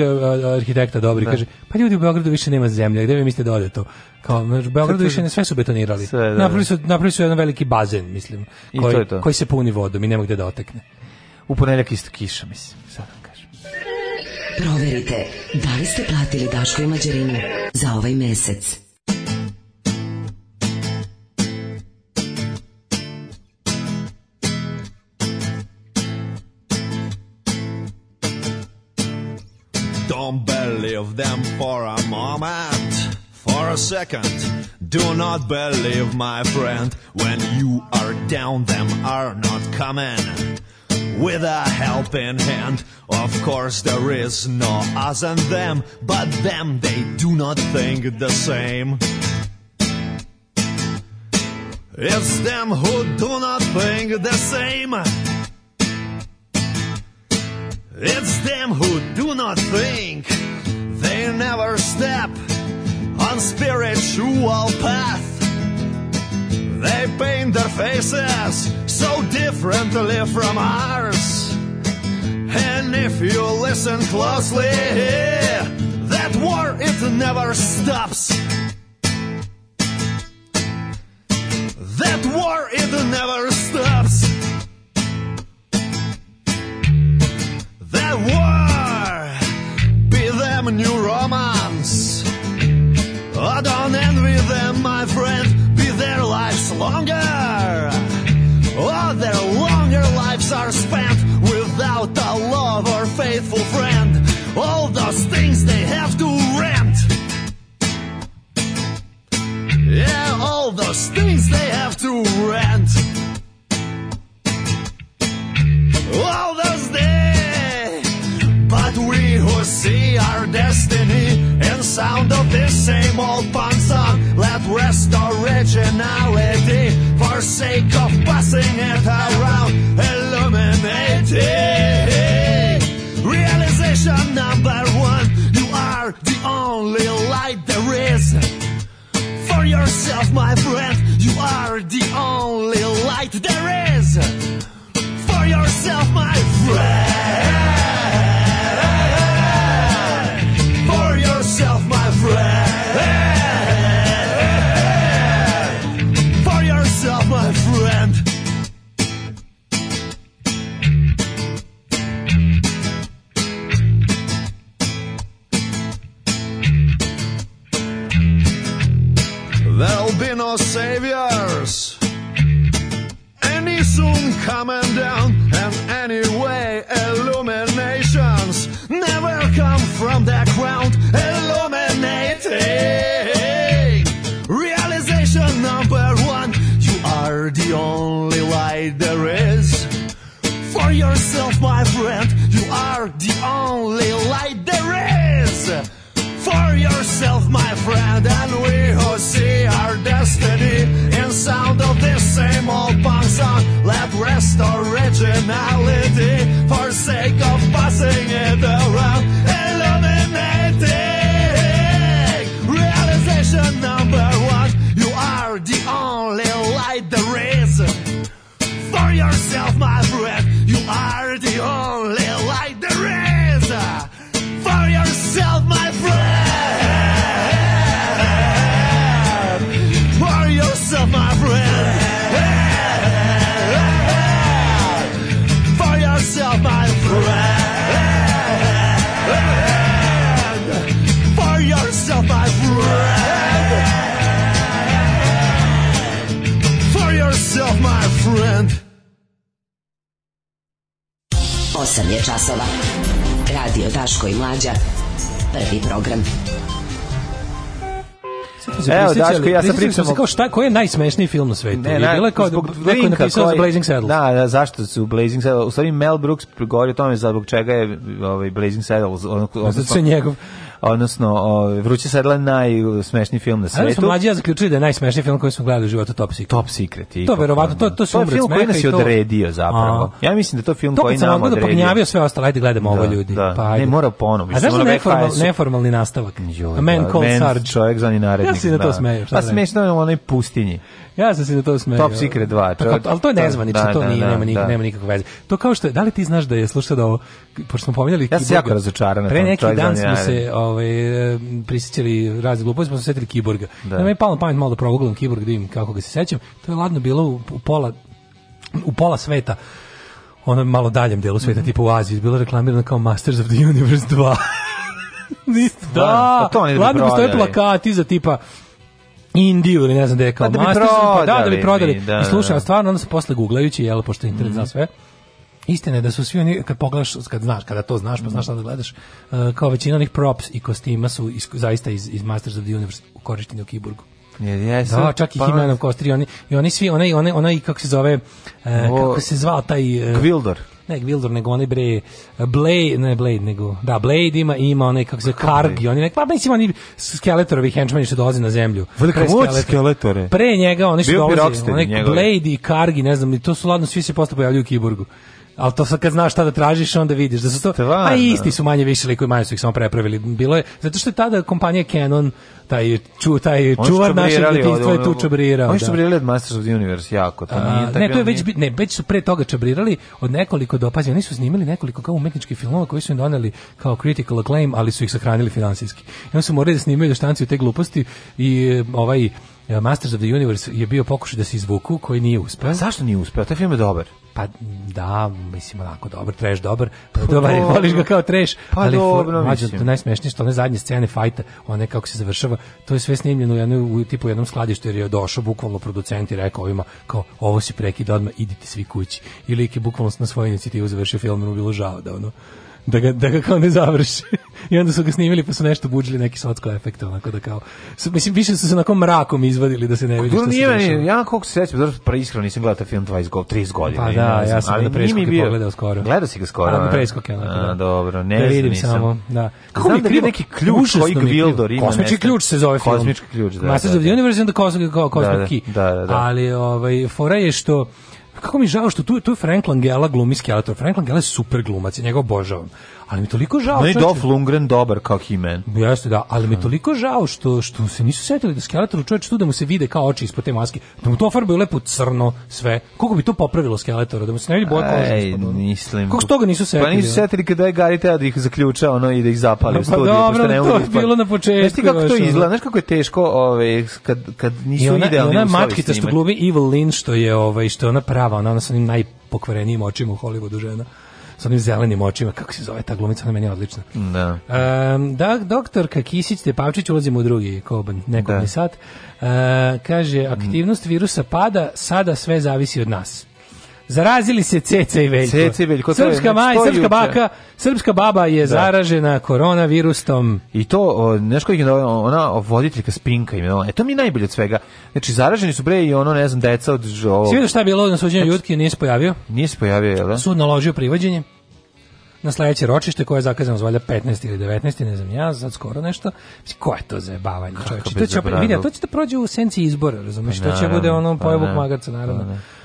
arhitekta dobri, da. kaže, pa ljudi u Beogradu više nema zemlje, gde vi mislite da ode to? Kao, u Beogradu više ne sve su betonirali. Sve, da, napravili, da. su, napravili su jedan veliki bazen, mislim, koji, koji se puni vodom i nema gde da otekne.
U ponedjeljak isto kiša, mislim. Proverite da li ste platili Daško i Mađerinu za ovaj mesec. Don't believe them for a moment, for a second. Do not believe my friend when you are down, them are not coming. with a helping hand. Of course, there is no us and them, but them, they do not think the same. It's them who do not think the same. It's them who do not think. They never step on spiritual path. They paint their faces so differently from ours. And if you listen closely, that war it never stops. That war it never stops. That war be them new romance. I don't envy them, my friend. Be their lives longer. are spent without a love or faithful friend. All those things they have to rent. Yeah, all those things they have to rent. All those days. But we who see our destiny and sound of this same old pun song, let rest originality for sake of passing it around. the only light there is. For yourself, my friend, you are the only light there is. For yourself, my friend. our saviors. Any soon coming down, and anyway, illuminations never come from the ground. Illuminating realization number one you are the only light there is. For yourself, my friend, you are the only light there is for yourself, my friend, and we who see our destiny
in sound of this same old punk song. Let rest originality for sake of passing it around. Illuminating realization number one. You are the only light there is for yourself, my 8 je časova. Radio Daško i Mlađa. Prvi program. Evo, Daško, ja sam pričam... Kao šta, koji je najsmešniji film na svetu? Ne, je bilo kao zbog da- neko napisao koji, za Blazing Saddles. Da, da, zašto su Blazing Saddles? U stvari Mel Brooks govorio o tome zbog čega je ovaj, Blazing Saddles. On, on, on, on, on, on, odnosno o, Vruće sedlo je najsmešniji film na svetu. Ali smo mlađi ja zaključili da je najsmešniji film koji smo gledali u životu Top Secret. Top Secret. I to verovatno, to, to, to je film koji nas je odredio zapravo. A, ja mislim da to film to koji nam da odredio. To pognjavio sve ostalo, ajde gledamo da, ovo ljudi. Da, pa, ajde. ne, mora ponovo. A zašto neformal, neformalni nastavak? Jo, a man da, called Sarge. Čovjek zvani narednik. Ja se na da to da. smeju. Pa smešno je onaj pustinji. Ja sam se na to smeo. Top Secret 2. Tako, pa ali to je da, nezvanično, da, to da, nije, nema, nik, nema nikakve veze. To kao što, da li ti znaš da je slušao da ovo, pošto smo pominjali... Ja sam jako razočaran. Pre neki dan smo se ovaj, prisjećali razne gluposti, pa smo se setili Kiborga. Da. mi je palo pamet malo da proguglam Kiborg, da im kako ga se sećam. To je ladno bilo u, u pola u pola sveta ono malo daljem delu sveta, mm -hmm. tipa u Aziji, bilo reklamirano kao Masters of the Universe 2. Niste, da, da, pa to oni da plakati za tipa Indiju ili ne znam gde je kao pa da bi master, prodali, da, da bi prodali. Mi, da, da, I slušam da. stvarno, onda se posle guglajući, jel, pošto internet mm -hmm. zna sve, Istina je da su svi oni kad pogledaš kad znaš kada to znaš pa znaš šta da gledaš uh, kao većina onih props i kostima su iz, zaista iz, iz Masters of the Universe korišteni u Kiburgu. Jer jesu. Da, čak i pa... Himenom Kostri, oni, i oni svi, onaj, onaj, onaj, kako se zove, uh, kako se zvao taj... Uh, e, Gvildor ne Gwildor, nego onaj bre Blade, ne Blade, nego da, Blade ima i ima onaj kako se Karg oni nek, pa mislim oni Skeletorovi henchmeni što dolaze na zemlju. Velika pre moć Skeletore. Pre njega oni što dolaze, onek Blade i Karg, ne znam, i to su ladno svi se posle pojavljuju u Kiborgu ali to sad kad znaš šta da tražiš, onda vidiš da su to... Tvarno. A isti su manje više likovi, manje su ih samo prepravili. Bilo je, zato što je tada kompanija Canon, taj, ču, taj čuvar našeg djetinjstva je tu čabrirao. Oni što da. brirali od Masters of the Universe, jako. To nije, a, ne, to je već, ne, već su pre toga čabrirali od nekoliko dopazi. Oni su snimili nekoliko kao umetničkih filmova koji su im doneli kao critical acclaim, ali su ih sahranili finansijski. I onda su morali da snimaju do da štanciju te gluposti i ovaj Masters of the Universe je bio pokušaj da se izvuku, koji nije uspeo. Pa zašto nije uspeo? Taj film je dobar. Pa da, mislim onako dobar, treš dobar. Pa, dobar
je,
voliš ga kao treš, pa, ali dobro, mađo, to
najsmešnije što one zadnje scene fajta, one kako se završava, to je sve snimljeno u, jednu, u tipu jednom skladištu jer je došao bukvalno producent i rekao ovima kao ovo se prekida odmah, idite svi kući. I lik je bukvalno na svoju inicijativu završio film, mu bilo žao da ono da ga, da ga kao ne završi. I onda su ga snimili pa su nešto budžili neki sotsko efekt, onako da kao... Su, Mislim, više su se onako mrakom izvadili da se ne vidi pa što se
dešava. Ja koliko se sećam, zato iskreno nisam gledao taj film 20 go, 30 godina.
Pa da, ja sam ali preskoke
bio... pogledao
skoro.
Gledao si ga skoro? Da,
pa, preiskoke, onako. A, da.
dobro, ne da vidim
nisam. samo, da.
Kako Znam mi krivo, da neki ključ koji Gvildor
ima. Kosmički ključ se zove film.
Kosmički ključ, da.
Master da, of the da. Universe and the Cosmic Key. Da, da, da. Ali, ovaj, fora je što Kako mi žao što tu, tu je Frank Langella glumi skeletor. Frank Langella je super glumac, njega obožavam ali mi toliko žao.
No
i
Dolph Lundgren dobar kao He-Man.
Jeste, da, ali mi da. toliko žao što, što se nisu setili da Skeletor čovječ tu da mu se vide kao oči ispod te maske, da mu to farbaju lepo crno sve. Kako bi to popravilo Skeletora, da mu se ne vidi boja kože ispod.
mislim.
Kako toga nisu setili? Pa
nisu da? setili kada je Gary teo da ih zaključa ono i da ih zapali u pa studiju. Pa
dobro, to je bilo na početku.
Znaš kako to izgleda, znaš kako je teško ovaj, kad, kad nisu ona, idealni I ona matkica
što glumi Evil Lynn, što je, ovaj, što je ona prava, ona, ona sa onim najpokvarenijim očima u Hollywoodu žena sa onim zelenim očima, kako se zove ta glumica, ona meni je odlična.
Da.
Um, da, doktorka Kisić Stepavčić, ulazimo u drugi koban, nekom da. sat, uh, kaže, aktivnost virusa pada, sada sve zavisi od nas. Zarazili se Ceca i Veljko.
Ceca i Veljko.
Srpska, znači, maj, srpska, baka, srpska baba je da. zaražena koronavirusom.
I to, znaš koji je ona voditeljka spinka imena, E to mi je najbolje od svega. Znači, zaraženi su bre i ono, ne znam, deca od... Ovo... Svi vidio
šta je bilo na suđenju znači- Jutki, nije se pojavio.
Nije se pojavio, jel da?
Sud naložio privađenje na sledeće ročište koje je zakazano zvalja 15 ili 19, ne znam ja, sad skoro nešto. Ko je to zajebavanje, čoveče? To će opet, vidi, to će da prođe u senci izbora, razumiješ? Pa, to će bude ono pa pojebog pa, naravno. Pa,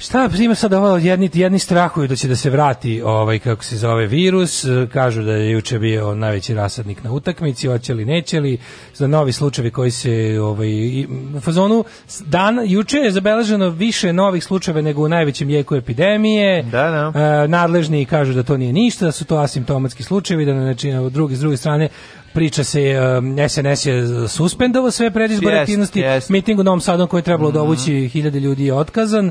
Šta ima sad ovo, jedni, jedni strahuju da će da se vrati ovaj, kako se zove, virus, e, kažu da je juče bio najveći rasadnik na utakmici, hoće li, neće li, za novi slučajevi koji se ovaj, u fazonu, dan, juče je zabeleženo više novih slučajeva nego u najvećem jeku epidemije,
da, da.
E, nadležni kažu da to nije ništa, da su to asimptomatski slučajevi, da ne čine, drugi, s druge strane, priča se um, e, SNS je suspendovao sve predizborne aktivnosti, yes. miting u Novom Sadu koji je trebalo mm -hmm. dovući hiljade ljudi je otkazan.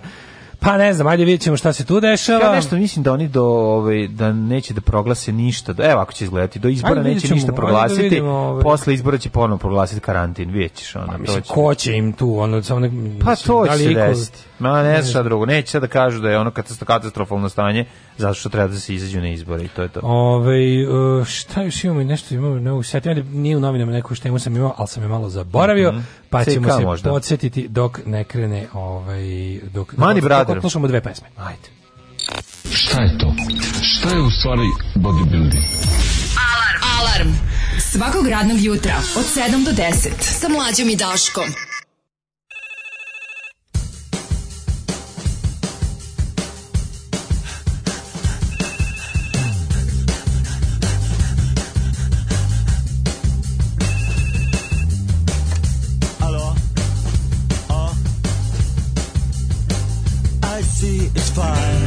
Pa ne znam, ajde vidjet ćemo šta se tu dešava.
Ja nešto mislim da oni do, ovaj, da neće da proglase ništa. Evo ako će izgledati, do izbora ajde, neće ćemo, ništa da proglasiti, da vidimo, ovaj. posle izbora će ponovno proglasiti karantin, vidjet ćeš.
Ono,
pa, mislim,
to će... ko će im tu? Ono, samo nek,
pa to da će da se desiti. Ma ne, ne znam šta drugo, neće da kažu da je ono katastrofalno stanje, zato što treba da se izađu na izbore i to je to.
Ove, e, šta još imamo i nešto imamo, ne mogu nije u novinama neku što sam imao, ali sam je malo zaboravio, mm -hmm. pa ćemo se možda. podsjetiti dok ne krene, ovaj, dok...
Mani
Brother. Slušamo dve pesme.
Ajde. Šta je to? Šta je u stvari bodybuilding? Alarm! Alarm! Svakog radnog jutra od 7 do 10 sa mlađom i Daškom. fire.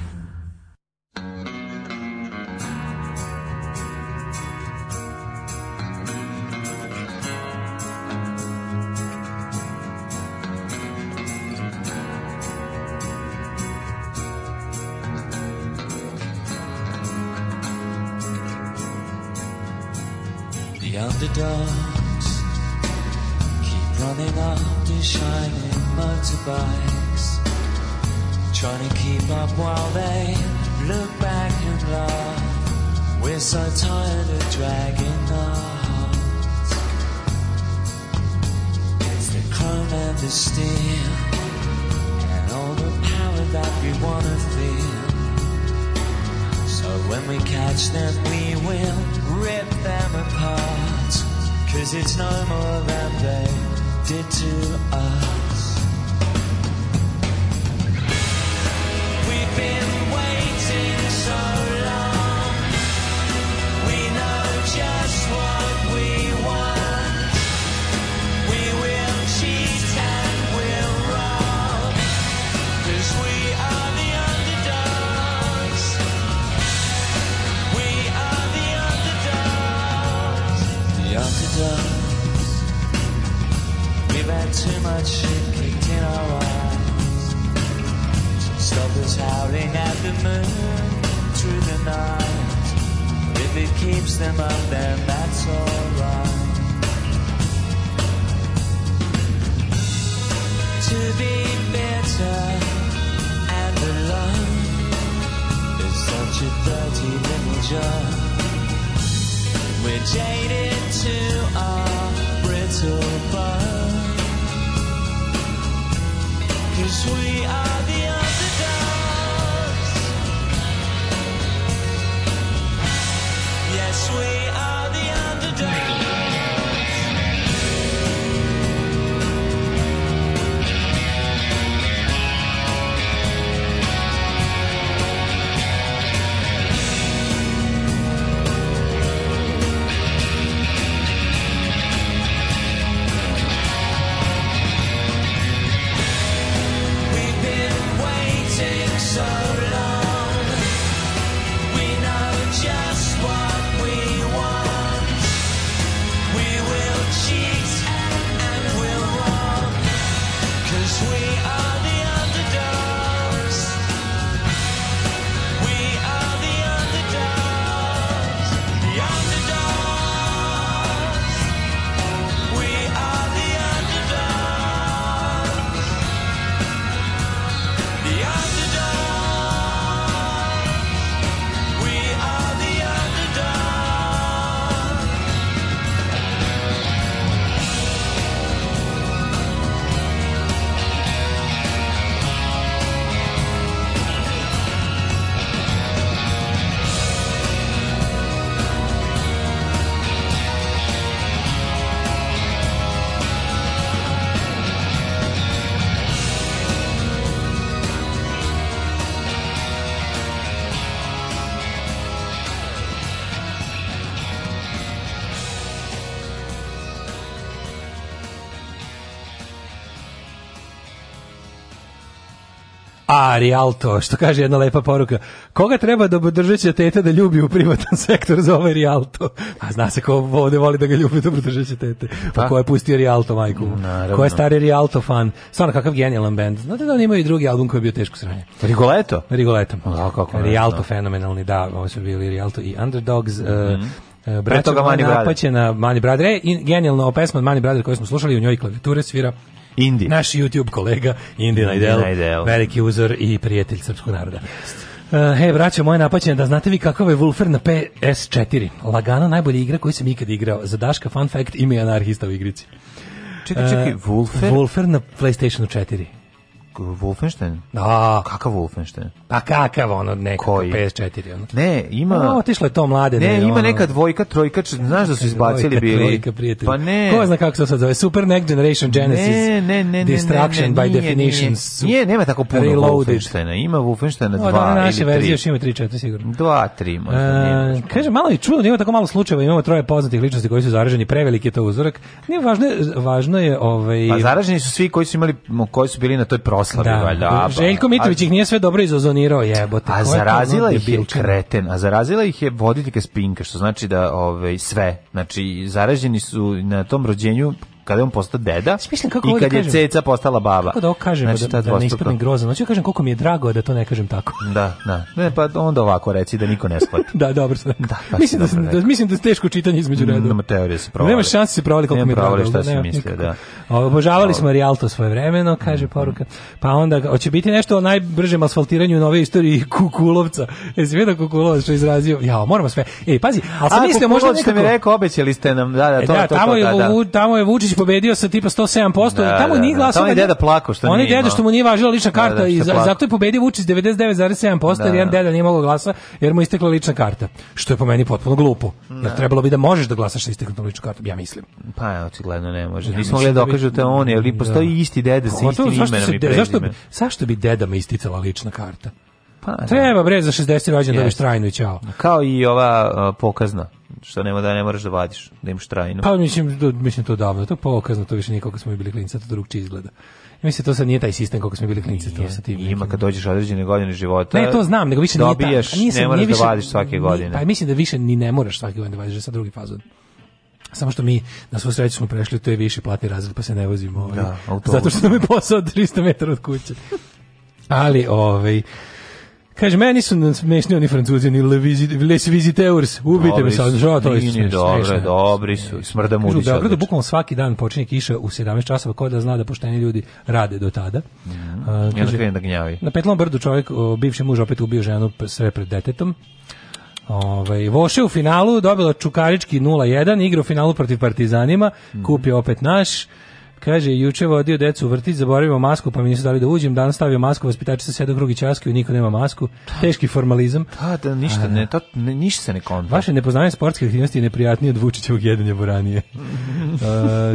Rialto, što kaže jedna lepa poruka. Koga treba da Dobrodržeća tete da ljubi u privatan sektor za ovaj Rialto? A zna se ko ovde voli da ga ljubi Dobrodržeća da tete. Pa, pa ko je pustio Rialto, majku? Naravno. Ko je stari Rialto fan? Stvarno, kakav genijalan band. Znate da oni imaju i drugi album koji je bio teško sranje?
Rigoletto?
Rigoletto. Da, kako Rialto fenomenalni, da. Ovo su bili Rialto i Underdogs. Mm -hmm. Uh,
Braća Mani Brother.
Napaćena Mani Brother. E, genijalno pesma Mani Brother koju smo slušali, u njoj klavijature svira
Indi.
Naš YouTube kolega, Indi Najdel, veliki uzor i prijatelj srpskog naroda. Uh, hej, braćo, moje napaćenje, da znate vi kakav je Wolfer na PS4. Lagana najbolja igra koju sam ikad igrao. Za Daška, fun fact, ime je anarhista u igrici.
Čekaj, čekaj, e, Wolfer?
Uh, Wolfer na PlayStation 4.
Wolfenstein?
Da. Kakav
Wolfenstein?
Pa kakav ono neko Koji? PS4 ono.
Ne, ima
otišlo je to mlade.
Da ne, ne ima
ono...
neka dvojka, trojka, č... znaš da su izbacili dvojka,
bili. Trojka,
prijatelj. pa ne.
Ko zna kako se sad zove? Super Next Generation Genesis.
Ne, ne, ne,
Destruction by nije, definition. Nije,
nije, nema tako puno Wolfensteina. Ima Wolfensteina 2 da, naše verzije
još
ima 3,
4 sigurno.
2, 3
možda. E, kaže malo je čudno, da ima tako malo slučajeva, imamo troje poznatih ličnosti koji su zaraženi, preveliki je to uzorak. Nije važno, važno je ovaj
Pa zaraženi su svi koji su imali koji su bili na toj proslavi da.
valjda. Željko Mitrović ih nije sve dobro izozonio trenirao jebote.
A zarazila ih je kreten, a zarazila ih je voditeljka spinka, što znači da ove, ovaj, sve, znači zaraženi su na tom rođenju kada je on postao deda Smislim, kako i kad je ceca postala baba.
Kako da ovo kažem, znači, da, da ne ispadne grozno. Znači, kažem koliko mi je drago da to ne kažem tako.
Da, da. Ne, pa onda ovako reci da niko ne shvati.
Da, da, pa da, dobro sam. Da, pa mislim, da, da, mislim da je teško čitanje između redova. Nema
mm, teorije se provali.
Nema šanse da se provali
koliko mi je drago. šta
si
mislio, da.
Obožavali smo Rialto svoje vremeno, kaže mhm. poruka. Pa onda, hoće biti nešto o najbržem asfaltiranju nove istoriji Kukulovca. Jesi vidio e, Kukulovac što izrazio? Ja, moramo sve. Ej, pazi, al sam mislio možda nekako...
mi rekao, obećali ste nam, da, da, e, to, da, tamo je,
tamo je Vučić Vučić pobedio sa tipa 107%, da, tamo
da, nije
glasao. Da,
deda plako što Oni deda
što mu nije važila lična da, karta da, da, i za, zato je pobedio Vučić 99,7% da, jer jedan deda nije mogao glasa jer mu je istekla lična karta. Što je po meni potpuno glupo. Da. Jer trebalo bi da možeš da glasaš sa isteknutom ličnom kartom, ja mislim.
Pa, ja, očigledno ne može. Ja, Nismo mogli da, da okažu te oni, ali postoji da. isti deda sa istim imenom i prezimenom.
Zašto zašto bi dedama isticala lična karta? Pa, Treba bre za 60 rođendan yes. dobiš trajnu i ćao.
Kao i ova uh, pokazna što nema da ne moraš da vadiš, da imaš trajnu.
Pa mislim, do, mislim to davno, to pokazno, to više nikako smo bili klinci, to drugčije izgleda. Mislim to sad nije taj sistem kako smo bili klinci, to
sa tim. Ima kad dođeš određene godine života.
Ne, to znam, nego više dobiješ,
nije tako. ne moraš da više, da vadiš svake godine.
Pa mislim da više ni ne moraš svake godine da vadiš da sa drugi fazon. Samo što mi na svoj sreću smo prešli to je više platni razred pa se ne vozimo.
Ovaj, da,
ovaj, zato što nam je posao 300 metara od kuće. Ali, ovaj, Kaže, meni su smešni oni francuzi, ni les visiteurs, ubite
me sad,
žao, to je
Dobre, dobri su, smrda mu U
Beogradu bukvalno svaki dan počinje kiša u 17 časova, ko da zna da pošteni ljudi rade do tada. Mm.
Uh, kaže, ja da gnjavi.
Na Petlom brdu čovjek, o, bivši muž, opet ubio ženu sve pred detetom. Ove, ovaj, Voše u finalu dobila Čukarički 0-1, igra u finalu protiv Partizanima, mm. kupio opet naš. Kaže, juče vodio decu u vrtić, zaboravimo masku, pa mi nisu dali da uđem. Danas stavio masku, vaspitačica sedam drugi časki i niko nema masku. Teški formalizam.
Da, da, ništa, ne, to, ne, ništa se ne konta.
Vaše nepoznanje sportske aktivnosti je neprijatnije od Vučićevog jedanja boranije. uh,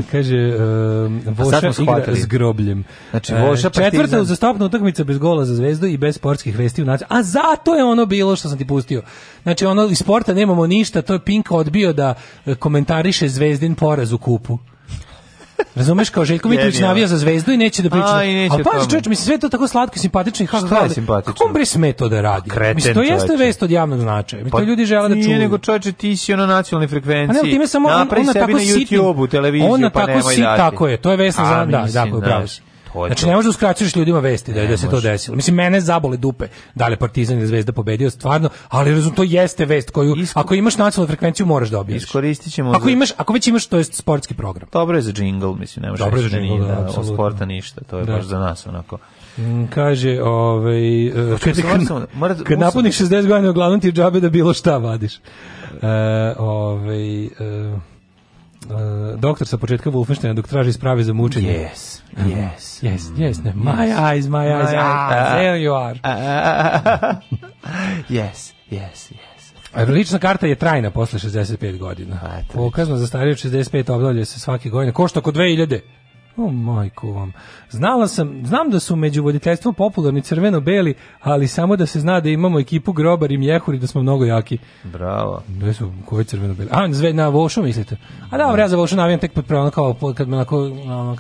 kaže, uh, Voša igra s grobljem. Znači, e, Voša uh, Četvrta uzastopna utakmica bez gola za zvezdu i bez sportskih vesti u naciju. A zato je ono bilo što sam ti pustio. Znači, ono, iz sporta nemamo ništa, to je Pinka odbio da e, komentariše zvezdin poraz u kupu. Razumeš kao Željko Mitrović navija za Zvezdu i neće da priča.
A, a
pa čoveče, mislim sve to tako slatko i simpatično i kako je
simpatično. Kako bre sme to da radi? Kreten,
mislim to jeste vest od javnog značaja. Mi pa, to ljudi žele da čuju. Nije
nego čoveče ti si na nacionalnoj frekvenciji. A ne, time samo on, ona tako na YouTubeu, televiziju, ona pa tako
nemoj
si,
Tako je, to je vest za da, tako je, pravo hoću. Znači ne možeš da uskraćuješ ljudima vesti da, je, da se to desilo. Mislim mene zabole dupe da li Partizan ili Zvezda pobedio stvarno, ali rezultat jeste vest koju Iskor... ako imaš nacionalnu frekvenciju moraš da objaviš. Iskoristićemo. Ako imaš, ako već imaš to jest sportski program.
Dobro je za jingle, mislim, ne možeš. Dobro je
za jingle, da,
da, sporta ništa, to je da. baš
za
nas onako
mm, kaže ovaj e, kad, kad, da- kad da- napuniš 60 godina uglavnom ti džabe da bilo šta vadiš. E, ovaj e, Da. E, doktor sa početka Wolfensteina dok traži sprave za mučenje.
Yes,
mhm. yes. Yes, yes. Ne. My yes. eyes, my eyes. My ah, there you are.
yes, yes,
yes. Lična karta je trajna posle 65 godina. Pokazno za starije od 65 obdavlja se svake godine. Košta oko 2000. O majku vam. Znala sam, znam da su među voditeljstvom popularni crveno-beli, ali samo da se zna da imamo ekipu grobar i mjehuri da smo mnogo jaki.
Bravo. Da
su koji crveno-beli. A zve na Vošu mislite? A da, ja za Vošu navijam tek pod pravno kao kad me onako,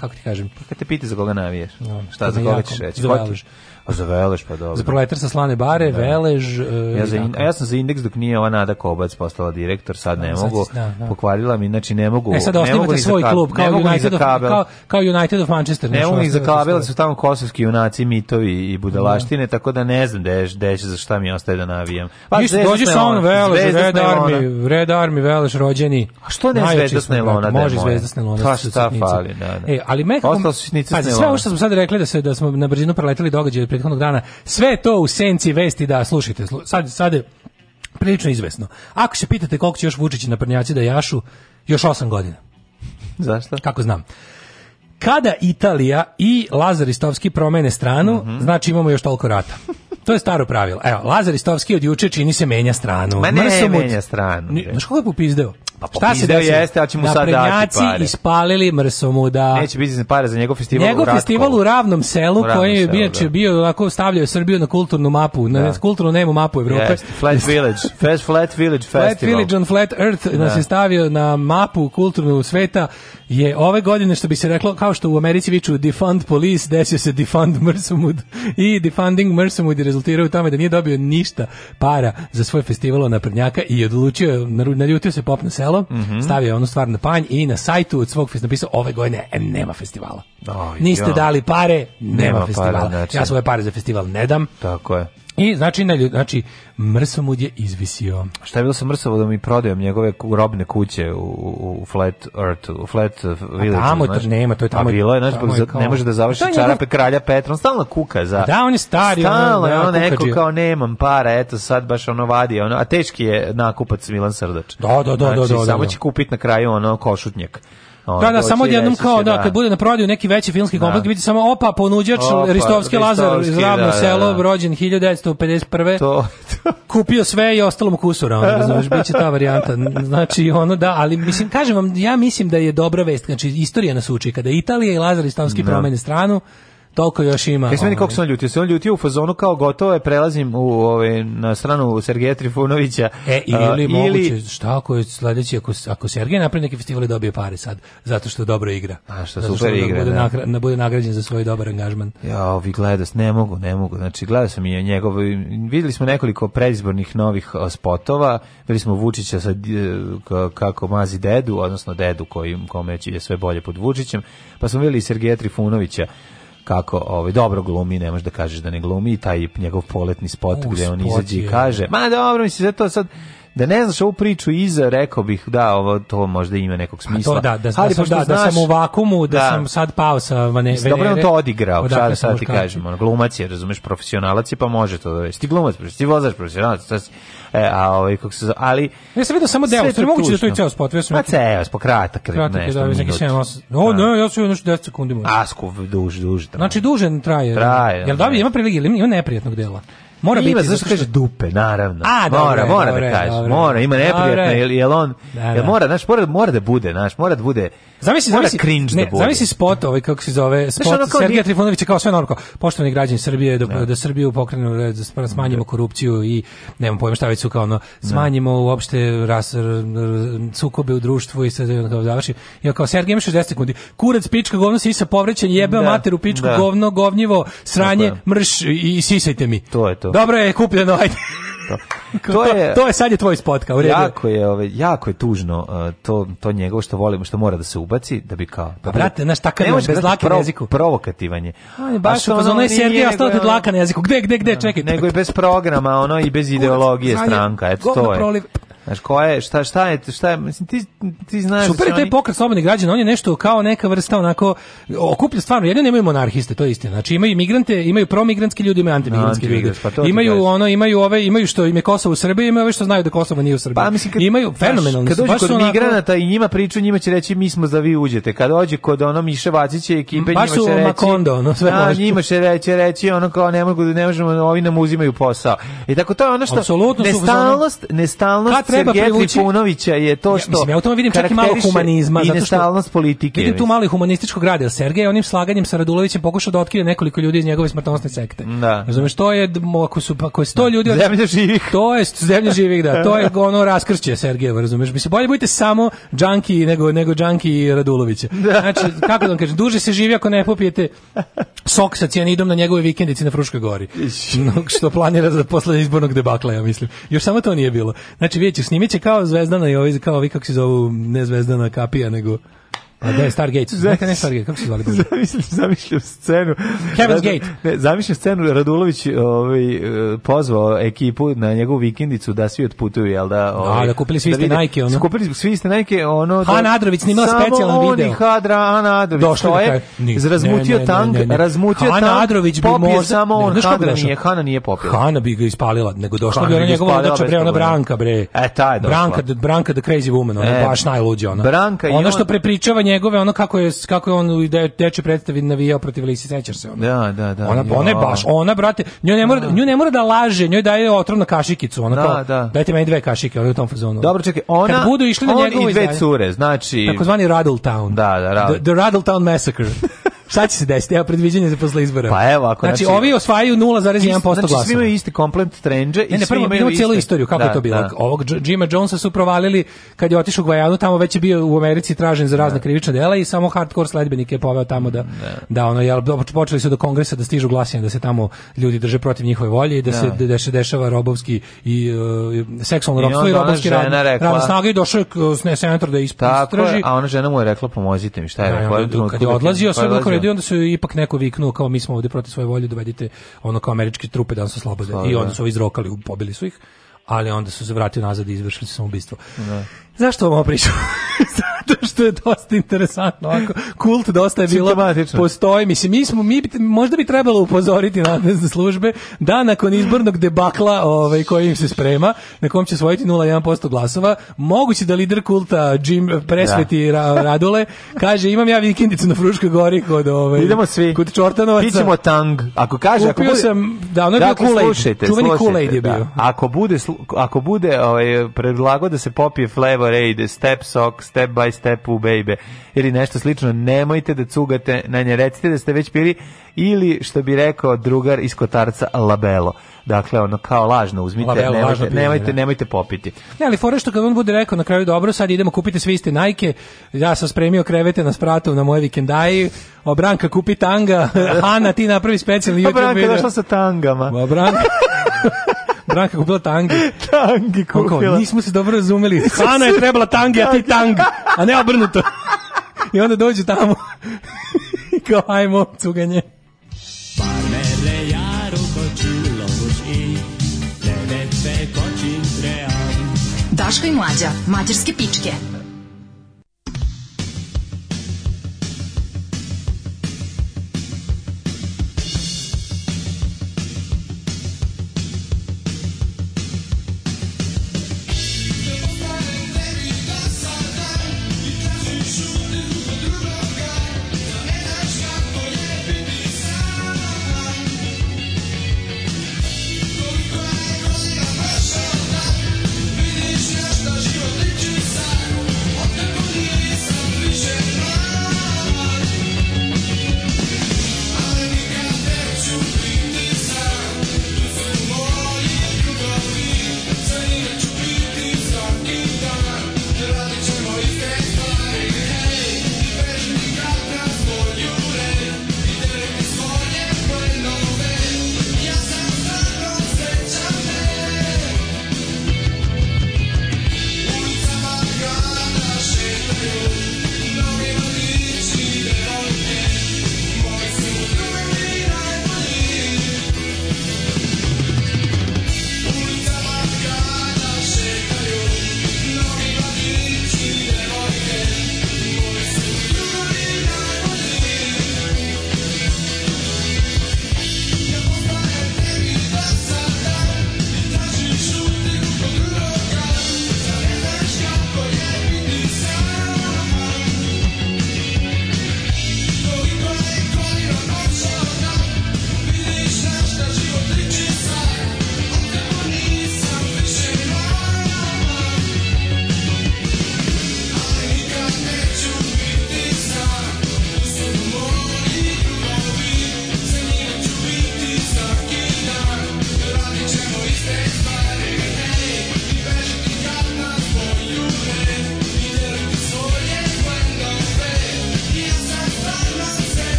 kako ti kažem.
Kad te piti za koga navijaš? No, šta za koga ćeš reći? Za A za Velež, pa dobro.
Za proletar sa slane bare, da. Velež...
Uh, ja, za in, ja sam za indeks dok nije ona Nada Kobac postala direktor, sad da, ne da, mogu, da, da. pokvarila mi, znači ne mogu...
E sad osnivate svoj klub, kao United, of, kao, kao United of Manchester.
Ne mogu ni za kabel, su tamo kosovski junaci, mitovi i budalaštine, da. tako da ne znam gde će za šta mi ostaje da navijam.
Pa, Ništa, dođi sa on Velež, Red Army, Red Army, Velež, rođeni.
A što ne Zvezda lona?
Može
Zvezda
lona. Pa
šta fali, da, da. E, ali mekako... Ostalo su šnice
Sve ovo što smo sad rekli, da, se, da smo na brzinu preletali događaje prethodnog dana. Sve to u senci vesti da slušajte, sad sad je prilično izvesno. Ako se pitate koliko će još Vučić na prnjaci da jašu, još 8 godina.
Zašto?
Kako znam. Kada Italija i Lazar Istovski promene stranu, mm -hmm. znači imamo još toliko rata. To je staro pravilo. Evo, Lazar Istovski od juče čini se menja stranu.
Ma ne, Mrsomud... menja stranu.
Znaš kako je popizdeo?
Pa Šta se desilo? jeste, ali će mu sad dati pare.
ispalili mrsomuda.
Neće biti pare za
njegov festival njegov u Ratkovu. festival u Ravnom selu, u Ravnom koji je bio, da. bio stavljao Srbiju na kulturnu mapu, na da. kulturnu nemu mapu Evrope. Yes.
Flat Village, Fest Flat Village Festival. Flat
Village on Flat Earth da. nas je stavio na mapu kulturnu sveta je ove godine, što bi se reklo, kao što u Americi viču defund police, desio se defund mrsomud i defunding mrsomud je rezultirao u tome da nije dobio ništa para za svoj festival naprednjaka i odlučio, naljutio se pop na selo selo, mm -hmm. stavio onu stvar na panj i na sajtu od svog napisao ove godine nema festivala. Oh, Niste jo. dali pare, nema, nema festivala. Para, znači. Ja svoje pare za festival ne dam.
Tako je.
I znači na ljudi, znači Mrsomud je izvisio.
Šta je bilo sa Mrsovodom i prodajom njegove robne kuće u, u Flat Earth, u Flat Village?
A tamo znaš, to nema, to je tamo.
A bilo je, znaš, ne može da završi čarape kralja Petra, on stalno kuka za...
Da, on je stari.
Stalno on, on neko kao nemam para, eto sad baš ono vadi, ono, a teški je nakupac Milan Srdač.
Da, da, da. da
znači,
da, da, da,
da, samo će kupiti na kraju ono košutnjak.
Ovaj, da, da, samo odjednom kao, da, da, kad bude na prodaju neki veći filmski da. kompleks, biti samo opa, ponuđač, Ristovski Lazar da, iz Ravno selo, rođen 1951.
To, to.
Kupio sve i ostalo mu kusura, ono, razumiješ, bit će ta varijanta. Znači, ono, da, ali mislim, kažem vam, ja mislim da je dobra vest, znači, istorija nas uči, kada Italija i Lazar Ristovski promene stranu, Toliko još ima.
Jesi meni kako se on ljutio? Se on ljutio u fazonu kao gotovo je, prelazim u, ove, ovaj, na stranu Sergeja Trifunovića.
E, ili uh, moguće, ili... šta ako je sledeći, ako, ako Sergej napravi neki festival i dobije pare sad, zato što dobro igra.
A
što
zato što super da igra, da. Nakra,
na, da bude nagrađen za svoj dobar angažman.
Ja, ovi gledas, ne mogu, ne mogu. Znači, gledao sam i njegov, videli smo nekoliko predizbornih novih spotova, videli smo Vučića sa, kako mazi dedu, odnosno dedu kojim, kome je sve bolje pod Vučićem, pa smo videli i Sergeja Trifunovića kako ovaj dobro glumi, ne možeš da kažeš da ne glumi taj njegov poletni spot U, gde on izađe i kaže: "Ma dobro, mislim da to sad Da ne znaš ovu priču iza, rekao bih da ovo to možda ima nekog smisla. A To
da, da, da, Ali, da, sam, da, znaš,
da
sam u vakumu, da,
da,
sam sad pao sa
Venere. Dobro on to odigrao, šta da sad ti kažem, ono, glumac je, razumeš, profesionalac je, pa može to da dovesti. Ti glumac, ti vozač profesionalac, sad e, a ovaj kako se ali
ja sam video samo deo, što moguće da to je ceo spot, ja sam
pa ceo spot kratak,
kratak da, nešto. Da, neki 7 8. O, ne, ja sam još 10 sekundi
možda. Asku duže, duže.
Znači duže traje. Traje. Jel da ima privilegije, ima neprijatnog dela.
Mora ima, biti, zato što kaže dupe, naravno.
A,
mora, dobre, mora dobre, da kaže. Mora, ima neprijatno, jel, jel on, da, Jel da. mora, znaš, mora, mora da bude, znaš, mora da bude, zamisli, mora zamisli, cringe da ne, da bude.
Zamisli spot, ovaj, kako se zove, spot znaš, ono Sergija nije... Trifunovića, kao sve normalno, poštovani građani Srbije, da, da Srbiju pokrenu, da smanjimo korupciju i, nemam pojma šta već su kao ono, smanjimo uopšte ras, sukobe u društvu i sve kao završi. Ja kao Sergej ima 60 sekundi. Kurac pička govno se sisa povrećen, jebe da, mater u pičku da. govno govnjivo sranje, mrš i sisajte mi.
To je to.
Dobro je kupljeno, ajde. To. je, to,
to je
sad je tvoj spot
kao Jako je, ovaj jako je tužno uh, to to njegovo što volimo, što mora da se ubaci da bi kao.
Pa brate, znaš takav je bez
laka na jeziku. Provokativanje.
On baš ono, ono je Sergej ostao bez laka na jeziku. Gde, gde, gde, da, čekaj.
Nego je bez programa, ono i bez ideologije stranka, eto to je. Znaš, ko je, šta, šta je, šta je, mislim, ti, ti znaš...
Da Super je taj oni... pokret slobodnih građana, on je nešto kao neka vrsta onako, okuplja stvarno, jedno nemaju monarhiste, to je istina, znači imaju migrante, imaju promigrantski ljudi, imaju antimigrantski no, ljudi, pa imaju ono, imaju ove, imaju što im je Kosovo u Srbiji, imaju ove što znaju da Kosovo nije u Srbiji, pa, mislim, kad, imaju fenomenalno. Kad
dođe kod migranata i njima priču, njima će reći mi smo za vi uđete, kad dođe kod ono Miše
Vacića ekipe, njima će reći... Makondo, ono, sve a, da, njima će reći, reći ono kao ne, mogu, ne možemo, ovi nam uzimaju posao. I tako to je ono što... Apsolutno nestalnost, nestalnost treba Sergej privući
Trifunovića je to što
ja, mislim, ja vidim čak i malo humanizma
i nestalnost politike.
Vidim tu malo i humanističkog rada. Sergej onim slaganjem sa Radulovićem pokušao da otkrije nekoliko ljudi iz njegove smrtonosne sekte.
Da.
Razumeš, to je ako su pa ako je 100 da. ljudi,
zemlja živih.
To je zemlja živih, da. To je ono raskršće Sergejeva, razumeš? se bolje budite samo džanki nego nego džanki i Radulovića. Da. Znači, kako da kažem, duže se živi ako ne popijete sok sa cijanidom na njegove vikendici na Fruškoj gori. što planira za posle izbornog debakla, ja mislim. Još samo to nije bilo. Znači, vidjet ćeš, snimit će kao Zvezdana i ovi, kao ovi, kako se zovu, ne Zvezdana Kapija, nego... A da je Stargate. Znate ne Stargate, kako se zvali?
Zamišljam, zamišljam scenu.
Heaven's Gate. Ne,
zamišljam scenu, Radulović ovaj, e, pozvao ekipu na njegovu vikendicu da svi otputuju, jel da? da
ovaj, A, da kupili svi da iste da Nike, ono. Kupili svi
iste Nike, ono.
Da, Ana Adrović snimala specijalan video.
Samo
oni
Hadra, Ana Adrović. Došli da je, kaj. Razmutio tank, razmutio tank. Ana Adrović bi možda... samo on, ne, Hana nije, Hana nije popio.
Hana bi ga ispalila, nego došla bi ona njegova odača, bre, ona Branka, bre.
E, ta je došla.
Branka, Branka the crazy woman, ona e. baš najluđa, ona.
Branka i
ona. Ona što prepričava njegove, ono kako je, kako je on u de, deče predstavi navijao protiv Lisi, sećaš se ono.
Da, da, da.
Ona, ona baš, ona, brate, nju ne, mora, da. da. nju ne mora da laže, njoj daje otrovnu kašikicu, ono da, kao, da. dajte meni dve kašike, ono u tom fazonu.
Dobro, čekaj, ona, Kad budu išli na on i dve cure, znači...
Takozvani Raddle Town. Da, da, da. The, the Raddle Town Massacre. Šta će se desiti? Evo predviđanje za posle izbora.
Pa
evo,
ako
znači, znači ovi osvajaju 0,1% glasova. Znači
svi imaju isti komplet trendže i ne, ne, prvo, imaju cijelu
istoriju kako da, je to bilo. Da. Ovog Jima Jonesa su provalili kad je otišao u Gvajanu, tamo već je bio u Americi tražen za razna da. krivična dela i samo hardcore sledbenik je poveo tamo da, da, da ono jel počeli su do kongresa da stižu glasine da se tamo ljudi drže protiv njihove volje i da, se da. de, se dešava robovski i uh, seksualno robstvo i robovski
rad. Rekla,
snaga i došao je
senator
da istraži. Tako
je, a ona žena mu je rekla
pomozite mi, šta je da, rekla? Kad je odlazio, sve i onda su ipak neko viknuo kao mi smo ovde protiv svoje volje, dovedite ono kao američke trupe da nas oslobode. I da. onda su izrokali, pobili su ih ali onda su se vratili nazad i izvršili samoubistvo.
Da.
Zašto vam ovo pričam? Zato što je dosta interesantno. Ovako, kult dosta je bilo. Postoji. Mislim, mi smo, mi bi, možda bi trebalo upozoriti nadležne službe da nakon izbornog debakla ovaj, koji im se sprema, na kom će svojiti 0,1% glasova, moguće da lider kulta Jim presveti da. Radule kaže imam ja vikendicu na Fruškoj gori kod, ovaj,
Idemo svi. kod
Čortanovaca. Pićemo
tang. Ako kaže, Kupio ako
bude, sam, da, ono je da, bio Kool-Aid. Čuveni Kool-Aid je da. bio.
Da. Ako bude, ako bude ovaj, predlago da se popije flavor gore ide step sock, step by step u baby ili nešto slično, nemojte da cugate na nje, recite da ste već pili ili što bi rekao drugar iz kotarca labelo. Dakle, ono kao lažno uzmite, labelo, nemojte, lažno pijenje, nemojte, da. nemojte, popiti.
Ne, ali fore što kad on bude rekao na kraju dobro, sad idemo kupiti svi iste najke, ja sam spremio krevete na spratu na moje vikendaji, Obranka kupi tanga, Ana ti napravi specijalni pa YouTube Obranka video.
Obranka došla sa tangama.
Obranka. Branka kupila tangi.
tangi kupila. Oko,
nismo se dobro razumeli. Ana je trebala tangi, a ti tang. A ne obrnuto. I onda dođe tamo. I kao, ajmo, cuganje. Daško i mlađa, mađarske pičke.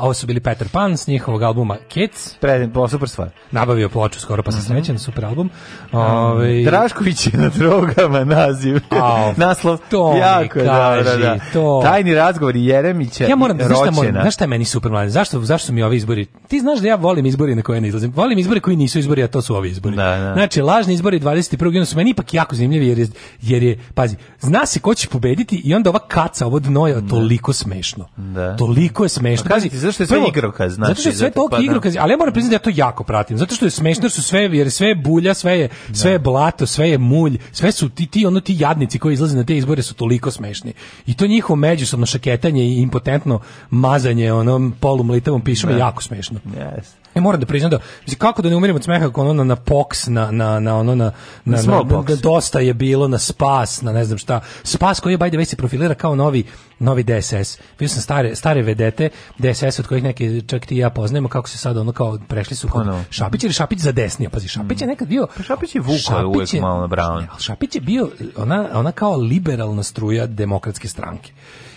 a ovo su bili Peter Pan s njihovog albuma Kids.
Predim, bo, super stvar.
Nabavio ploču skoro, pa sam mhm. srećen, super album.
Ove... Ovaj- Drašković je na drogama naziv. A, Naslov, to jako je da, da. To... Tajni razgovor Jeremića ja moram, i Ročena. Znaš znaš
šta je meni super mladen? Zašto, zašto su mi ovi izbori? Ti znaš da ja volim izbori na koje ne izlazim. Volim izbori koji nisu izbori, a to su ovi izbori.
Da, da.
Znači, lažni izbori 21. juna su meni ipak jako zanimljivi, jer je, jer je, pazi, zna se ko će pobediti i onda ova kaca, ovo dno je da. toliko smešno.
Da.
Toliko je smešno. kaži, Pazi,
zato znači, što je sve prvo, igrokaz,
znači. Zato što je
sve
to pa, da. igrokaz, ali ja moram priznati da ja to jako pratim, zato što je smešno su sve, jer sve je bulja, sve je, da. sve je blato, sve je mulj, sve su ti, ti, ono ti jadnici koji izlaze na te izbore su toliko smešni. I to njihovo međusobno šaketanje i impotentno mazanje onom polumlitavom pišom je da. jako smešno.
Yes.
Ja e, moram da priznam da mislim kako da ne umirem od smeha kako ono na, na poks na na na ono na na, na, na, na dosta je bilo na spas na ne znam šta. Spas koji je by the way se profilira kao novi novi DSS. Vidio sam stare stare vedete DSS od kojih neke čak ti ja poznajemo kako se sad ono kao prešli su kod pa, Šapić ili Šapić za desni, pazi Šapić
je
mm. nekad bio pa Šapić
je vukao uvek malo na Brown.
Šapić je bio ona ona kao liberalna struja demokratske stranke.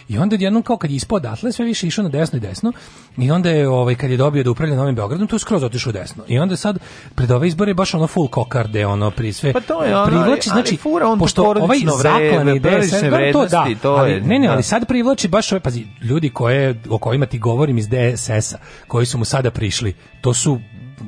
I onda jednom kao kad je ispao odatle, sve više išao na desno i desno. I onda je ovaj kad je dobio da upravlja Novim Beogradom, to je skroz otišao desno. I onda sad pred ove izbore baš ono full kokarde, ono pri sve.
Pa to je ono, privlači, ali, znači, fura on pošto ovaj zaklani DSS, to da, to ali, je,
ne, ne, da. ali sad privlači baš ove, pazi, ljudi koje, o kojima ti govorim iz DSS-a, koji su mu sada prišli, to su,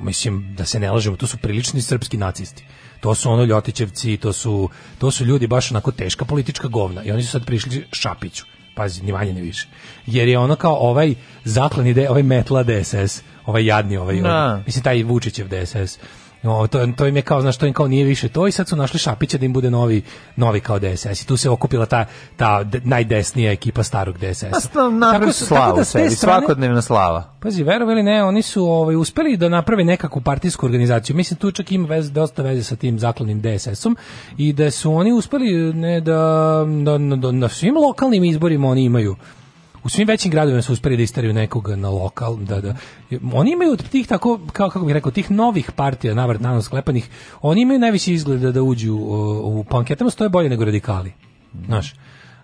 mislim, da se ne lažemo, to su prilični srpski nacisti to su ono Ljotićevci, to su, to su ljudi baš onako teška politička govna i oni su sad prišli Šapiću pazi, ni manje ni više. Jer je ono kao ovaj zaklan ide, ovaj metla DSS, ovaj jadni, ovaj, da. ovaj mislim, taj Vučićev DSS No, to, to im je kao, znaš, to im kao nije više to i sad su našli Šapića da im bude novi, novi kao DSS. I tu se okupila ta, ta najdesnija ekipa starog DSS. a Pa,
napravi slavu da sebi, svakodnevna slava.
Pazi, ili ne, oni su ovaj, uspeli da naprave nekakvu partijsku organizaciju. Mislim, tu čak ima veze, dosta veze sa tim zakladnim DSS-om i da su oni uspeli ne, da, da, da, da na svim lokalnim izborima oni imaju u svim većim gradovima su uspeli da isteraju nekoga na lokal, da, da. Oni imaju tih tako, kao, kako bih rekao, tih novih partija, navrat na sklepanih, oni imaju najviše izgleda da uđu u, u panketama, stoje bolje nego radikali. Znaš,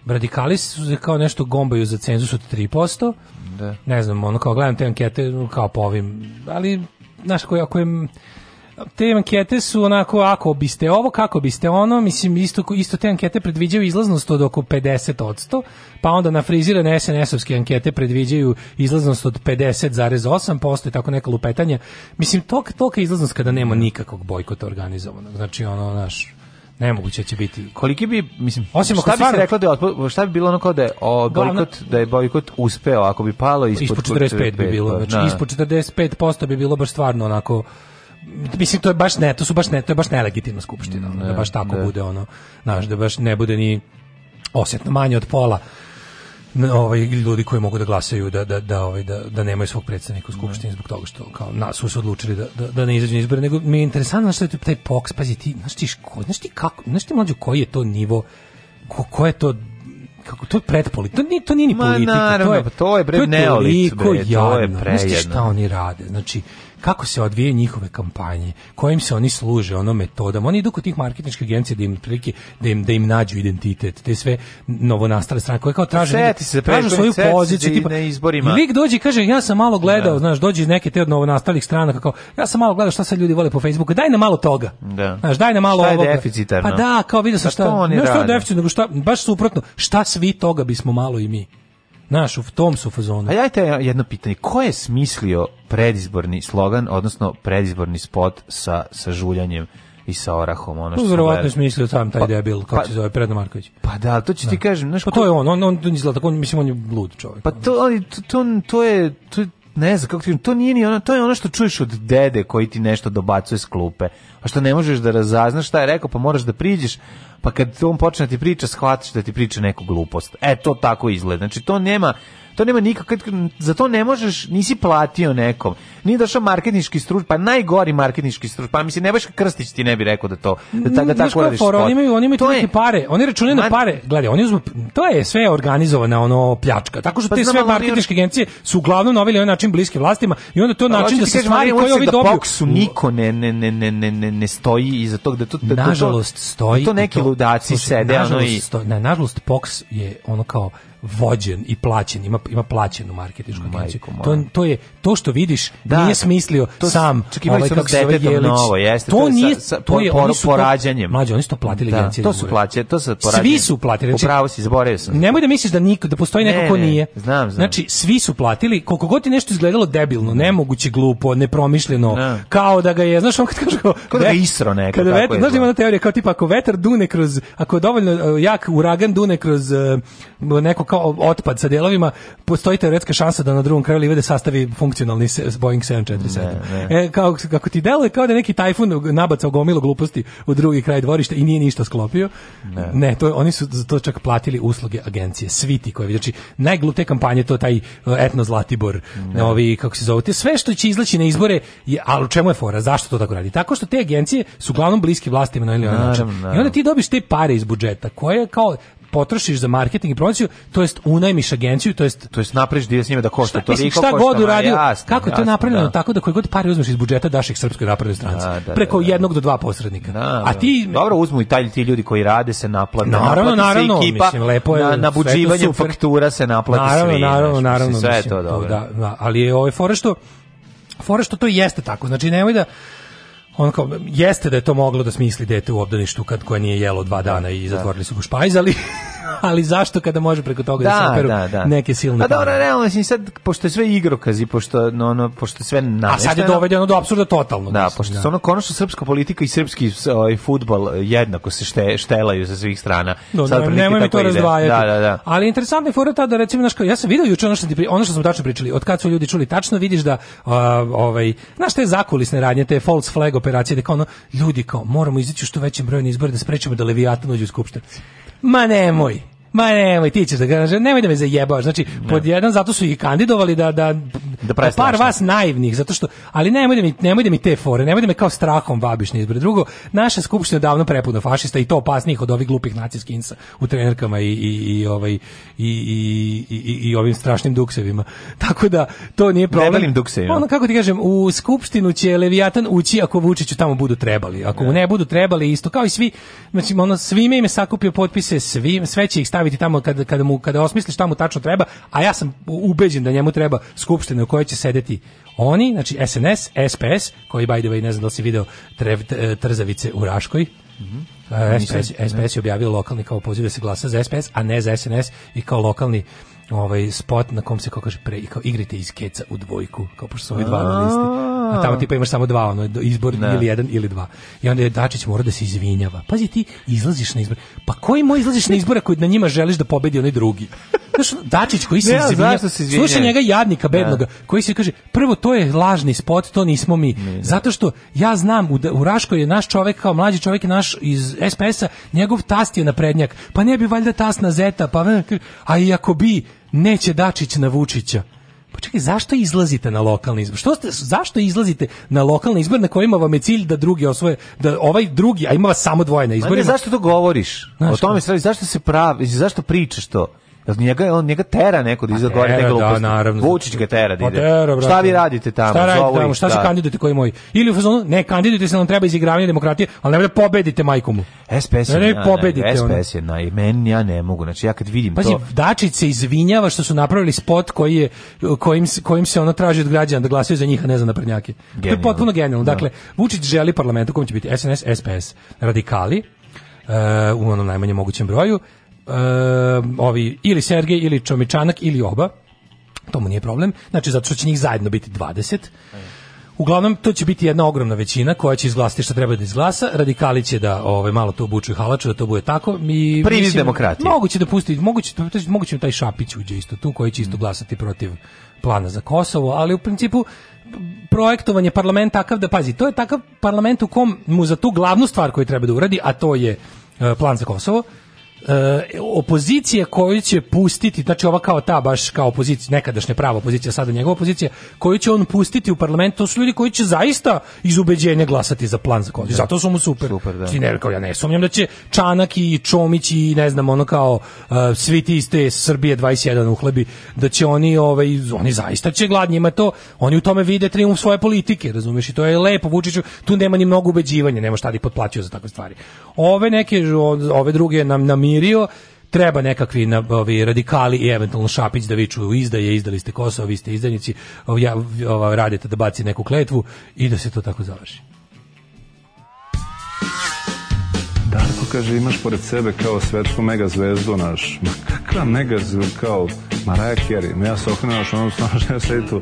radikali su kao nešto gombaju za cenzus od 3%, da. ne znam, ono kao gledam te ankete, kao po ovim, ali, znaš, ako je, ako je te ankete su onako, ako biste ovo, kako biste ono, mislim, isto, isto te ankete predviđaju izlaznost od oko 50%, pa onda na frizirane SNS-ovske ankete predviđaju izlaznost od 50,8%, i tako neka lupetanja. Mislim, tolika, tolika izlaznost kada nema nikakvog bojkota organizovanog. Znači, ono, naš, nemoguće će biti.
Koliki bi, mislim, Osim šta bi stvarno... se rekla da je, šta bi bilo ono kao da je o, bojkot, da je bojkot uspeo, ako bi palo ispod, ispod 45, 45 bi bilo, pa, znači
da. ispod 45% bi bilo baš stvarno onako mislim to je baš ne, to su baš ne, to je baš nelegitimna skupština, da ne, da baš tako ne. bude ono, znaš, da baš ne bude ni osjetno manje od pola ovaj ljudi koji mogu da glasaju da da da ovaj da, da nemaju svog predsednika u skupštini zbog toga što kao nas su se odlučili da, da, da ne izađu na izbore nego mi je interesantno što je taj pox pazi ti znaš ti ško, znaš ti kako znači ti mlađu koji je to nivo ko, ko je to kako to je pretpoli, to nije to nije ni politika, Ma, naravno, to je to je bre neolit, to je prejedno. Znaš šta oni rade? Znači kako se odvijaju njihove kampanje, kojim se oni služe, ono metodom. Oni idu kod tih marketinških agencija da im prilike da im da im nađu identitet, te sve novonastale stranke koje kao pa traže se traže svoju poziciju da tipa na izborima. Lik dođe kaže ja sam malo gledao, da. znaš, dođe iz neke te od novonastalih strana kao ja sam malo gledao šta se ljudi vole po Facebooku, daj na malo toga.
Da.
Znaš, daj na malo ovo.
je ovoga. Pa
da, kao vidio sam pa šta. Ne što deficit, nego šta, baš suprotno, šta svi toga bismo malo i mi. Naš, u tom su fazonu. A
ja jedno pitanje, ko je smislio predizborni slogan, odnosno predizborni spot sa, sa žuljanjem i sa orahom, ono što. Verovatno je
smislio sam taj pa, debil, kako pa, se zove Predno Marković.
Pa da, to ću ti da. kažem, znaš, pa
ko... je on, on on izgleda tako, mislim on je blud čovjek.
Pa
to ali
to, to, to je to ne znam kako ti to nije ni ono, to je ono što čuješ od dede koji ti nešto dobacuje s klupe, a što ne možeš da razaznaš šta je rekao, pa moraš da priđeš, pa kad on počne da ti priča, shvatiš da ti priča neku glupost. E, to tako izgleda. Znači, to nema To nema nikakve, za to ne možeš, nisi platio nekom. Nije došao marketnički struč, pa najgori marketnički struč, pa mislim, Nebojša Krstić ti ne bi rekao da to, da,
da tako
radiš
sport. Oni imaju, oni imaju neke pare, oni računaju na pare, gledaj, oni uzmu, to je sve organizovana ono pljačka, tako što pa te sve marketničke agencije su uglavnom na ovaj način bliski vlastima i onda to način da se stvari koje ovi dobiju.
niko ne, ne, ne, ne, ne, ne, ne stoji iza tog da to... Da da nažalost, stoji. Da to neki ludaci sede, ono
i... Nažalost, poks je ono kao vođen i plaćen, ima ima plaćenu marketinšku agenciju. To, to je to što vidiš, da, nije da. smislio to, sam čak ovaj kako se zove Jelić. Novo, jeste, to, to je nije sa, to je oni
su porađanjem. Mlađi, oni su to platili da, agencije. To su plaće, to su
porađanje. Svi su platili. Znači,
Upravo si zaboravio sam.
Nemoj da misliš da niko da postoji neko ne, ko nije. Ne,
znam, znam.
Znači, svi su platili, koliko god je nešto izgledalo debilno, nemoguće, glupo, nepromišljeno, ne. Da. kao da ga je, znaš, on kad kaže kao da
ga isro neko.
Kada vetar, znaš, da ima teorija kao tipa ako vetar dune kroz ako dovoljno e, jak uragan dune kroz e, neko kao otpad sa delovima, postoji teoretska šansa da na drugom kraju livade sastavi funkcionalni Boeing 747. Ne, ne. E, kao, kako ti deluje, kao da neki tajfun nabacao gomilu gluposti u drugi kraj dvorišta i nije ništa sklopio. Ne, ne to, oni su za to čak platili usluge agencije, svi ti koji, znači, najglute kampanje, to taj e, etno Zlatibor, ne. ovi, kako se zove, sve što će izlaći na izbore, je, ali u čemu je fora, zašto to tako radi? Tako što te agencije su uglavnom bliski vlastima na ili način. I onda ti dobiš te pare iz budžeta, koje kao potrošiš za marketing i promociju, to jest unajmiš agenciju, to jest
to jest napraviš deal s njima da
košta
šta, to mislim,
šta god uradio, kako je to napravljeno da. tako da koji god pare uzmeš iz budžeta daš ih srpskoj naprednoj da, stranci. Da, da, preko da. jednog do dva posrednika.
a ti dobro uzmu i taj ti ljudi koji rade se naplate. Naravno, naravno, ekipa, mislim lepo je na, nabuđivanje faktura se naplati naravno, svi. Naravno, znači, naravno, sve to dobro.
Da, da ali je ove ovaj fore što fore što to jeste tako. Znači nemoj da on kao, jeste da je to moglo da smisli dete u obdaništu kad koja nije jelo dva dana i da. zatvorili su ga špajz, ali Da. ali zašto kada može preko toga da, da se operu da, da. neke silne
A
pa dobro,
realno, mislim sad, pošto je sve igrokaz i pošto, no, ono, pošto sve namešteno...
A sad je dovedeno do apsurda totalno.
Da, mislim, pošto da. se ono konačno srpska politika i srpski ovaj, futbal jednako se šte, štelaju sa svih strana.
No, sad, nemoj, nemoj mi to ide. razdvajati. Da, da, da. Ali interesantno je fora ta da recimo, znaš, ja sam vidio juče ono što, ti, ono što smo tačno pričali, od kad su ljudi čuli tačno, vidiš da, uh, ovaj, znaš, te zakulisne radnje, te false flag operacije, da kao ono, ljudi kao, moramo izaći što većem broju na izbore da sprečimo da Leviatan uđe u skupštinu. Ma nemoj. Ma nemoj, ti ćeš da kaže, znači, nemoj da me zajebavaš. Znači, ne. pod jedan, zato su i kandidovali da, da, da, da par vas naivnih, zato što, ali nemoj da mi, nemoj da mi te fore, nemoj da me kao strahom vabiš na izbor. Drugo, naša skupština je davno prepuna fašista i to opasnijih od ovih glupih nacijskinca u trenerkama i, i, i, ovaj, i, i, i, i ovim strašnim duksevima. Tako da, to nije problem.
Debelim duksevima. Ono,
kako ti kažem, u skupštinu će Leviatan ući ako Vučiću tamo budu trebali. Ako mu ne budu trebali, isto kao i svi, znači, ono, svime im je sakupio potpise, svim, sve će ih staviti staviti tamo kada, kada, mu, kada osmisli šta mu tačno treba, a ja sam ubeđen da njemu treba skupština u kojoj će sedeti oni, znači SNS, SPS, koji by the way, ne znam da li si video trev, trzavice u Raškoj, mm -hmm. SPS, SPS je objavio lokalni kao poziv da se glasa za SPS, a ne za SNS i kao lokalni ovaj spot na kom se kao kaže pre, kao igrite iz keca u dvojku, kao pošto su ovi dva na listi. A tamo tipa imaš samo dva, ono, izbor ne. Da. ili jedan ili dva. I onda je Dačić mora da se izvinjava. Pazi, ti izlaziš na izbor. Pa koji moj izlaziš na izbor ako na njima želiš da pobedi onaj drugi? Znaš, Dačić koji se izvinjava. sluša njega jadnika da. bednoga, ne. koji se kaže, prvo to je lažni spot, to nismo mi. Ne, da. Zato što ja znam, u, u Raškoj je naš čovek kao mlađi čovek naš iz SPS-a, njegov tast je naprednjak. Pa ne bi valjda tast na Zeta, pa a i ako bi, neće Dačić na Vučića. Pa čekaj, zašto izlazite na lokalni izbor? Što ste, zašto izlazite na lokalni izbor na kojima vam je cilj da drugi osvoje, da ovaj drugi, a ima vas samo dvoje na izborima? Ne,
zašto to govoriš? Znaš, o tome, zašto se pravi, zašto pričaš to? Jel njega, on njega tera neko da pa izagore te gluposti? Da, naravno. Vučić ga tera da pa ide. Tera, šta vi radite tamo? Šta radite tamo?
Šta se da. kandidujete koji moj? Ili u fazonu, ne, kandidujete se, nam treba izigravanje demokratije, ali nemoj da pobedite majkomu.
SPS je, ne, pobedite, SPS je, na, meni ja ne mogu, znači ja kad vidim Pazi, to... Pazi,
Dačić se izvinjava što su napravili spot koji je, kojim, kojim se ona traži od građana da glasaju za njih, a ne za naprednjake. To je potpuno genijalno. Dakle, da. Vučić želi parlament u kojem će biti SNS, SPS, radikali, Uh, u onom najmanjem mogućem broju, ovi ili Sergej ili Čomičanak ili oba. To mu nije problem. Znači zato što će njih zajedno biti 20. Uglavnom to će biti jedna ogromna većina koja će izglasati šta treba da izglasa. Radikali će da ovaj malo to obuču i halaču da to bude tako. Mi
privid demokratije.
Moguće da pusti, moguće znači, moguće da taj Šapić uđe isto tu koji će isto mm. glasati protiv plana za Kosovo, ali u principu projektovanje parlamenta takav da pazi, to je takav parlament u kom mu za tu glavnu stvar koju treba da uradi, a to je e, plan za Kosovo, Eh, opozicije koju će pustiti, znači ova kao ta baš kao opozicija, nekadašnja prava opozicija, sada njegova opozicija, koju će on pustiti u parlament, to su ljudi koji će zaista iz ubeđenja glasati za plan za konti. Da. Zato su mu super. super da. Znači, ne, kao, ja ne sumnjam da će Čanak i Čomić i ne znam, ono kao uh, svi ti iz Srbije 21 u hlebi, da će oni, ovaj, oni zaista će gladnjima to, oni u tome vide triumf svoje politike, razumeš, i to je lepo Vučiću, tu nema ni mnogo ubeđivanja, nema šta da ih potplaćaju za takve stvari. Ove neke, ove druge nam, nam pomirio, treba nekakvi na, ovi radikali i eventualno Šapić da viču izdaje, izdali ste Kosovo, vi ste izdajnici, ja, ova, radite da baci neku kletvu i da se to tako završi.
Darko kaže imaš pored sebe kao svetsku megazvezdu naš. Ma kakva megazvezdu kao Mariah Carey. Ma ja se okrenuo što ono snažno ja sedi tu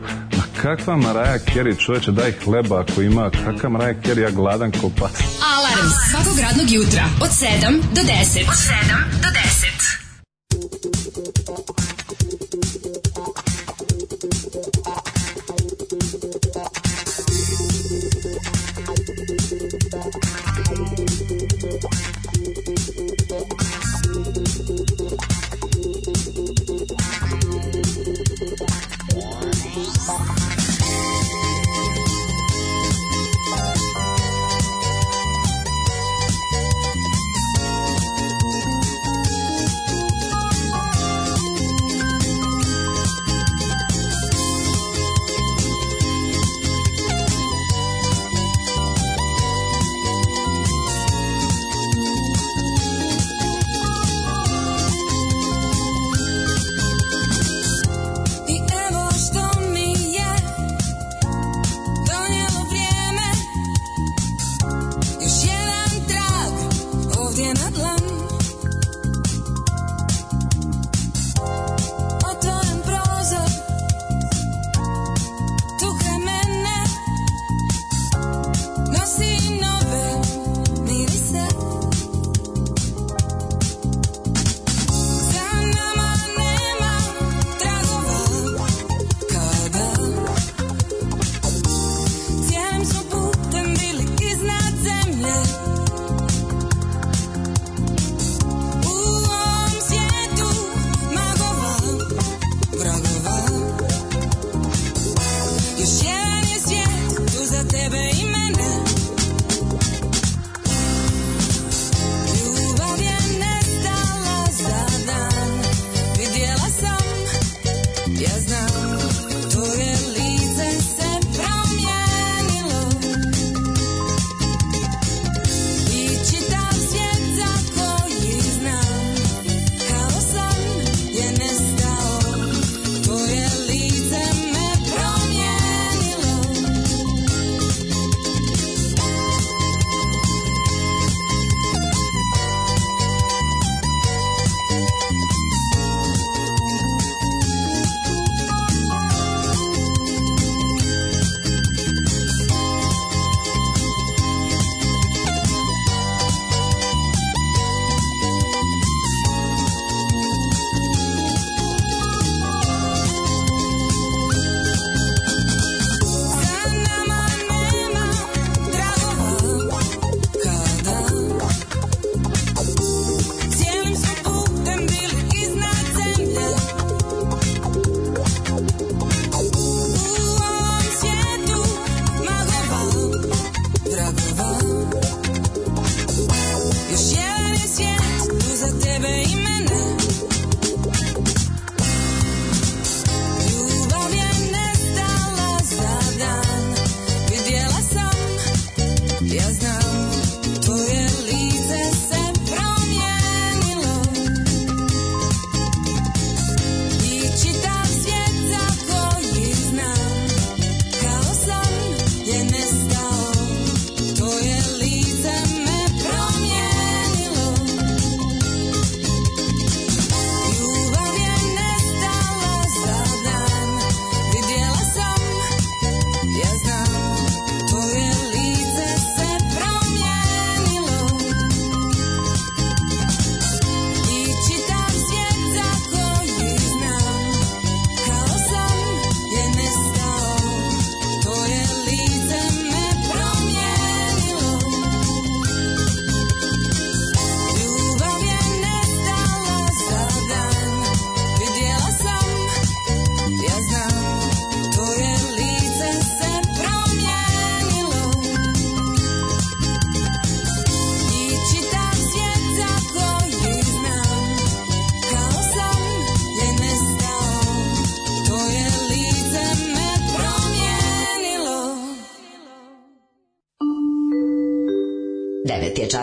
kakva Maraja Keri, čoveče, daj hleba ako ima, kakva Maraja Keri, ja gladan ko pas. Alarm svakog radnog jutra od 7 do 10. Od 7 do 10.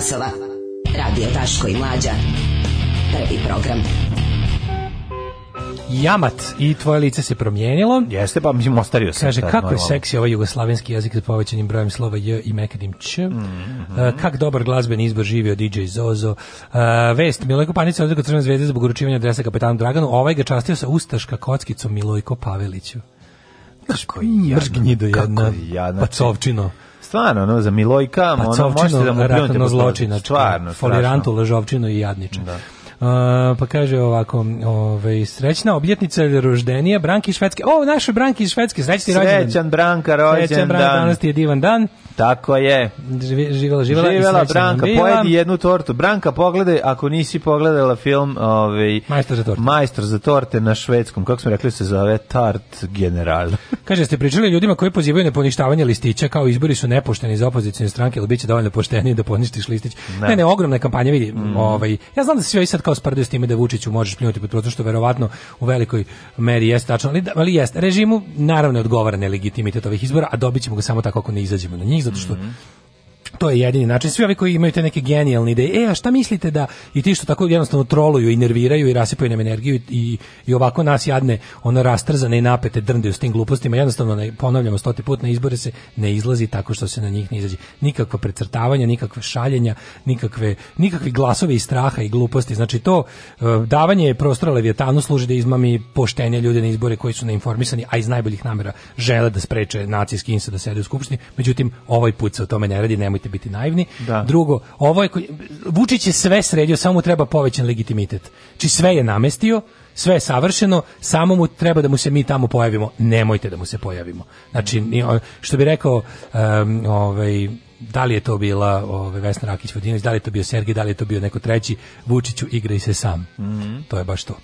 časova. Radio Taško i Mlađa. Prvi program. Jamat i tvoje lice se promijenilo.
Jeste, pa mislim, ostario sam.
Kaže, kako je seksi ovaj jugoslavenski jezik sa povećanim brojem slova J i mekanim Č. Mm -hmm. uh, kak dobar glazbeni izbor živio DJ Zozo. Uh, vest, Milojko Panica odreka crvene zvezde zbog uručivanja adresa kapetanu Draganu. Ovaj ga častio sa ustaška kockicom Milojko Paveliću. Kako je jadno. Kako je jadno.
Pacovčino stvarno,
ono,
za Milojka, pa, ono, možete da mu
pljunete. Pa zločina, stvarno. Folirantu, lažovčinu i jadniče. Da pa kaže ovako, ovaj, srećna objetnica roždenija Branki iz Švedske. O, naše Branki iz Švedske, srećni rođendan. Srećan Branka
rođendan. Srećan Branka, danas ti je
divan dan.
Tako je.
Živela, živela, živela
Branka, bila. pojedi jednu tortu. Branka, pogledaj, ako nisi pogledala film ovaj, Majstor za torte. Majstor za torte na švedskom, kako smo rekli se zove Tart General.
kaže,
ste
pričali ljudima koji pozivaju na poništavanje listića, kao izbori su nepošteni za opozicijne stranke, ali bit će dovoljno pošteni da poništiš listić. Ne, da. ne, ne ogromna kampanja, vidi, mm. ovaj, ja znam da se svi ovi sad kao sprde s time da Vučiću možeš pljunuti pod prozor, što verovatno u velikoj meri jeste tačno, ali, da, ali jeste. Režimu naravno odgovara nelegitimitet ovih izbora, a dobit ćemo ga samo tako ako ne izađemo na njih, zato što mhm to je jedini način. Svi ovi koji imaju te neke genijalne ideje, e, a šta mislite da i ti što tako jednostavno troluju i nerviraju i rasipaju nam energiju i, i ovako nas jadne, ono rastrzane i napete drndaju s tim glupostima, jednostavno ne, ponavljamo stoti put na izbore se ne izlazi tako što se na njih ne izađe. Nikakva precrtavanja, nikakve šaljenja, nikakve, nikakvi glasovi i straha i gluposti. Znači to e, davanje prostora Levijetanu služi da izmami poštenje ljude na izbore koji su neinformisani, a iz najboljih namera žele da spreče nacijski insa da sede u skupštini. Međutim, ovaj put se o tome ne radi, nemojte nemojte biti naivni. Da. Drugo, ovo je Vučić je sve sredio, samo mu treba povećan legitimitet. Či znači, sve je namestio, sve je savršeno, samo mu treba da mu se mi tamo pojavimo. Nemojte da mu se pojavimo. Znači, što bi rekao, um, ovaj da li je to bila ovaj Vesna Rakić Vodinović, da li je to bio Sergej, da li je to bio neko treći, Vučiću igraj se sam. Mm -hmm. To je baš to.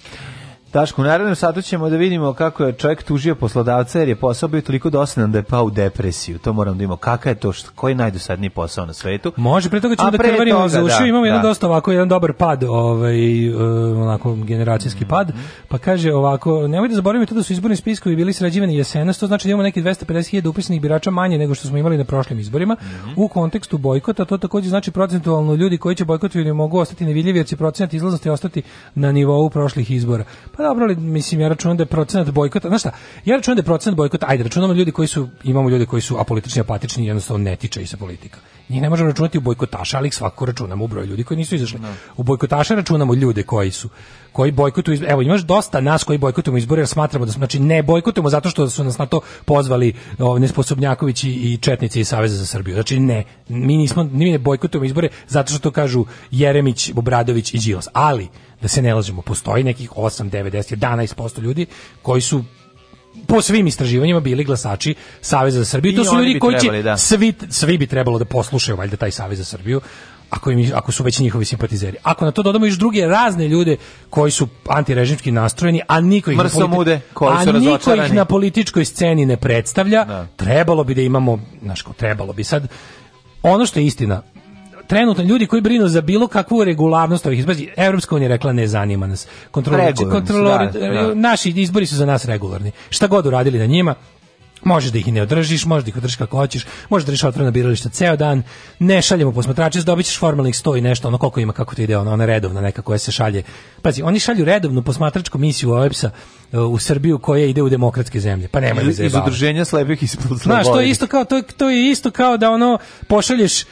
Daško, u narednom satu ćemo da vidimo kako je čovjek tužio poslodavca jer je posao bio toliko dosadan da, da je pao u depresiju. To moram da imamo. Kaka je to?
Što,
koji je najdosadniji posao na svetu?
Može, pre toga ćemo A da krvarimo toga, za uši. Da, imamo da. jedan dosta ovako, jedan dobar pad, ovaj, uh, onako generacijski mm pad. Mhm. Pa kaže ovako, nemoj da zaboravimo to da su izborni spiskovi bili sređivani jesenas, to znači da imamo neki 250.000 upisanih birača manje nego što smo imali na prošlim izborima. Mm U kontekstu bojkota, to takođe znači procentualno ljudi koji će bojkotovati mogu ostati nevidljivi jer će procenat izlaznosti ostati na nivou prošlih izbora. Pa Pa dobro, ali mislim ja računam da je procenat bojkota, znaš šta? Ja računam da je procenat bojkota, ajde računamo ljudi koji su imamo ljude koji su apolitični, apatični, jednostavno ne tiče ih se politika. Njih ne možemo računati u bojkotaše, ali svakako računamo u broj ljudi koji nisu izašli. No. Da. U bojkotaše računamo ljude koji su koji bojkotuju izbore. Evo, imaš dosta nas koji bojkotujemo izbore jer smatramo da smo, znači ne bojkotujemo zato što su nas na to pozvali o, ovaj, nesposobnjakovići i četnici iz Saveza za Srbiju. Znači ne, mi nismo, mi ne bojkotujemo izbore zato što to kažu Jeremić, Obradović i Đilas. Ali, da se ne lažemo, postoji nekih 8, 9, 10, 11% ljudi koji su po svim istraživanjima bili glasači Saveza za Srbiju. I to su ljudi koji trebali, će, da. svi, svi bi trebalo da poslušaju valjda taj Savez za Srbiju, ako, im, ako su već njihovi simpatizeri. Ako na to dodamo još druge razne ljude
koji su
antirežimski nastrojeni, a niko ih, Mrso na, politi mude,
koji a su niko ih
na političkoj sceni ne predstavlja, da. trebalo bi da imamo, znaš ko, trebalo bi sad, ono što je istina, trenutno ljudi koji brinu za bilo kakvu regularnost ovih izbora, Evropska unija rekla ne zanima nas. Kontrolori, kontrolori, da, da. E, naši izbori su za nas regularni. Šta god uradili na njima, Možeš da ih i ne održiš, možeš da ih održiš kako hoćeš, možeš da reš otvorena biralište ceo dan, ne šaljemo posmatrače, dobit ćeš formalnih sto i nešto, ono koliko ima, kako to ide, ona, ona redovna neka koja se šalje. Pazi, oni šalju redovnu posmatračku misiju OEPS-a e, u Srbiju koja ide u demokratske zemlje. Pa nema
Iz, iz udruženja slepih ispod Znaš, to je
isto kao to, to je isto kao da ono pošalješ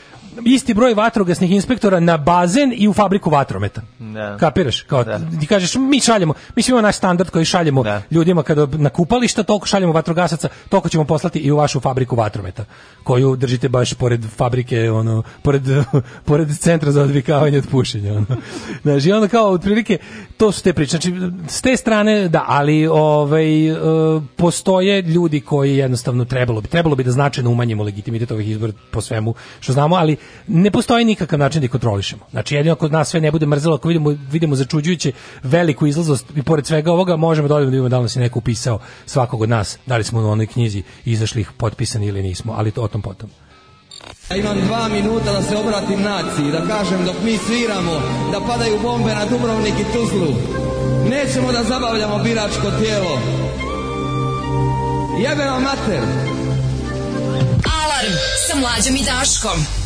isti broj vatrogasnih inspektora na bazen i u fabriku vatrometa. Da. Kapiraš? Kao, da. Ti kažeš, mi šaljemo, mi imamo naš standard koji šaljemo da. ljudima kada na kupališta, toliko šaljemo vatrogasaca, toliko ćemo poslati i u vašu fabriku vatrometa, koju držite baš pored fabrike, ono, pored, pored centra za odvikavanje od pušenja. Ono. Znaš, i onda kao, otprilike, to su te priče. Znači, s te strane, da, ali ovaj, e, postoje ljudi koji jednostavno trebalo bi, trebalo bi da značajno umanjimo legitimitet ovih izbora po svemu što znamo, ali ne postoji nikakav način da ih kontrolišemo. Znači jedino kod nas sve ne bude mrzelo, ako vidimo vidimo začuđujuće veliku izlaznost i pored svega ovoga možemo da odemo da vidimo da se neko upisao svakog od nas, da li smo u onoj knjizi izašlih potpisani ili nismo, ali to o tom potom.
Ja imam dva minuta da se obratim naciji, da kažem dok mi sviramo, da padaju bombe na Dubrovnik i Tuzlu. Nećemo da zabavljamo biračko tijelo. Jebe vam mater!
Alarm sa mlađom i Daškom.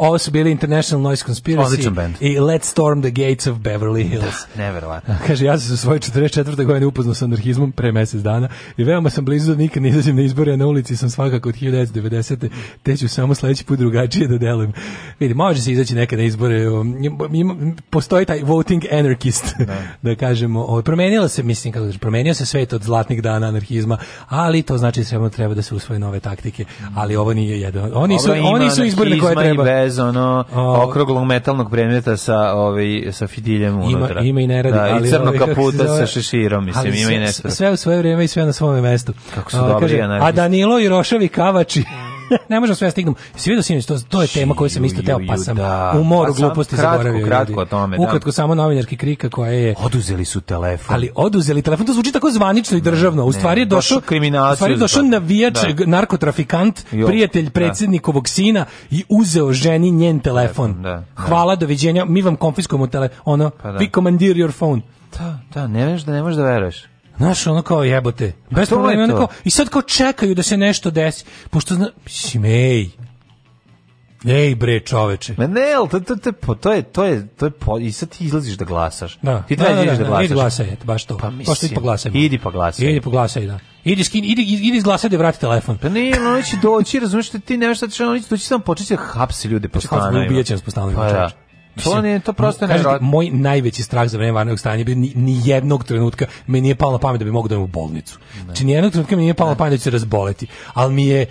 Ovo su bili International Noise Conspiracy i Let's Storm the Gates of Beverly Hills. Da,
neverovatno.
Kaže, ja sam se u svojoj 44. godine upoznao sa anarhizmom pre mesec dana i veoma sam blizu da nikad ne izlazim na izbore, na ulici sam svakako od 1990. te ću samo sledeći put drugačije da delujem vidi, može se izaći neke na izbore, postoji taj voting anarchist, da, da kažemo, promenilo se, mislim, kako da promenio se svet od zlatnih dana anarhizma, ali to znači samo treba da se usvoje nove taktike, ali ovo nije jedan.
Oni su, oni su izbori na koje treba. Ima bez ono, okruglog metalnog predmeta sa, ovaj, sa fidiljem ima, unutra. Ima i ne radi. Da, ali, I crnog ovaj, kaputa sa šeširom, mislim, ima i nešto.
Sve u svoje vrijeme i sve na svome mestu.
Kako su dobri, kaže, A
Danilo i Rošavi kavači. ne možemo sve ja stignem. Svi vidio sinoć, to, to je tema koju sam isto teo, pa sam da. u moru pa gluposti
kratko,
zaboravio.
Kratko,
kratko
o tome. Da.
Ukratko
da.
samo novinarki krika koja je...
Oduzeli su telefon.
Ali oduzeli telefon, to zvuči tako zvanično i državno. U stvari je došao, došao, u stvari je došao navijač, da. narkotrafikant, jo, prijatelj da. predsjednikovog sina i uzeo ženi njen telefon. Da, da. Hvala, doviđenja, mi vam konfiskujemo telefon. Ono, pa vi commandeer your phone.
Da, da, ne možeš da ne možeš da veruješ.
Znaš, ono kao jebote. Pa bez problema, ono kao, i sad kao čekaju da se nešto desi. Pošto, zna, mislim, ej, Ej bre čoveče.
Ma ne, al to to to pa to je to je to je po, i sad ti izlaziš da glasaš. Da. Ti treba da, da, da, da, da glasaš.
Idi glasaj, eto baš to. Pa mislim, idi pa glasaj.
Idi pa glasaj.
Idi pa glasaj, da. Idi skin, idi idi izglasaj da vrati telefon.
Pa ne, oni će doći, razumeš ti nemaš šta ti će doći samo početi da hapsi ljude
po stanovima. Ubijaće nas po stanovima. Pa da.
To ne, to prosto ne
Moj najveći strah za vreme vanrednog stanja bi ni, ni, jednog trenutka me nije palo na pamet da bi mogao da u bolnicu. Ne. Znači ni jednog trenutka mi nije palo na pamet da ću se razboleti, ali mi je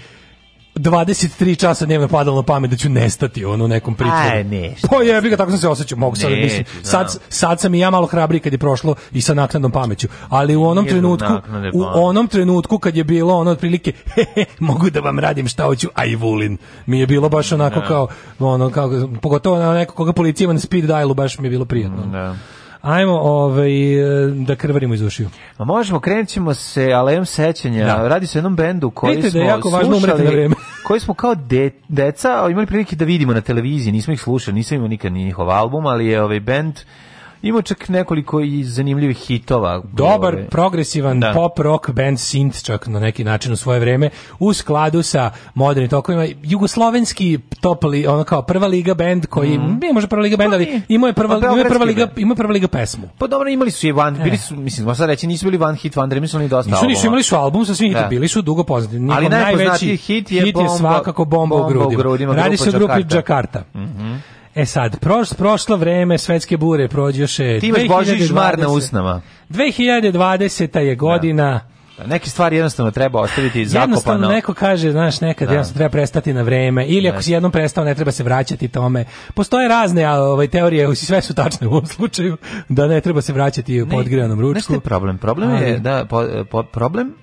23 časa dnevno padalo na pamet da ću nestati ono u nekom pritvoru. Aj,
ništa.
Pa jebi ga, tako sam se osećao, Mogu sad, Neš, mislim, sad, sad sam i ja malo hrabri kad je prošlo i sa naknadnom pameću. Ali u onom trenutku, u onom trenutku kad je bilo ono otprilike, mogu da vam radim šta hoću, a vulin. Mi je bilo baš onako da. kao, ono, kao, pogotovo na neko koga policija na speed dialu, baš mi je bilo prijatno. Da ajmo ovaj, eh, da krvarimo iz ušiju.
A možemo, krenut ćemo se alejom sećanja. Da. Radi se o jednom bendu koji Vidite smo da je jako slušali, važno na vreme.
koji smo kao de, deca imali prilike da vidimo na televiziji, nismo ih slušali, nisam imao nikad ni njihov album, ali je ovaj bend Ima čak nekoliko i zanimljivih hitova. Dobar, ove. Ovaj. progresivan da. pop rock band synth čak na neki način u svoje vreme u skladu sa modernim tokovima. Jugoslovenski topli, ono kao prva liga band koji, mm. ne može prva liga band, pa ali imao je prva, pa ima prva liga, ima prva liga pesmu.
Pa dobro, imali su je van, e. bili su, mislim, možda reći, nisu bili van hit, one dream, nisu oni dosta nisu,
nisu imali su album sa svim hitom, da. bili su dugo poznati. Nikom ali najveći hit je, hit je bomba, svakako bomba, bomba u grudima. U grudima Radi se o grupi Jakarta. Mhm. Mm E sad, proš, prošlo vreme svetske bure prođoše. Ti imaš Božić žmar na usnama. 2020. je godina...
Da. Neke stvari jednostavno treba ostaviti zakopano.
Jednostavno neko kaže, znaš, nekad da. jednostavno treba prestati na vreme ili ako si jednom prestao ne treba se vraćati tome. Postoje razne ovaj, teorije, sve su tačne u ovom slučaju, da ne treba se vraćati u podgrejanom ručku.
Znaš problem? Problem je, da, po, po, problem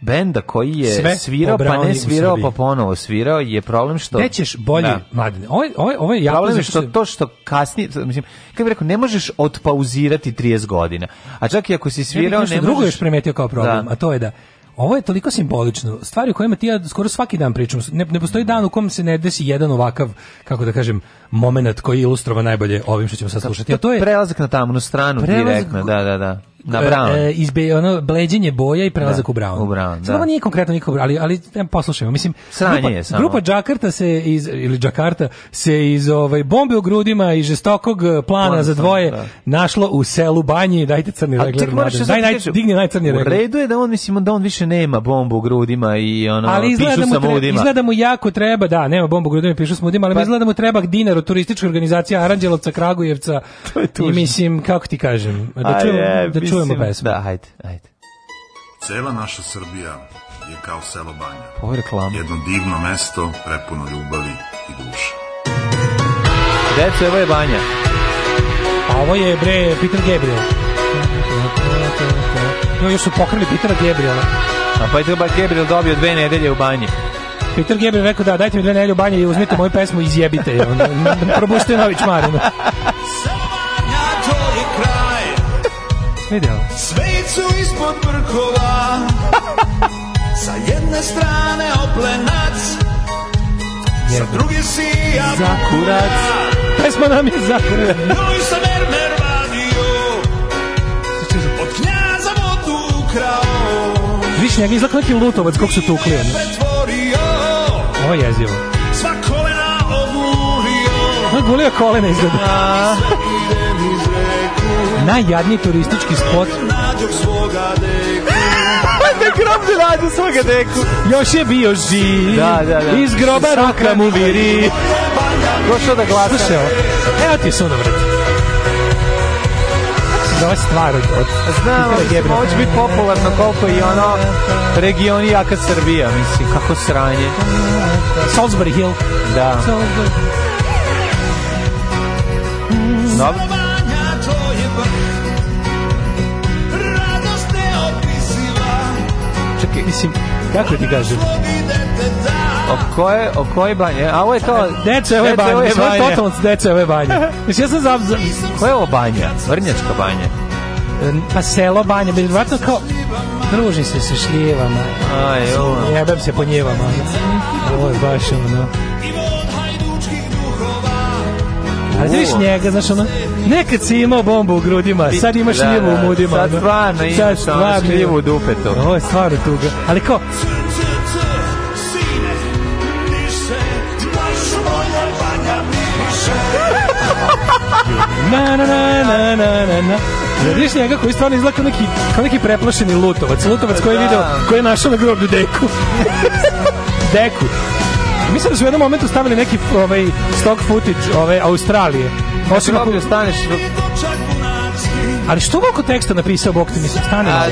benda koji je Sve svirao pa ne svirao pa ponovo svirao je problem što
nećeš bolje da. mladine. Ovo ovo ovo
je
problem je
što se... to što kasni mislim kako bih rekao ne možeš odpauzirati 30 godina. A čak i ako si svirao ja ne, ne
drugo možeš... još primetio kao problem, da. a to je da ovo je toliko simbolično. Stvari o kojima ti ja skoro svaki dan pričam. Ne, ne postoji dan u kom se ne desi jedan ovakav, kako da kažem, momenat koji ilustrova najbolje ovim što ćemo sad slušati. A to je
prelazak na tamnu stranu prelazak, direktno, da, da, da na brown. E, e,
izbe, ono bleđenje boja i prelazak da, u brown. U brown,
Sada
da. nije konkretno nikog, ali ali ja poslušajmo, mislim
Sranje grupa, je
samo. grupa Jakarta se iz ili Jakarta se iz ovaj bombe u grudima i žestokog e, plana Plan, za dvoje da. našlo u selu Banji, dajte crni regler. Daj naj da digni najcrni regler.
U redu je da on mislim da on više nema bombu u grudima i ono ali pišu da
sa mudima. Ali izgleda da mu jako treba, da, nema bombu u grudima, i pišu sa mudima, ali pa, izgleda mu treba dinar od turističke organizacije Aranđelovca Kragujevca. To je tužno. I mislim kako ti kažem, da čujem, čujemo pesmu. Da,
hajde, hajde.
Cela naša Srbija je kao selo Banja.
Ovo
je
reklama.
Jedno divno mesto prepuno ljubavi i duše.
Deco, evo je Banja.
A ovo je, bre, Peter Gabriel. No, još su pokrili Petra Gabriela.
A pa je treba Gabriel dobio dve nedelje u banji.
Peter Gabriel rekao da dajte mi dve nedelje u banji i uzmite moju pesmu i izjebite je. Probustite Nović Marinu. svidjelo.
Svejcu ispod prkova sa jedne strane oplenac, sa druge si ja za kurac
Pesma nam je zakurac. Noj sam ermer vadio, od knjaza vodu ukrao. Viš njega izlako neki lutovac, kog su tukli.
Ovo je jezivo. Sva kolena
ogurio. Ovo je golio kolena izgleda najjadniji turistički spot. Na groblju nađu svoga
deku.
Još je bio živ. Da, da, da. Iz groba roka mu viri.
Došao da glasa. Slušaj,
evo ti sunovrat. Zove stvar od... od Znam,
ovo biti popularno koliko i ono
region i jaka Srbija, mislim, kako sranje. Salisbury
Hill. Da. Salisbury. Dobro.
čekaj, mislim, kako ti kažem?
O koje, o koje banje? A ovo je kao... Dece ove banje,
ovo je totalno dece ove banje.
Mislim, ja sam zav... Koje
je ovo
banja?
Vrnjačka banja? Pa selo banje, verovatno kao... Druži se sa šljivama.
Aj, ovo.
Jebem se po njivama. Ovo je baš ono... Ali ti viš njega, znaš ono... Nekad si imao bombu u grudima, sad imaš da, šljivu
da, u da.
mudima. Sad
stvarno imaš sad stvarno šljivu u dupetu.
Ovo je stvarno tuga. Ali ko, na na na na na na na Ja vidiš njega koji stvarno izgleda kao neki, kao neki preplašeni lutovac. Lutovac koji je da. video, koji je našao na groblju deku. deku. Mislim da su u jednom momentu stavili neki ovaj, stock footage ove Australije.
Osim ako... Kako staneš...
Ali što ovako teksta napisao, Bog ti mislim, stane? A,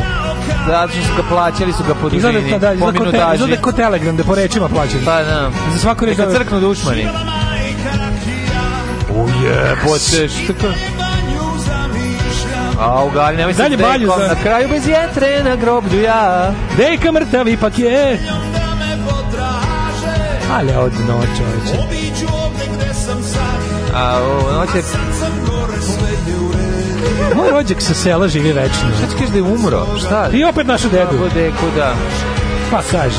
zato što su ga plaćali, su ga po dužini, izgleda, da, da- po minutaži. Izgleda
ko Telegram,
da
po rečima plaćali. Pa,
da.
Za svako reč... Neka da-
crknu dušmani. Da Ujebote,
što tako...
A u gali, nemoj se Dalje dekom,
balju za... na
kraju bez jetre na groblju ja.
Deka mrtav ipak je. Ale od noć, čovječe. Obiću ovdje gde
sam sad, a o, je...
Moj rođak sa sela živi večno.
Šta ti kažeš da je umro? Šta?
I opet našu dedu.
Kako deku, da.
Pa kaže.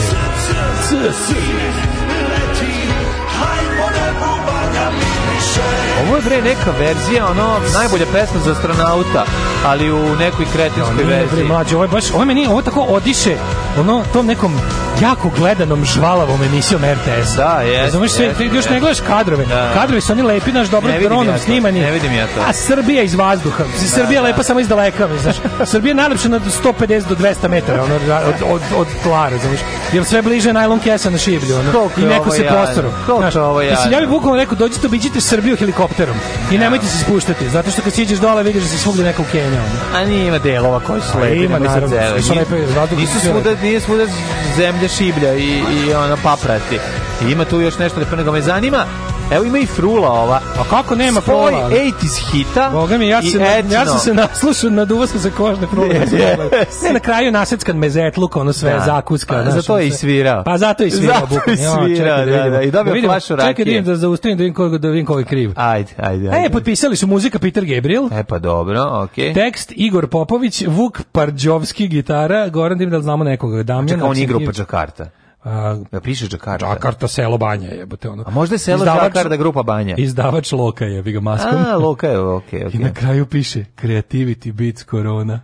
Ovo je bre neka verzija, ono, najbolja pesma za astronauta, ali u nekoj kretinskoj verziji.
Mlađe, ovo je baš, ovo meni, ovo tako odiše, ono, tom nekom jako gledanom žvalavom emisijom RTS.
Da,
jes.
Znaš, sve,
ti još ne gledaš kadrove. Da. Kadrovi su oni lepi, naš dobro dronom ja snimani.
Ne vidim ja to.
A Srbija iz vazduha. Da, Srbija da. lepa samo iz daleka, znaš. Srbija je najlepša na 150 do 200 metara, ono, da, od, od, od tla, razumiješ. Jer sve bliže najlon kesa na šiblju, ono. Koliko I neko se prostoru.
Koliko ovo
ja. Mislim, ja bih bukvalno rekao, dođite, obiđite Srbiju helikopterom. I nemojte se spuštati, zato što kad siđeš dole vidiš da se svugde neko kenja. Ono.
A nije ima delova koji su lepi. Ima, nisu, nisu, nisu, nisu, nisu, nisu, nisu, nisu, ide šiblja i, i ono paprati. I ima tu još nešto, da me zanima Evo ima i frula ova.
A kako nema
Spoj frula? Spoj 80s hita Boga mi,
ja sam, etno. ja sam se naslušao na duvasku za kožne frule. Yes, yes. Ne, na kraju naseckan mezetluk, ono sve, da. zakuska. Da,
zato je i svirao.
Pa zato je
i
svirao.
Zato je i svirao, da, da, da. I dobio da vidimo, flašu
rakije.
Čekaj
da vidim da zaustavim da vidim ko, da vidim ko je kriv.
Ajde, ajde, e, ajde. E,
potpisali su muzika Peter Gabriel. E,
pa dobro, okej. Okay.
Tekst Igor Popović, Vuk Parđovski gitara, Goran Dim, da znamo nekoga. Damjan,
Čekaj, on igra u Pađakarta. A, ja piše Džakarta.
Džakarta, selo Banja jebote ono.
A možda je selo izdavač, Džakarta grupa Banja.
Izdavač Loka je, vi ga maskom. A,
Loka je, okej, okay, okay. I
na kraju piše Creativity Beats Corona.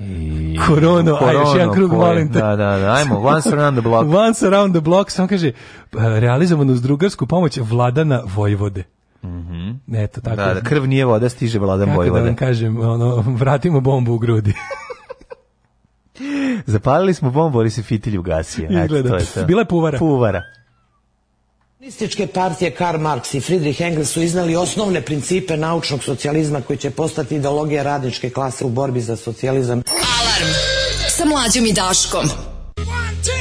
I... Korono, Korono, a još jedan krug molim
te. Da, da, da, ajmo,
once
around the block.
once around the block, samo kaže, pa, realizovano uz drugarsku pomoć Vladana Vojvode.
Mhm. Mm Eto, tako. Da, da, krv nije voda, stiže Vladan Vojvode. Kako da
vam kažem, ono, vratimo bombu u grudi.
Zapalili smo bombu, ali se fitilj ugasio. Izgleda.
to je to. Bila je puvara.
Puvara.
Komunističke partije Karl Marx i Friedrich Engels su iznali osnovne principe naučnog socijalizma koji će postati ideologija radničke klase u borbi za socijalizam.
Alarm sa mlađom i Daškom. One, two,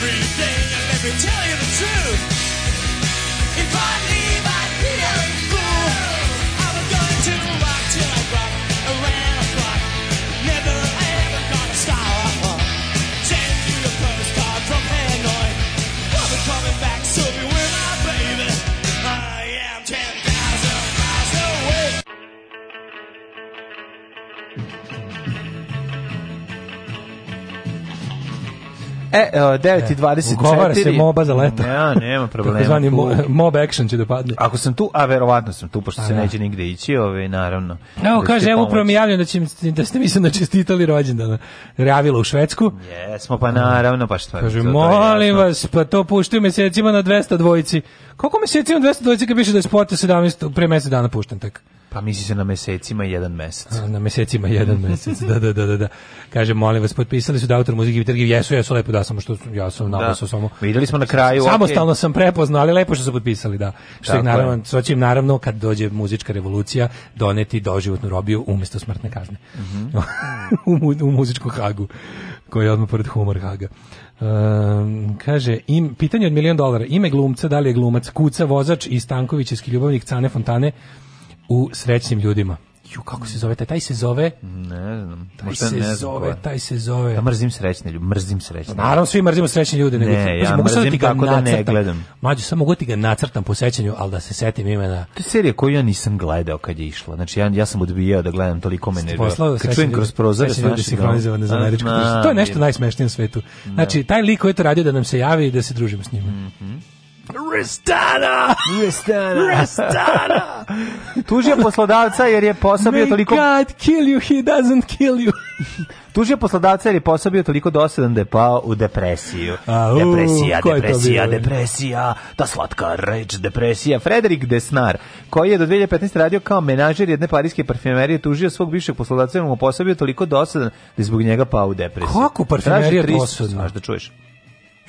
every day. And let me tell you. E, 24. E, e, ugovara
se moba za leto.
Ja, nema problema. Takozvani mo, mob action će da
Ako sam tu, a verovatno sam tu, pošto a, se da. neće nigde ići, ove, ovaj, naravno.
Evo, da kaže, evo upravo mi javljam da, će, da ste mi se načestitali rođendana. Ravila u Švedsku.
Jesmo, pa naravno, pa što Kaže,
molim vas, pa to puštaju mesecima na 200 dvojici. Koliko mesecima na 200 dvojici kad piše da je sport pre mesec dana pušten tek?
Pa misli se na mesecima
i jedan
mesec.
na mesecima
i jedan
mesec, da, da, da, da. da. Kaže, molim vas, potpisali su da autor muzike i vitrgi, jesu, jesu, lepo da samo što ja sam napisao da. samo. Videli
smo na kraju.
Samostalno okay. sam prepoznao, ali lepo što su potpisali, da. Što Tako ih naravno, što će im naravno kad dođe muzička revolucija doneti doživotnu robiju umjesto smrtne kazne. Mm -hmm. u, u muzičku hagu, koji je odmah pored humor haga. Um, kaže, im, pitanje od milion dolara, ime glumca, da li je glumac, kuca, vozač i Stankovićevski ljubavnik Cane Fontane, u srećnim ljudima. Ju, kako se zove taj? Taj se zove?
Ne znam.
Taj Možda se ne znam zove, koja. taj se zove.
Ja mrzim srećne ljude, mrzim srećne.
Pa naravno svi mrzimo srećne ljude, nego ne, ne ja mogu da mrzim tako da ne gledam. Mlađe, samo mogu da ti ga nacrtam po sećanju, ali da se setim imena.
To je serija koju ja nisam gledao kad je išla. Znači ja, ja sam odbijao da gledam toliko mene. Poslao kad čujem kroz prozor
sve ljudi da- sinhronizovane za američku. To je nešto najsmešnije na svetu. Znači taj lik koji je to radio da nam se javi i da se družimo s njima. Mhm. Ristana! Ristana! Ristana!
Tuži je poslodavca jer je posao bio toliko... May God kill you, he
doesn't kill you.
Tužio poslodavca jer je posao toliko dosadan da je pao u depresiju.
A, u, depresija,
depresija, depresija, ta slatka reč, depresija. Frederik Desnar, koji je do 2015. radio kao menažer jedne parijske parfumerije, tužio svog bivšeg poslodavca jer mu posao toliko dosadan da je zbog njega pao u depresiju.
Kako parfumerija dosadna?
Znaš da čuješ.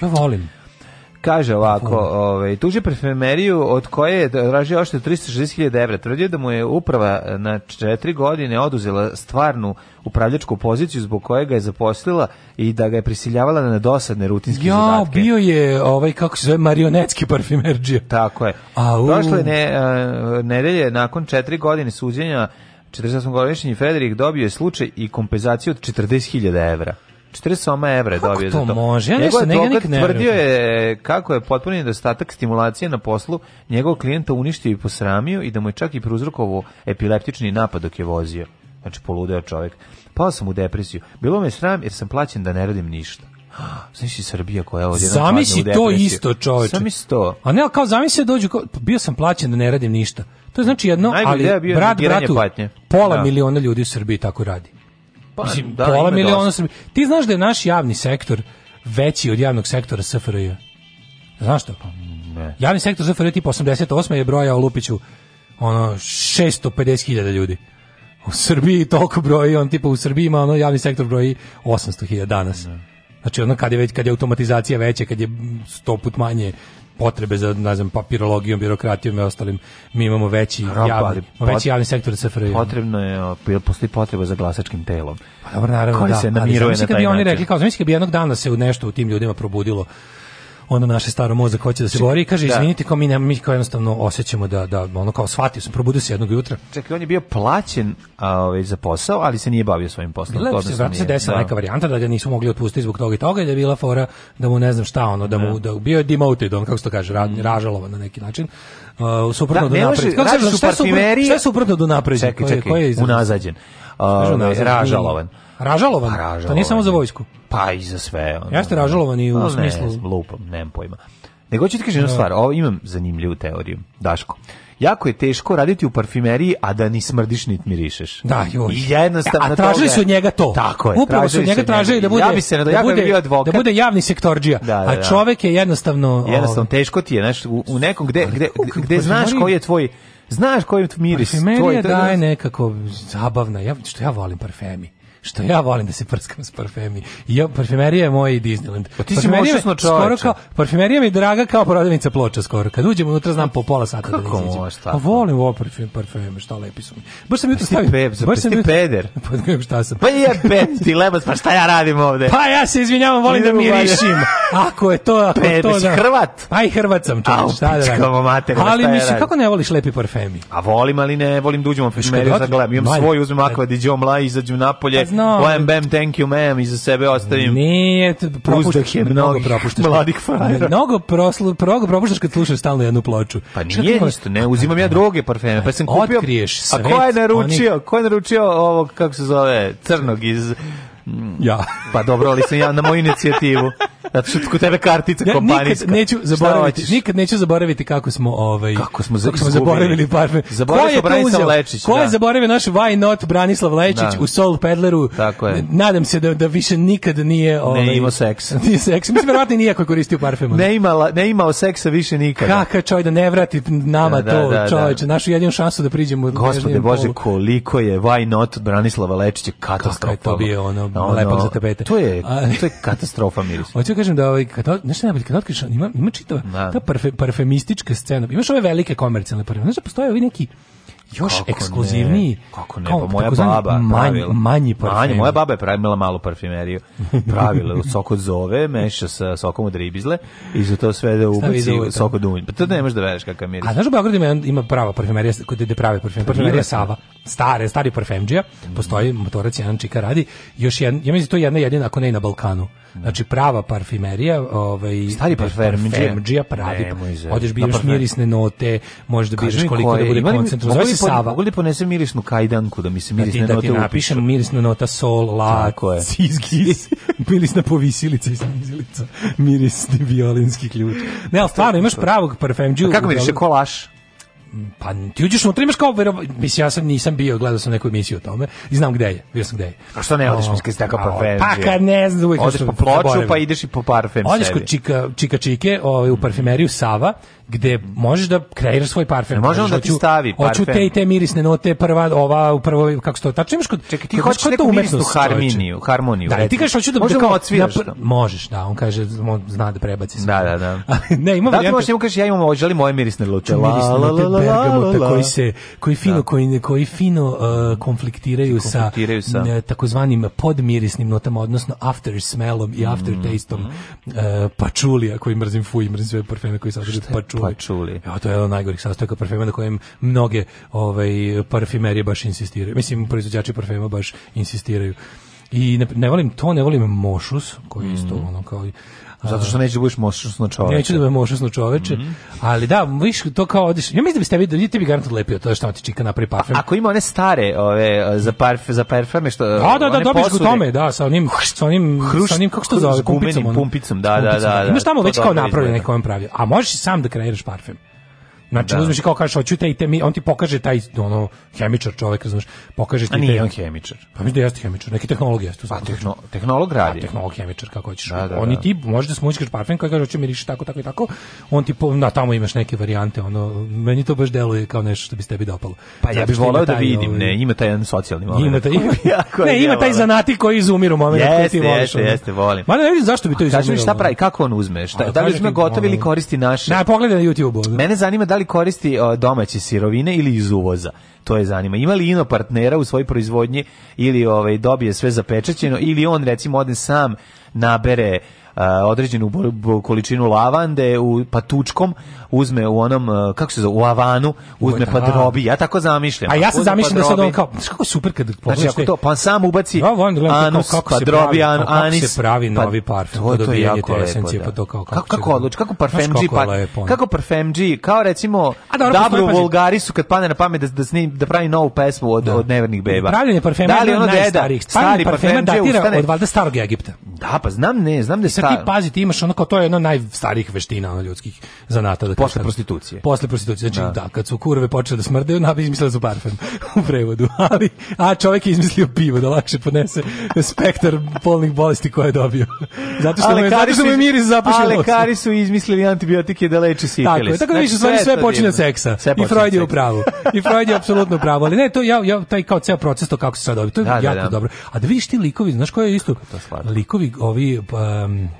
Ja volim.
Kaže ovako, ovaj, tuži perfumeriju od koje je tražio ošte 360.000 evra. Tvrdio da mu je uprava na četiri godine oduzela stvarnu upravljačku poziciju zbog koje ga je zaposlila i da ga je prisiljavala na dosadne rutinske ja, zadatke.
Ja, bio je ovaj, kako se zove, marionetski parfimerdžija.
Tako je. Au. Došle ne, nedelje, nakon četiri godine suđenja, 48-godišnji Frederik dobio je slučaj i kompenzaciju od 40.000 evra. 48 evra
kako
dobio
to za to. to može?
Ja
nešto njegov
advokat ne tvrdio je kako je potpuno nedostatak stimulacije na poslu njegov klijenta uništio i posramio i da mu je čak i prouzrokovo epileptični napad dok je vozio. Znači, poludeo čovjek. Pao sam u depresiju. Bilo me sram jer sam plaćen da ne radim ništa.
Znaš i Srbija koja je ovdje Zamisli to isto čoveče.
Zamisli to.
A ne, kao zamisli da dođu, kao, bio sam plaćen da ne radim ništa. To je znači jedno, Najbolj ali je brat bratu, patnje. pola da. miliona ljudi u Srbiji tako radi. Pa, Mislim, da, pola miliona Srbi. Ti znaš da je naš javni sektor veći od javnog sektora SFRJ. Znaš to? Pa, ne. Javni sektor SFRJ tipa 88. je broja u Lupiću ono 650.000 ljudi. U Srbiji toliko broji, on tipa u Srbiji ima ono javni sektor broji 800.000 danas. Ne. Da. Znači ono kad je već kad je automatizacija veća, kad je 100 put manje potrebe za ne znam papirologijom, birokratijom i ostalim. Mi imamo veći Rob, javni, pot, veći javni sektor SFRJ.
Potrebno je postoji potreba za glasačkim telom.
Pa dobro naravno Koji da. Se namiruje ali, na taj bi oni rekli kao znači bi jednog dana se u nešto u tim ljudima probudilo onda naše staro mozak hoće da se bori i kaže da. izvinite kao mi ne, mi kao jednostavno osećamo da da ono kao shvatio sam probudio se jednog jutra.
Čekaj, on je bio plaćen ovaj, za posao, ali se nije bavio svojim poslom.
Bila se vratno se desila da. neka varijanta da ga nisu mogli otpustiti zbog toga i toga da je bila fora da mu ne znam šta ono da mu da, da bio je demoted on kako se to kaže ra, mm. ražalovan na neki način. Uh, suprotno
da, do napred. Kako
se šta su suprotno do napred?
Čekaj, čekaj, koji unazađen uh, ražalovan.
Ražalovan? ražalovan? Pa to nije samo za vojsku?
Pa i za sve. Ono.
Jeste ražalovan i u pa no, smislu...
Ne, lupom, nemam pojma. Nego ću ti kaži jednu da. stvar, ovo imam zanimljivu teoriju, Daško. Jako je teško raditi u parfimeriji, a da ni smrdiš, ni mirišeš.
Da, joj. jednostavno... A tražili toga... su od njega to. Tako je. Upravo su od njega tražili da bude... Ja bi se
da,
ja bude, bio advokat. Da bude javni sektorđija. Da, da, da. A čovek
je
jednostavno...
Jednostavno, ovaj- teško ti je, znaš, u, u nekom gde, gde, gde, gde znaš koji je tvoj Znaš koji miris?
Parfumerija daje nekako zabavna, ja, što ja volim parfemi što ja volim da se prskam s parfemi. I ja, parfumerija je moj Disneyland.
Pa ti si moćasno Skoro kao,
parfumerija mi je draga kao prodavnica ploča skoro. Kad uđem unutra znam po pola sata
da Kako da ne izađem. Pa
volim ovo parfem, parfeme, šta lepi su mi.
Baš sam pa jutro stavio... Pep, baš pa ti jutro, peder.
Pa šta sam.
Pa je pet, ti lebas, pa šta ja radim ovde?
Pa ja se izvinjavam, volim da mirišim. Ako je to, ako
Peder,
to
da... Hrvat.
Pa i
Hrvat sam čovjek, šta da radim.
Mater, ali mi se kako ne voliš lepi parfemi?
A volim, ali ne volim da uđem u parfumeriju za gledam. Imam svoj, uzmem akva, diđom la, izađem napolje, znam. Bam, bam, thank you, ma'am, iza sebe ostavim.
Nije, propuštaš mnogo propuštaš. Mladih frajera. Mnogo, proslu, mnogo propuštaš kad slušaš stalno jednu ploču.
Pa nije isto, ne, uzimam ja droge parfeme, pa sam kupio. Otkriješ svet.
A
ko je naručio, onih... ko je naručio ovog, kako se zove, crnog iz...
Ja.
Pa dobro, ali sam ja na moju inicijativu. Zato što kod tebe kartica
ja, kompanijska. Nikad neću zaboraviti, nikad neću zaboraviti kako smo ovaj
kako smo, kako smo
zaboravili parfem.
Zaboravio je Branislav Lečić.
Ko je da. zaboravio naš Why Not Branislav Lečić da. u Soul Pedleru? Tako je. Nadam se da da više nikad nije
ovaj
ne
imao
seks. Nije
seks.
Mislim verovatno nije ako koristio parfem.
Ne imala, ne imao seksa više nikada.
Kaka čoj da ne vrati nama da, da to, da, da. čoveče, našu jedinu šansu da priđemo
Gospode Bože, polu. koliko je Why Not Branislava Lečića katastrofa. Kako je
to bio ono, da, ono lepak za
tepete. To je, to je katastrofa miris. Hoću
kažem da ovaj kad nešto najbolje kad otkriš ima ima čitava da. ta parfe, parfemistička scena. Imaš ove velike komercijalne parfeme. Znaš da postoje ovi neki još kako ekskluzivniji. Ne,
kako ne, kao, pa moja baba manj, pravila.
Manji
parfem. Manji, moja baba je pravila malu parfimeriju. Pravila u sok zove, meša sa sokom od ribizle i za to sve da ubaci sok od unj. Pa to ne možeš da veriš kakav miris.
A znaš u Beogradu ima, ima prava parfumerija, kod ide prave parfumerije. Parfumerija Sava, stare, stari parfemđija, postoji motorac jedan čika radi. Još jedan, ja mislim da to je jedna jedina, ako ne i na Balkanu. Mhm. Znači prava parfimerija, ovaj
stari da, parfemdžija
pravi. Odeš da, biraš mirisne note, možeš da biraš koliko da bude koncentracija.
Zove se Sava. Mogu li ponese mirisnu kajdanku da mi se mirisne note Da ti da napišem
mirisna nota sol, la, cizgis, na povisilica i snizilica, mirisni violinski ključ. Ne, ali stvarno imaš pravog parfemdžiju.
Kako miriše kolaš?
pa ti uđeš unutra imaš kao verov... mislim ja sam nisam bio gledao sam neku emisiju o tome i znam gde je bio sam gde je
a što ne odeš o, misliš tako pa
pa kad ne znam uvek odeš
po ploču pa ideš i po
parfem odeš kod čika čika čike ovaj u parfumeriju Sava gde možeš da kreiraš svoj parfem.
Ne možeš znači, da ti stavi parfem. Hoću
te i te mirisne note, prva, ova, upravo, kako se to, tačno imaš
kod... Čekaj, ti hoćeš neku mirisnu harmoniju, harmoniju.
Da, ti kažeš, hoću da... Može da odsviraš
to.
Možeš, da, on kaže, on zna da prebaci
sve. Da, da, da.
ne,
ima da, ti možeš njemu kažeš, ja imam, želim moje mirisne lute.
Mirisne note bergamota koji se, koji fino, da. koji, koji fino uh, konfliktiraju sa takozvanim podmirisnim notama, odnosno after smellom i after mm. tasteom uh, pačulija, koji mrzim fuj, mrzim sve parfeme koji sadrže pačulija
pačuli. Pačuli.
Evo, to je jedan od najgorih sastojaka parfema na kojem mnoge ovaj, parfimerije baš insistiraju. Mislim, proizvođači parfema baš insistiraju. I ne, ne volim to, ne volim mošus, koji je isto mm. ono kao
Zato što neće da budeš mošasno
čoveče. Neću da budem
mošasno čoveče, mm
-hmm. ali da, viš to kao odiš. Ja mislim da biste videli, ti bi da garant lepio to što ti čika napravi parfem. A,
ako ima one stare, ove za parf za parfeme što
Da, da, da, dobiješ u tome, da, sa onim sa onim hrušt, sa onim kako se zove, pumpicom,
pumpicom, da, da, da. da
imaš tamo već kao napravljene koje on pravi. A možeš i sam da kreiraš parfem. Znači, da. uzmeš i kao kažeš, hoću te i te, on ti pokaže taj, ono, hemičar čovjek, znaš, pokaže ti... A nije te, on
hemičar.
Pa mi da jeste hemičar, neki tehnolog jeste.
Pa tehno, tehnolog radi. A,
pa, tehnolog hemičar, kako hoćeš. Da, da, Oni da. ti, možda smućkaš parfem koji kaže, hoće miriši tako, tako i tako, on ti, po, na, tamo imaš neke varijante, ono, meni to baš deluje kao nešto što bi se tebi dopalo.
Pa ja bih volao da vidim, ovaj, ne, ima taj jedan socijalni moment.
Ima taj, jako ne, ima taj zanati koji izumiru
moment.
Jeste, ti voliš, jeste, jeste, volim. Ma ne vidim zašto bi to
izumirao. Kaži mi šta pravi, kako on uzme, šta, da li uzme gotovi ili koristi naše? Na, pogledaj na YouTube. Mene zanima
da
li koristi domaće sirovine ili iz uvoza? To je zanima. Ima li ino partnera u svojoj proizvodnji ili ovaj dobije sve zapečaćeno ili on recimo ode sam nabere određenu količinu lavande u patučkom uzme u onom e, kako se zove u Avanu, uzme pa drobi. Ja tako zamišljam.
A ja se pa zamišljam da se on kao kako super
kad znači ako to pa sam ubaci ja, volim da gledam anus, kako, pa
kako, se
drobi an, anis
se pravi pa novi parfem. To, to je jako esencije,
da.
pa to
kao kako kako odluč, kako parfemdži pa kako parfemdži kao recimo dobro Dabru su kad padne na pamet da da snim da pravi novu pesmu od da. od nevernih beba.
Pravljenje parfema da li ono deda, stari parfem datira od valda starog Egipta.
Da, pa znam ne, znam da je
stari. Sad ti pazi, ti imaš ono kao to je jedno najstarijih veština ono ljudskih zanata da
posle prostitucije.
Posle prostitucije, znači da, da kad su kurve počele da smrdeju, nabi izmislila su parfem u prevodu, ali a čovjek je izmislio pivo da lakše podnese spektar polnih bolesti koje je dobio. Zato što mu zato
što miris
zapušio. A
lekari su izmislili antibiotike da leče sifilis. Tako,
tako da znači, više stvari sve počinje od seksa. I Freud je u pravu. I Freud je apsolutno u pravu, ali ne, to ja ja taj kao ceo proces to kako se sad dobije, to je da, da jako da, da. dobro. A da vidiš ti likovi, znaš ko je isto? Likovi ovi um,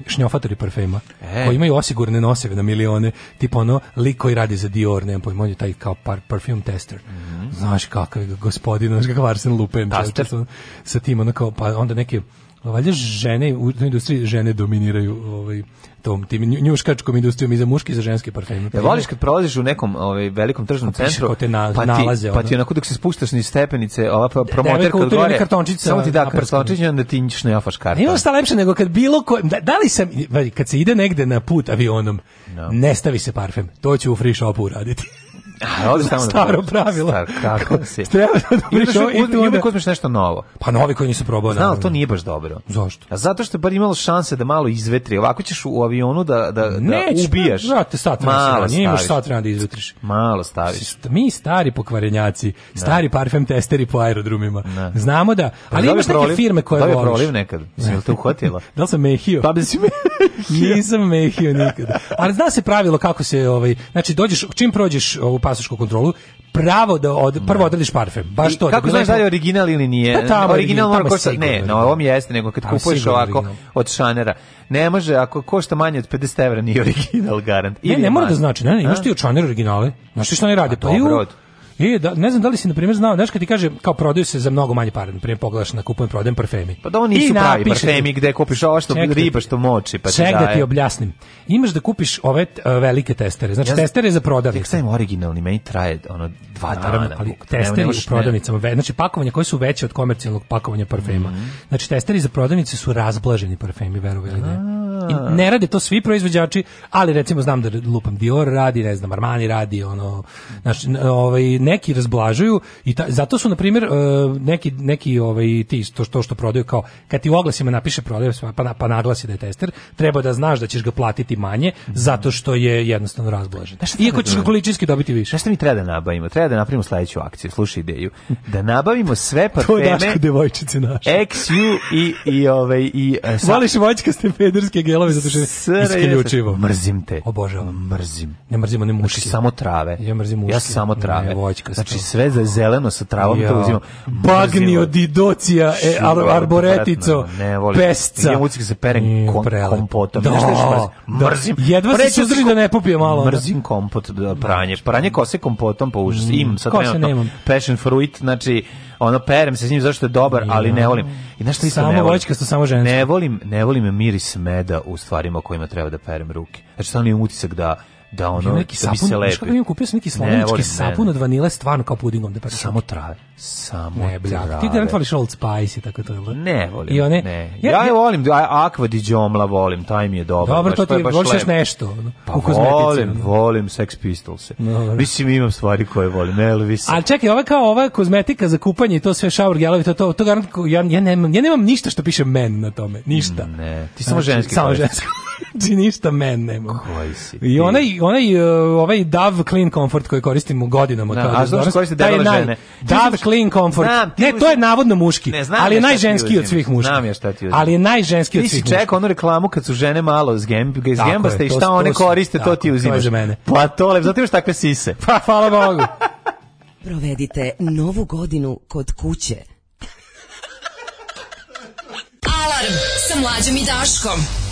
šnjofatori parfema, e. koji imaju osigurne noseve na milione, tipa ono lik koji radi za Dior, nemam pojma, on je taj kao par, perfume tester. Mm -hmm. Znaš kakav je gospodin, znaš kakav Arsene Lupin. Sa, sa tim, ono kao, pa onda neke valjda žene u toj industriji žene dominiraju ovaj tom tim njuškačkom industrijom i za muški i za ženske parfeme.
Ja voliš kad prolaziš u nekom ovaj velikom tržnom pa centru, te na, pa ti, nalaze, pa ti onako dok se spuštaš niz stepenice, ova da, promoterka kod gore, kartončica, samo ti da kartončić onda ti nješ na jafaš karta.
Nije ostalo lepše nego kad bilo ko, da, da li sam, kad se ide negde na put avionom, no. ne stavi se parfem, to će u free shopu uraditi. A, odiš tamo da- Staro pravilo.
Star, kako se? Treba da i, i tu onda... uzmeš nešto novo.
Pa novi koji nisu probao.
Znao, da, to da. nije baš dobro.
Zašto?
A zato što je bar imalo šanse da malo izvetri. Ovako ćeš u avionu da, da, da Neć, ubijaš. Neće, pa,
brate, sat vremena. Nije imaš sat vremena da izvetriš.
Malo staviš.
Mi stari pokvarenjaci, stari parfem testeri po aerodromima. Znamo da, pa ali pa, imaš neke firme koje voliš. Da
je proliv nekad. Jel te uhvatila? da li sam
mehio? Pa
bi si
mehio. Nisam mehio nikada. Ali zna se pravilo kako se, ovaj, znači, dođeš, čim prođeš ovu pasošku kontrolu, pravo da od, prvo da. odradiš parfem. Baš to.
Kako znaš da je original ili nije? Pa
tamo, original mora
košta, ne,
na
ovom jeste, nego kad kupuješ ovako original. od šanera. Ne može, ako košta manje od 50 evra, nije original garant.
Ne, ne mora da znači, ne, ne, imaš ti od šanera originale. Znaš ti šta ne radi? Pa,
dobro,
I da, ne znam da li si, na primjer, znao, znaš kad ti kaže, kao prodaju se za mnogo manje para, na primjer, pogledaš na kupujem, prodajem parfemi.
Pa
da
oni nisu pravi parfemi gde kupiš ovo što ček, riba što moči, pa
ti da ti objasnim. Imaš da kupiš ove uh, velike testere, znači ja, testere za prodavnice.
Tek sam originalni, meni traje ono dva
Naravno, dana. Ali testeri u prodavnicama, znači pakovanja koje su veće od komercijalnog pakovanja parfema. Mm -hmm. Znači testeri za prodavnice su razblaženi parfemi, verovali ili ne. Da. ne rade to svi proizvođači, ali recimo znam da lupam Dior radi, ne znam Armani radi, ono znači ovaj neki razblažuju i ta, zato su na primjer e, neki neki ovaj ti to što što prodaju kao kad ti u oglasima napiše prodaje pa, pa pa naglasi da je tester, treba da znaš da ćeš ga platiti manje zato što je jednostavno razblažen. Da Iako ćeš ga količinski dobiti više.
Šta mi treba da nabavimo? Treba da napravimo sledeću akciju. Slušaj ideju. Da nabavimo sve parfeme. to je
devojčice naše.
XU i i ovaj i
uh, Voliš voćkaste pederske gel delove zadužene isključivo.
Mrzim te.
Obožavam.
Mrzim.
Ne mrzimo ne muške.
Znači, samo trave.
Ja mrzim muške.
Ja samo trave. Ne, znači sve za zeleno sa travom ja.
to uzimam. Bagnio didocija, e, ar, arboretico, ne, pesca.
Ja mucik se perem kom, kompotom.
Da, da, mrzim. Jedva se suzdri da ne popije malo. Da.
Mrzim kompot, da, pranje. Znači. Pranje kose kompotom po pa užas. Imam sad trenutno passion fruit, znači ono perem se s njim zašto je dobar, ali ne volim. I znaš što nisam samo ne
volim? Samo samo
žensko. Ne volim, ne volim miris meda u stvarima kojima treba da perem ruke. Znači, samo je utisak da da ono neki da bi se lepi. Kako
imam kupio sam neki slovenički ne, sapun ne. od vanile stvarno kao pudingom
da samo trave. Samo ne,
bljak. trave. Ti da ne voliš Old Spice i tako to, jel? Da?
Ne, volim. I one, ne. Ja, ja, ja volim, Aqua di Jomla volim, taj mi je dobar.
Dobro, baš, to ti voliš
još
nešto. No, pa u volim,
no. volim Sex Pistols. Dobro. Mislim, imam stvari koje volim, Elvis.
Ali čekaj, ova kao ova kozmetika za kupanje i to sve shower gelovi, to, to, to garant, ja, ja, nemam, ja nemam ništa što piše men na tome, ništa.
Ne, ti samo znači, ženski.
Samo
ženski
džiništa znači, men nema. Koji si? I onaj, onaj, e, ovaj Dove Clean Comfort koji koristim godinama.
Da, a što koriste debele žene?
Dove Clean Comfort.
Znam,
ne, to je navodno muški, ne, ali je najženski od svih muških. Znam ja šta ti uzim. Ali je najženski od
svih
muških. Ti si
čekao onu reklamu kad su žene malo zgemb, zgembaste i šta one koriste, to ti uzimaš. To je za mene.
Pa
to lepo, zato imaš takve sise.
Pa hvala Bogu.
Provedite novu godinu kod kuće.
Alarm sa mlađom i Daškom.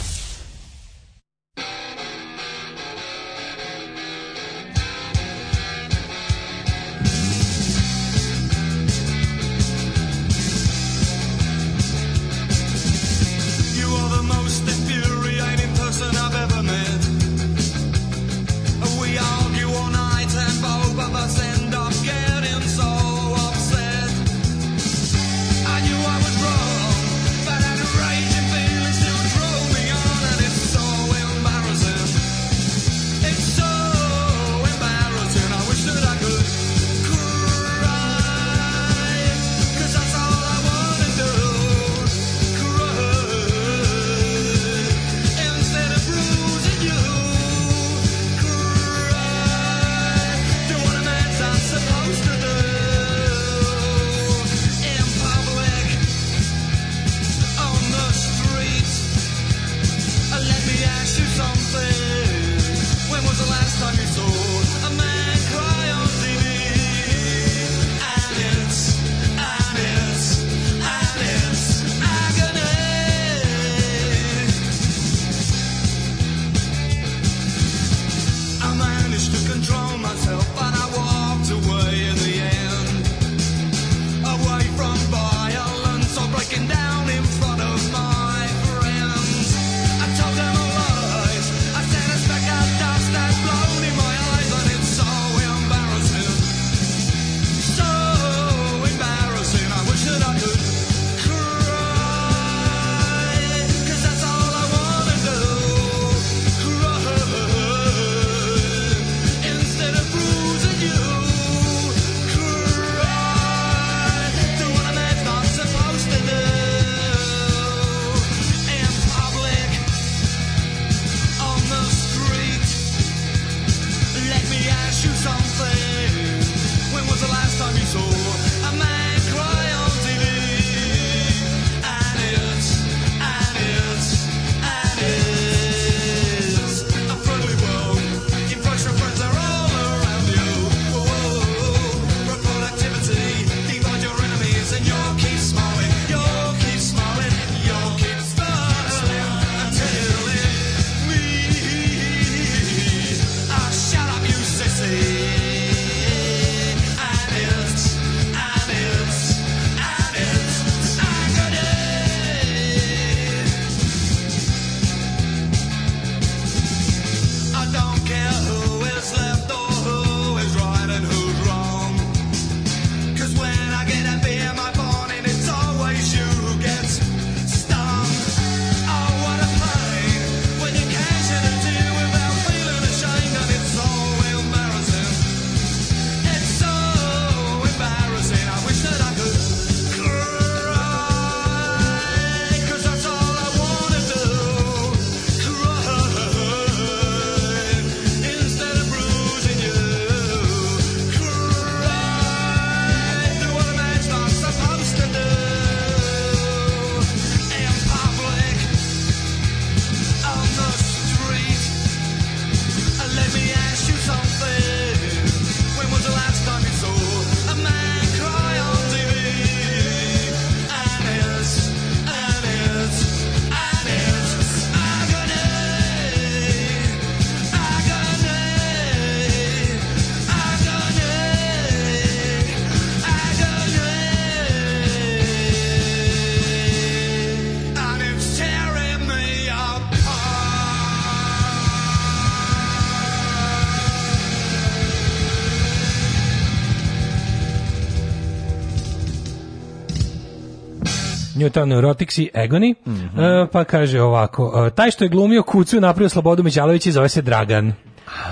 snimio tamo Neurotics i mm -hmm. E, uh, pa kaže ovako, uh, taj što je glumio kucu napravio Slobodu Mićalović i zove se Dragan.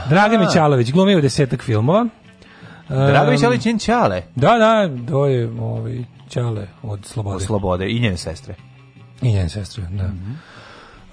Dragan Mićalović, glumio desetak filmova. Um,
Dragan Mićalović
njen
Ćale.
Da, da, to je ovaj, Ćale od Slobode.
Od Slobode i njene sestre.
I njene sestre, da. Mm -hmm.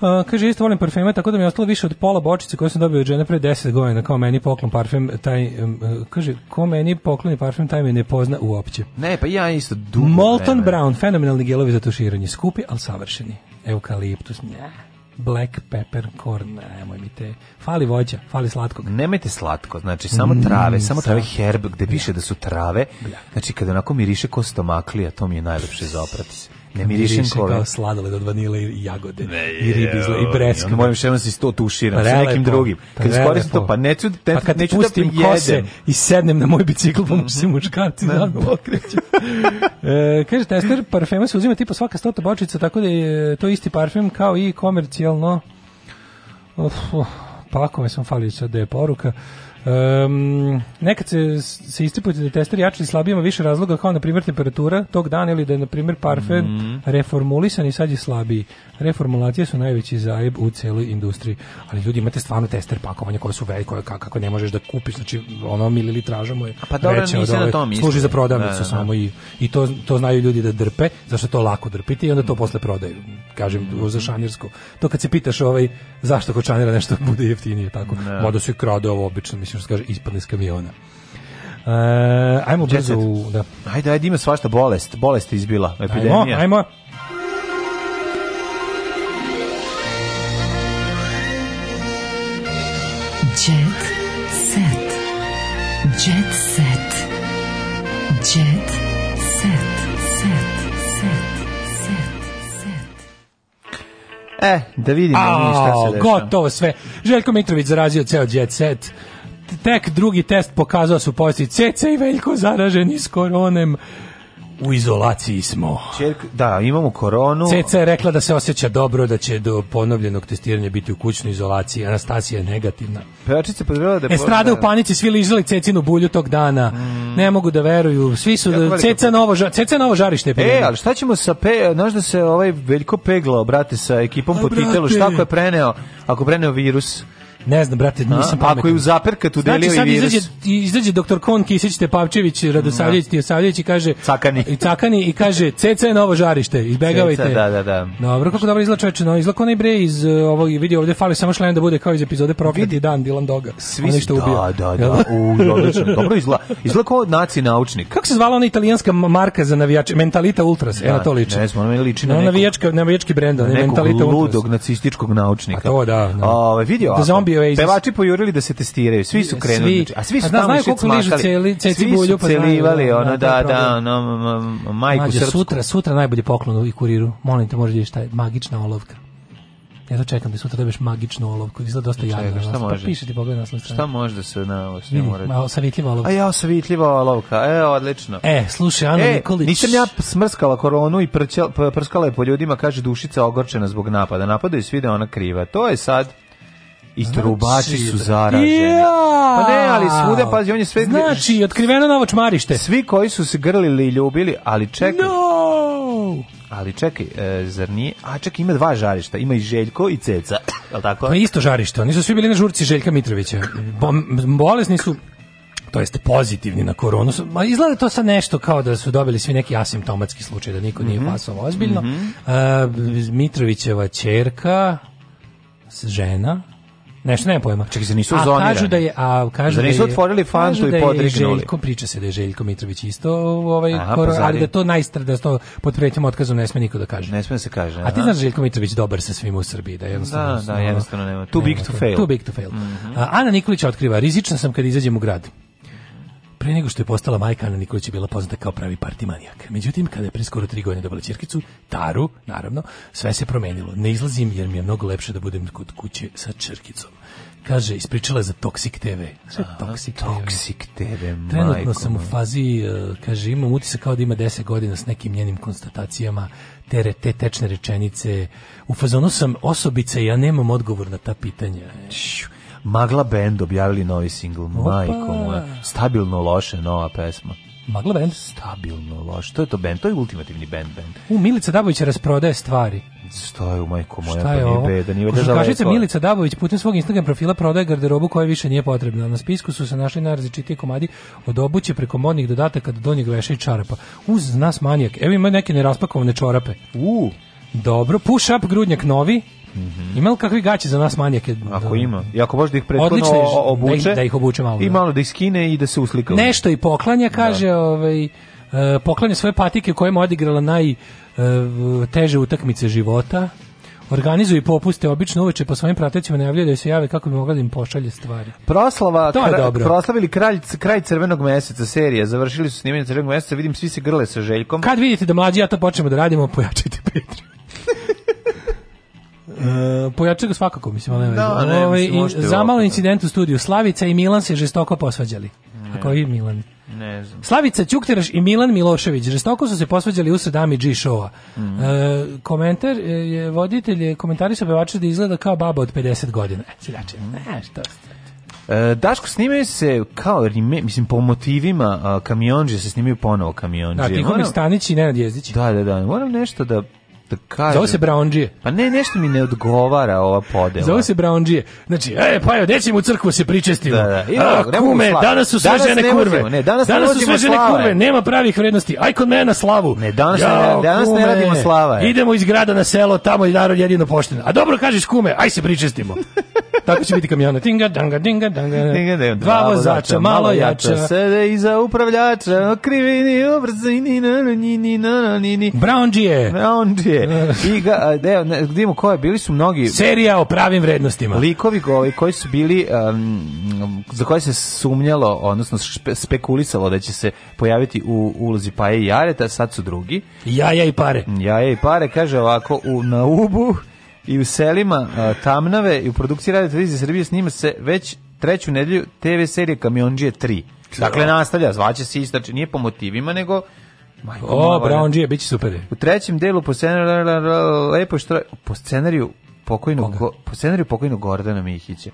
Uh, kaže, isto volim parfeme, tako da mi je ostalo više od pola bočice koje sam dobio od žene pre 10 godina, kao meni poklon parfem, taj, um, kaže, ko meni pokloni parfem, taj me ne pozna uopće.
Ne, pa ja isto dugo.
Molton vreme. Brown, fenomenalni gelovi za tuširanje, skupi, ali savršeni. Eukaliptus, ne. Da. Black pepper corn, nemoj mi te. Fali voća, fali slatkog.
Nemojte slatko, znači samo trave, mm, samo trave herb gde piše da, da su trave. Da. Znači kada onako miriše ko stomaklija, to mi je najlepše za oprati se. Ne mirišem kole. kao
sladoled od vanile i jagode. Ne, I ribi izla, i breskve.
Ja moram da se to tuširam pa prelepo, sa nekim drugim. Kad iskoristim to, pa neću, ten, da- pa kad neću da pustim kose
i sednem na moj bicikl, pa mu se muškarci da pokreće. e, kaže, tester parfema se uzima tipa svaka stota bočica, tako da je to isti parfem kao i komercijalno. Uf, pakome pa sam falio sad da je poruka. Um, nekad se, se istipujete da tester jači slabijima više razloga kao na primjer temperatura tog dana ili da je na primjer parfen mm. reformulisan i sad je slabiji. Reformulacije su najveći zajeb u celoj industriji. Ali ljudi imate stvarno tester pakovanja koje su velike, koje kako ne možeš da kupiš, znači ono mililitraža mu je. A pa dobro, nisi na tom Služi za prodavnicu da, da, da, samo i, i to, to znaju ljudi da drpe, zašto to lako drpiti i onda to posle prodaju. Kažem, mm. za šanjersko. To kad se pitaš ovaj, zašto kod šanjera nešto bude jeftinije, tako. Da. Mada se krade ovo obično, mislim obično što kaže ispadne iz kamiona. Uh, ajmo brzo u...
Da. Ajde, ajde, ima svašta bolest. Bolest je izbila, epidemija. Ajmo, ajmo. Jet set.
Jet set. Jet
set. Set. Set. Set. Set. E, da vidimo A, šta se dešava. Gotovo
sve. Željko Mitrović zarazio ceo jet set tek drugi test pokazao su pozitiv. CC i Veljko zaraženi s koronem. U izolaciji smo.
Čerk, da, imamo koronu. CC
je rekla da se osjeća dobro, da će do ponovljenog testiranja biti u kućnoj izolaciji. Anastasija je negativna.
Pevačica
podrela da
je...
Estrada u panici, svi ližali Cecinu bulju tog dana. Mm. Ne mogu da veruju. Svi su... Jako Ceca novo, Ceca novo žarište
E, ali šta ćemo sa... Pe, znaš da se ovaj veliko peglo, obrate sa ekipom A, po brate. titelu. Šta ako je preneo? Ako preneo virus?
Ne znam, brate, nisam pametan.
Ako je u zaperka tu znači, i virus. Znači, sad
izađe, izađe doktor Kon Kisić, Pavčević, Radosavljević, da. Tijosavljević i kaže... Cakani. I cakani i kaže, CC je novo žarište, izbegavajte.
CC, da, da, da.
Dobro, kako dobro izgleda čoveče, no, izgleda onaj bre iz e, ovog vidi ovde fali samo šlem da bude kao iz epizode Prokleti dan Dylan Doga.
Svi što ubio. Da, da, da. da? U, odlično. Dobro izgleda. Izgleda kao naci naučnik.
Kako se zvala ona italijanska marka za navijače? Mentalita Ultras, ja, e, na da, to liči. Ne znam, ona
liči
na nekog, navijačka, navijački brend, Mentalita Ultras.
ludog nacističkog naučnika. A
to da. da. O,
video. Da zombi
bio Oasis. Pevači
pojurili da se testiraju, svi su krenuli, svi, a
svi
su a tamo išli smakali. Celi,
ceci svi su celivali, pa ono, da, da, ono, majku Mađa, srpsku. Sutra, sutra najbolji poklon i kuriru, molim te, možeš šta je, magična olovka. Ja to čekam da sutra dobiš magičnu olovku, izgleda dosta jadno. Čekaj, šta
može? Pa piše
ti
pogled na svoj Šta
može
da se na ovo
sve mora? Vidi, osavitljiva olovka.
A ja osavitljiva olovka, e, odlično.
E, slušaj, Ana e, Nikolić. Nisam
ja smrskala koronu i prčel, prskala je po ljudima, kaže dušica ogorčena zbog napada. Napada je svi da ona kriva. To je sad I trubači znači su da- zaraženi. Pa ne, ali svuda, pazi, on je sve...
Znači, otkriveno novo čmarište.
Svi koji su se grlili i ljubili, ali čekaj... No! Ali čekaj, e, zar nije... A čekaj, ima dva žarišta, ima i Željko i Ceca, je li tako? To
isto žarište, oni su svi bili na žurci Željka Mitrovića. Bo, bolesni su to jeste pozitivni na koronu. Ma izgleda to sa nešto kao da su dobili svi neki asimptomatski slučaj, da niko nije mm -hmm. pasao ozbiljno. Mm -hmm. e, Mitrovićeva čerka, žena, Nešto nema pojma. Čekaj, za nisu zonirani. A kažu da je, a kažu da, da
nisu otvorili fantu i da podrignuli. Željko,
priča se da je Željko Mitrović isto ovaj aha, koro, pa ali da to najstra da to pod pretnjom otkazom ne sme niko da kaže.
Ne sme se kaže. Aha.
A ti znaš da Željko Mitrović dobar sa svim u Srbiji, da
jednostavno. Da, da, jednostavno nema. Too big
to
fail. Too
big to fail. Mm -hmm. Ana Nikolić otkriva, rizična sam kad izađem u grad pre nego što je postala majka Ana Nikolić je bila poznata kao pravi partimanijak. Međutim, kada je pre skoro tri godine dobila ćerkicu, Taru, naravno, sve se promenilo. Ne izlazim jer mi je mnogo lepše da budem kod kuće sa čerkicom. Kaže, ispričala za Toxic TV. Za
Toxic
TV.
Toxic TV,
Trenutno sam u fazi, e, kaže, imam utisak kao da ima 10 godina s nekim njenim konstatacijama, te, te tečne rečenice. U fazonu sam osobica i ja nemam odgovor na ta pitanja. Šu
Magla Band objavili novi singl, majko moja. Stabilno loše nova pesma.
Magla Band?
Stabilno loše. To je to band, to je ultimativni band band.
U, Milica Dabović rasprodaje stvari.
Šta je u majko moja, Šta pa je pa nije ovo? beda, nije beda Kažete
Milica Dabović putem svog Instagram profila prodaje garderobu koja više nije potrebna. Na spisku su se našli najrazličitiji komadi od obuće preko modnih dodataka do donjeg veša i čarapa. Uz nas manijak. Evo ima neke neraspakovane čorape.
U.
Dobro, push up grudnjak novi. Mm Ima li kakvi gaći za nas manijake?
Ako ima. I ako može da ih prethodno obuče. Da ih,
da ih obuče malo. I
da. malo da ih skine i da se uslika.
Nešto i poklanja, da. kaže, da. ovaj, e, poklanja svoje patike u kojima odigrala najteže e, utakmice života organizuju i popuste obično uveče po pa svojim pratećima najavljaju da se jave kako bi mogli da im pošalje stvari.
Proslava,
to je dobro.
proslavili kralj, kraj crvenog meseca serije, završili su snimanje crvenog meseca, vidim svi se grle sa željkom.
Kad vidite da mlađi ja to počnemo da radimo, pojačajte Patreon. Uh, e, pojača ga svakako, mislim, ali
da, ne, Ove, ovaj, mislim,
i, za malo
da.
incident u studiju. Slavica i Milan se žestoko posvađali. Ne. A koji Milan? Ne znam. Slavica Ćukteraš i Milan Milošević žestoko su se posvađali usred Ami G showa. Mm -hmm. e, komentar e, je voditelj je komentarisao pevača da izgleda kao baba od 50 godina. E, ciljače, mhm. ne, šta e,
Daško, snimaju se kao, mislim, po motivima a, kamionđe se snimaju ponovo kamionđe. Da, Tihomir
Stanić i Nenad Jezdić.
Da, da, da. Moram nešto da da kažem. Zove se
Braondžije.
Pa ne, nešto mi ne odgovara ova podela.
Zove se Braondžije. Znači, e, pa jo, deći mu crkvu da se pričestimo. Da, da. I A, ne kume, danas su sve žene kurve. Ne, danas danas su sve žene kurve, nema pravih vrednosti. Aj kod mene na slavu.
Ne, danas, Jao, ne, danas kume. ne radimo slava. Je.
Idemo iz grada na selo, tamo je narod jedino pošten. A dobro kažeš kume, aj se pričestimo. Tako će biti kamiona. Dinga, danga,
dinga,
danga.
Dinga, dinga.
Dva vozača, malo jača.
Sede iza upravljača, krivini, obrzini, na, na, na, na,
na, na,
na, na, na, je. I ga, deo, ne, gdje mu koje, bili su mnogi...
Serija o pravim vrednostima.
Likovi koji, koji su bili, um, za koje se sumnjalo, odnosno špe, spekulisalo da će se pojaviti u ulozi Paje i Jareta, sad su drugi.
Jaja i pare.
Jaja i pare, kaže ovako, u Naubu i u selima a, Tamnave i u produkciji Radio Televizije Srbije snima se već treću nedelju TV serije Kamionđije 3. Dakle, da. nastavlja, zvaće se istači, nije po motivima, nego
Majko, o, Brown G, biće super.
U trećem delu po scenariju lepo što po scenariju pokojnog po scenariju pokojnog Gordana Mihića.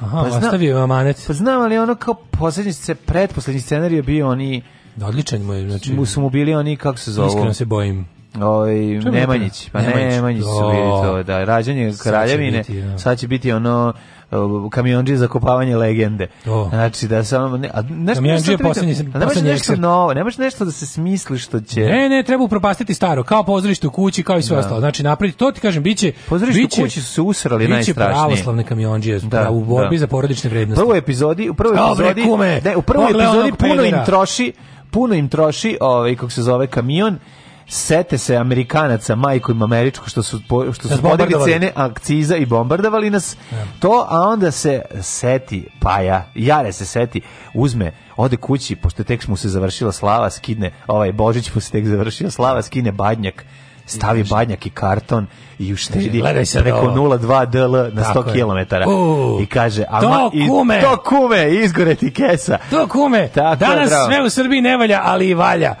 Aha, pa ostavio je amanet.
Pa znam, ali ono kao poslednji se pretposlednji scenarij je bio oni
da, odličan mu je, znači. Mu su
mu bili oni kako se zove. Iskreno
se bojim.
Oj, ovaj, Nemanjić, pa Nemanjić, Nemanjić su bili to, da, rađanje kraljevine, sad će biti ono kamionđije za kopavanje legende. Oh. Znači da samo ne, a nešto
kamionđije da poslednji
poslednji nešto novo, nemaš nešto da se smisli što će.
Ne, ne, treba upropastiti staro, kao pozorište u kući, kao i sve da. ostalo. Znači napraviti to ti kažem biće
pozorište u kući su se usrali biće najstrašnije. Biće
pravoslavne kamionđije da, u da. borbi da. za porodične vrednosti. Prvoj
epizodi, u prvoj epizodi,
ne,
u prvoj epizodi puno im troši puno im troši, ovaj kako se zove kamion sete se Amerikanaca, majkom američko što su što su podigli cene akciza i bombardovali nas. Ja. To a onda se seti pa ja, Jare se seti, uzme ode kući pošto tek mu se završila slava, skidne ovaj Božić mu se tek završio slava, skine badnjak stavi badnjak i karton i uštedi znači, preko 0,2 dl na 100 km. I kaže,
a to, ma, kume.
to kume, izgore ti kesa.
To kume, Tako danas sve u Srbiji ne valja, ali i valja.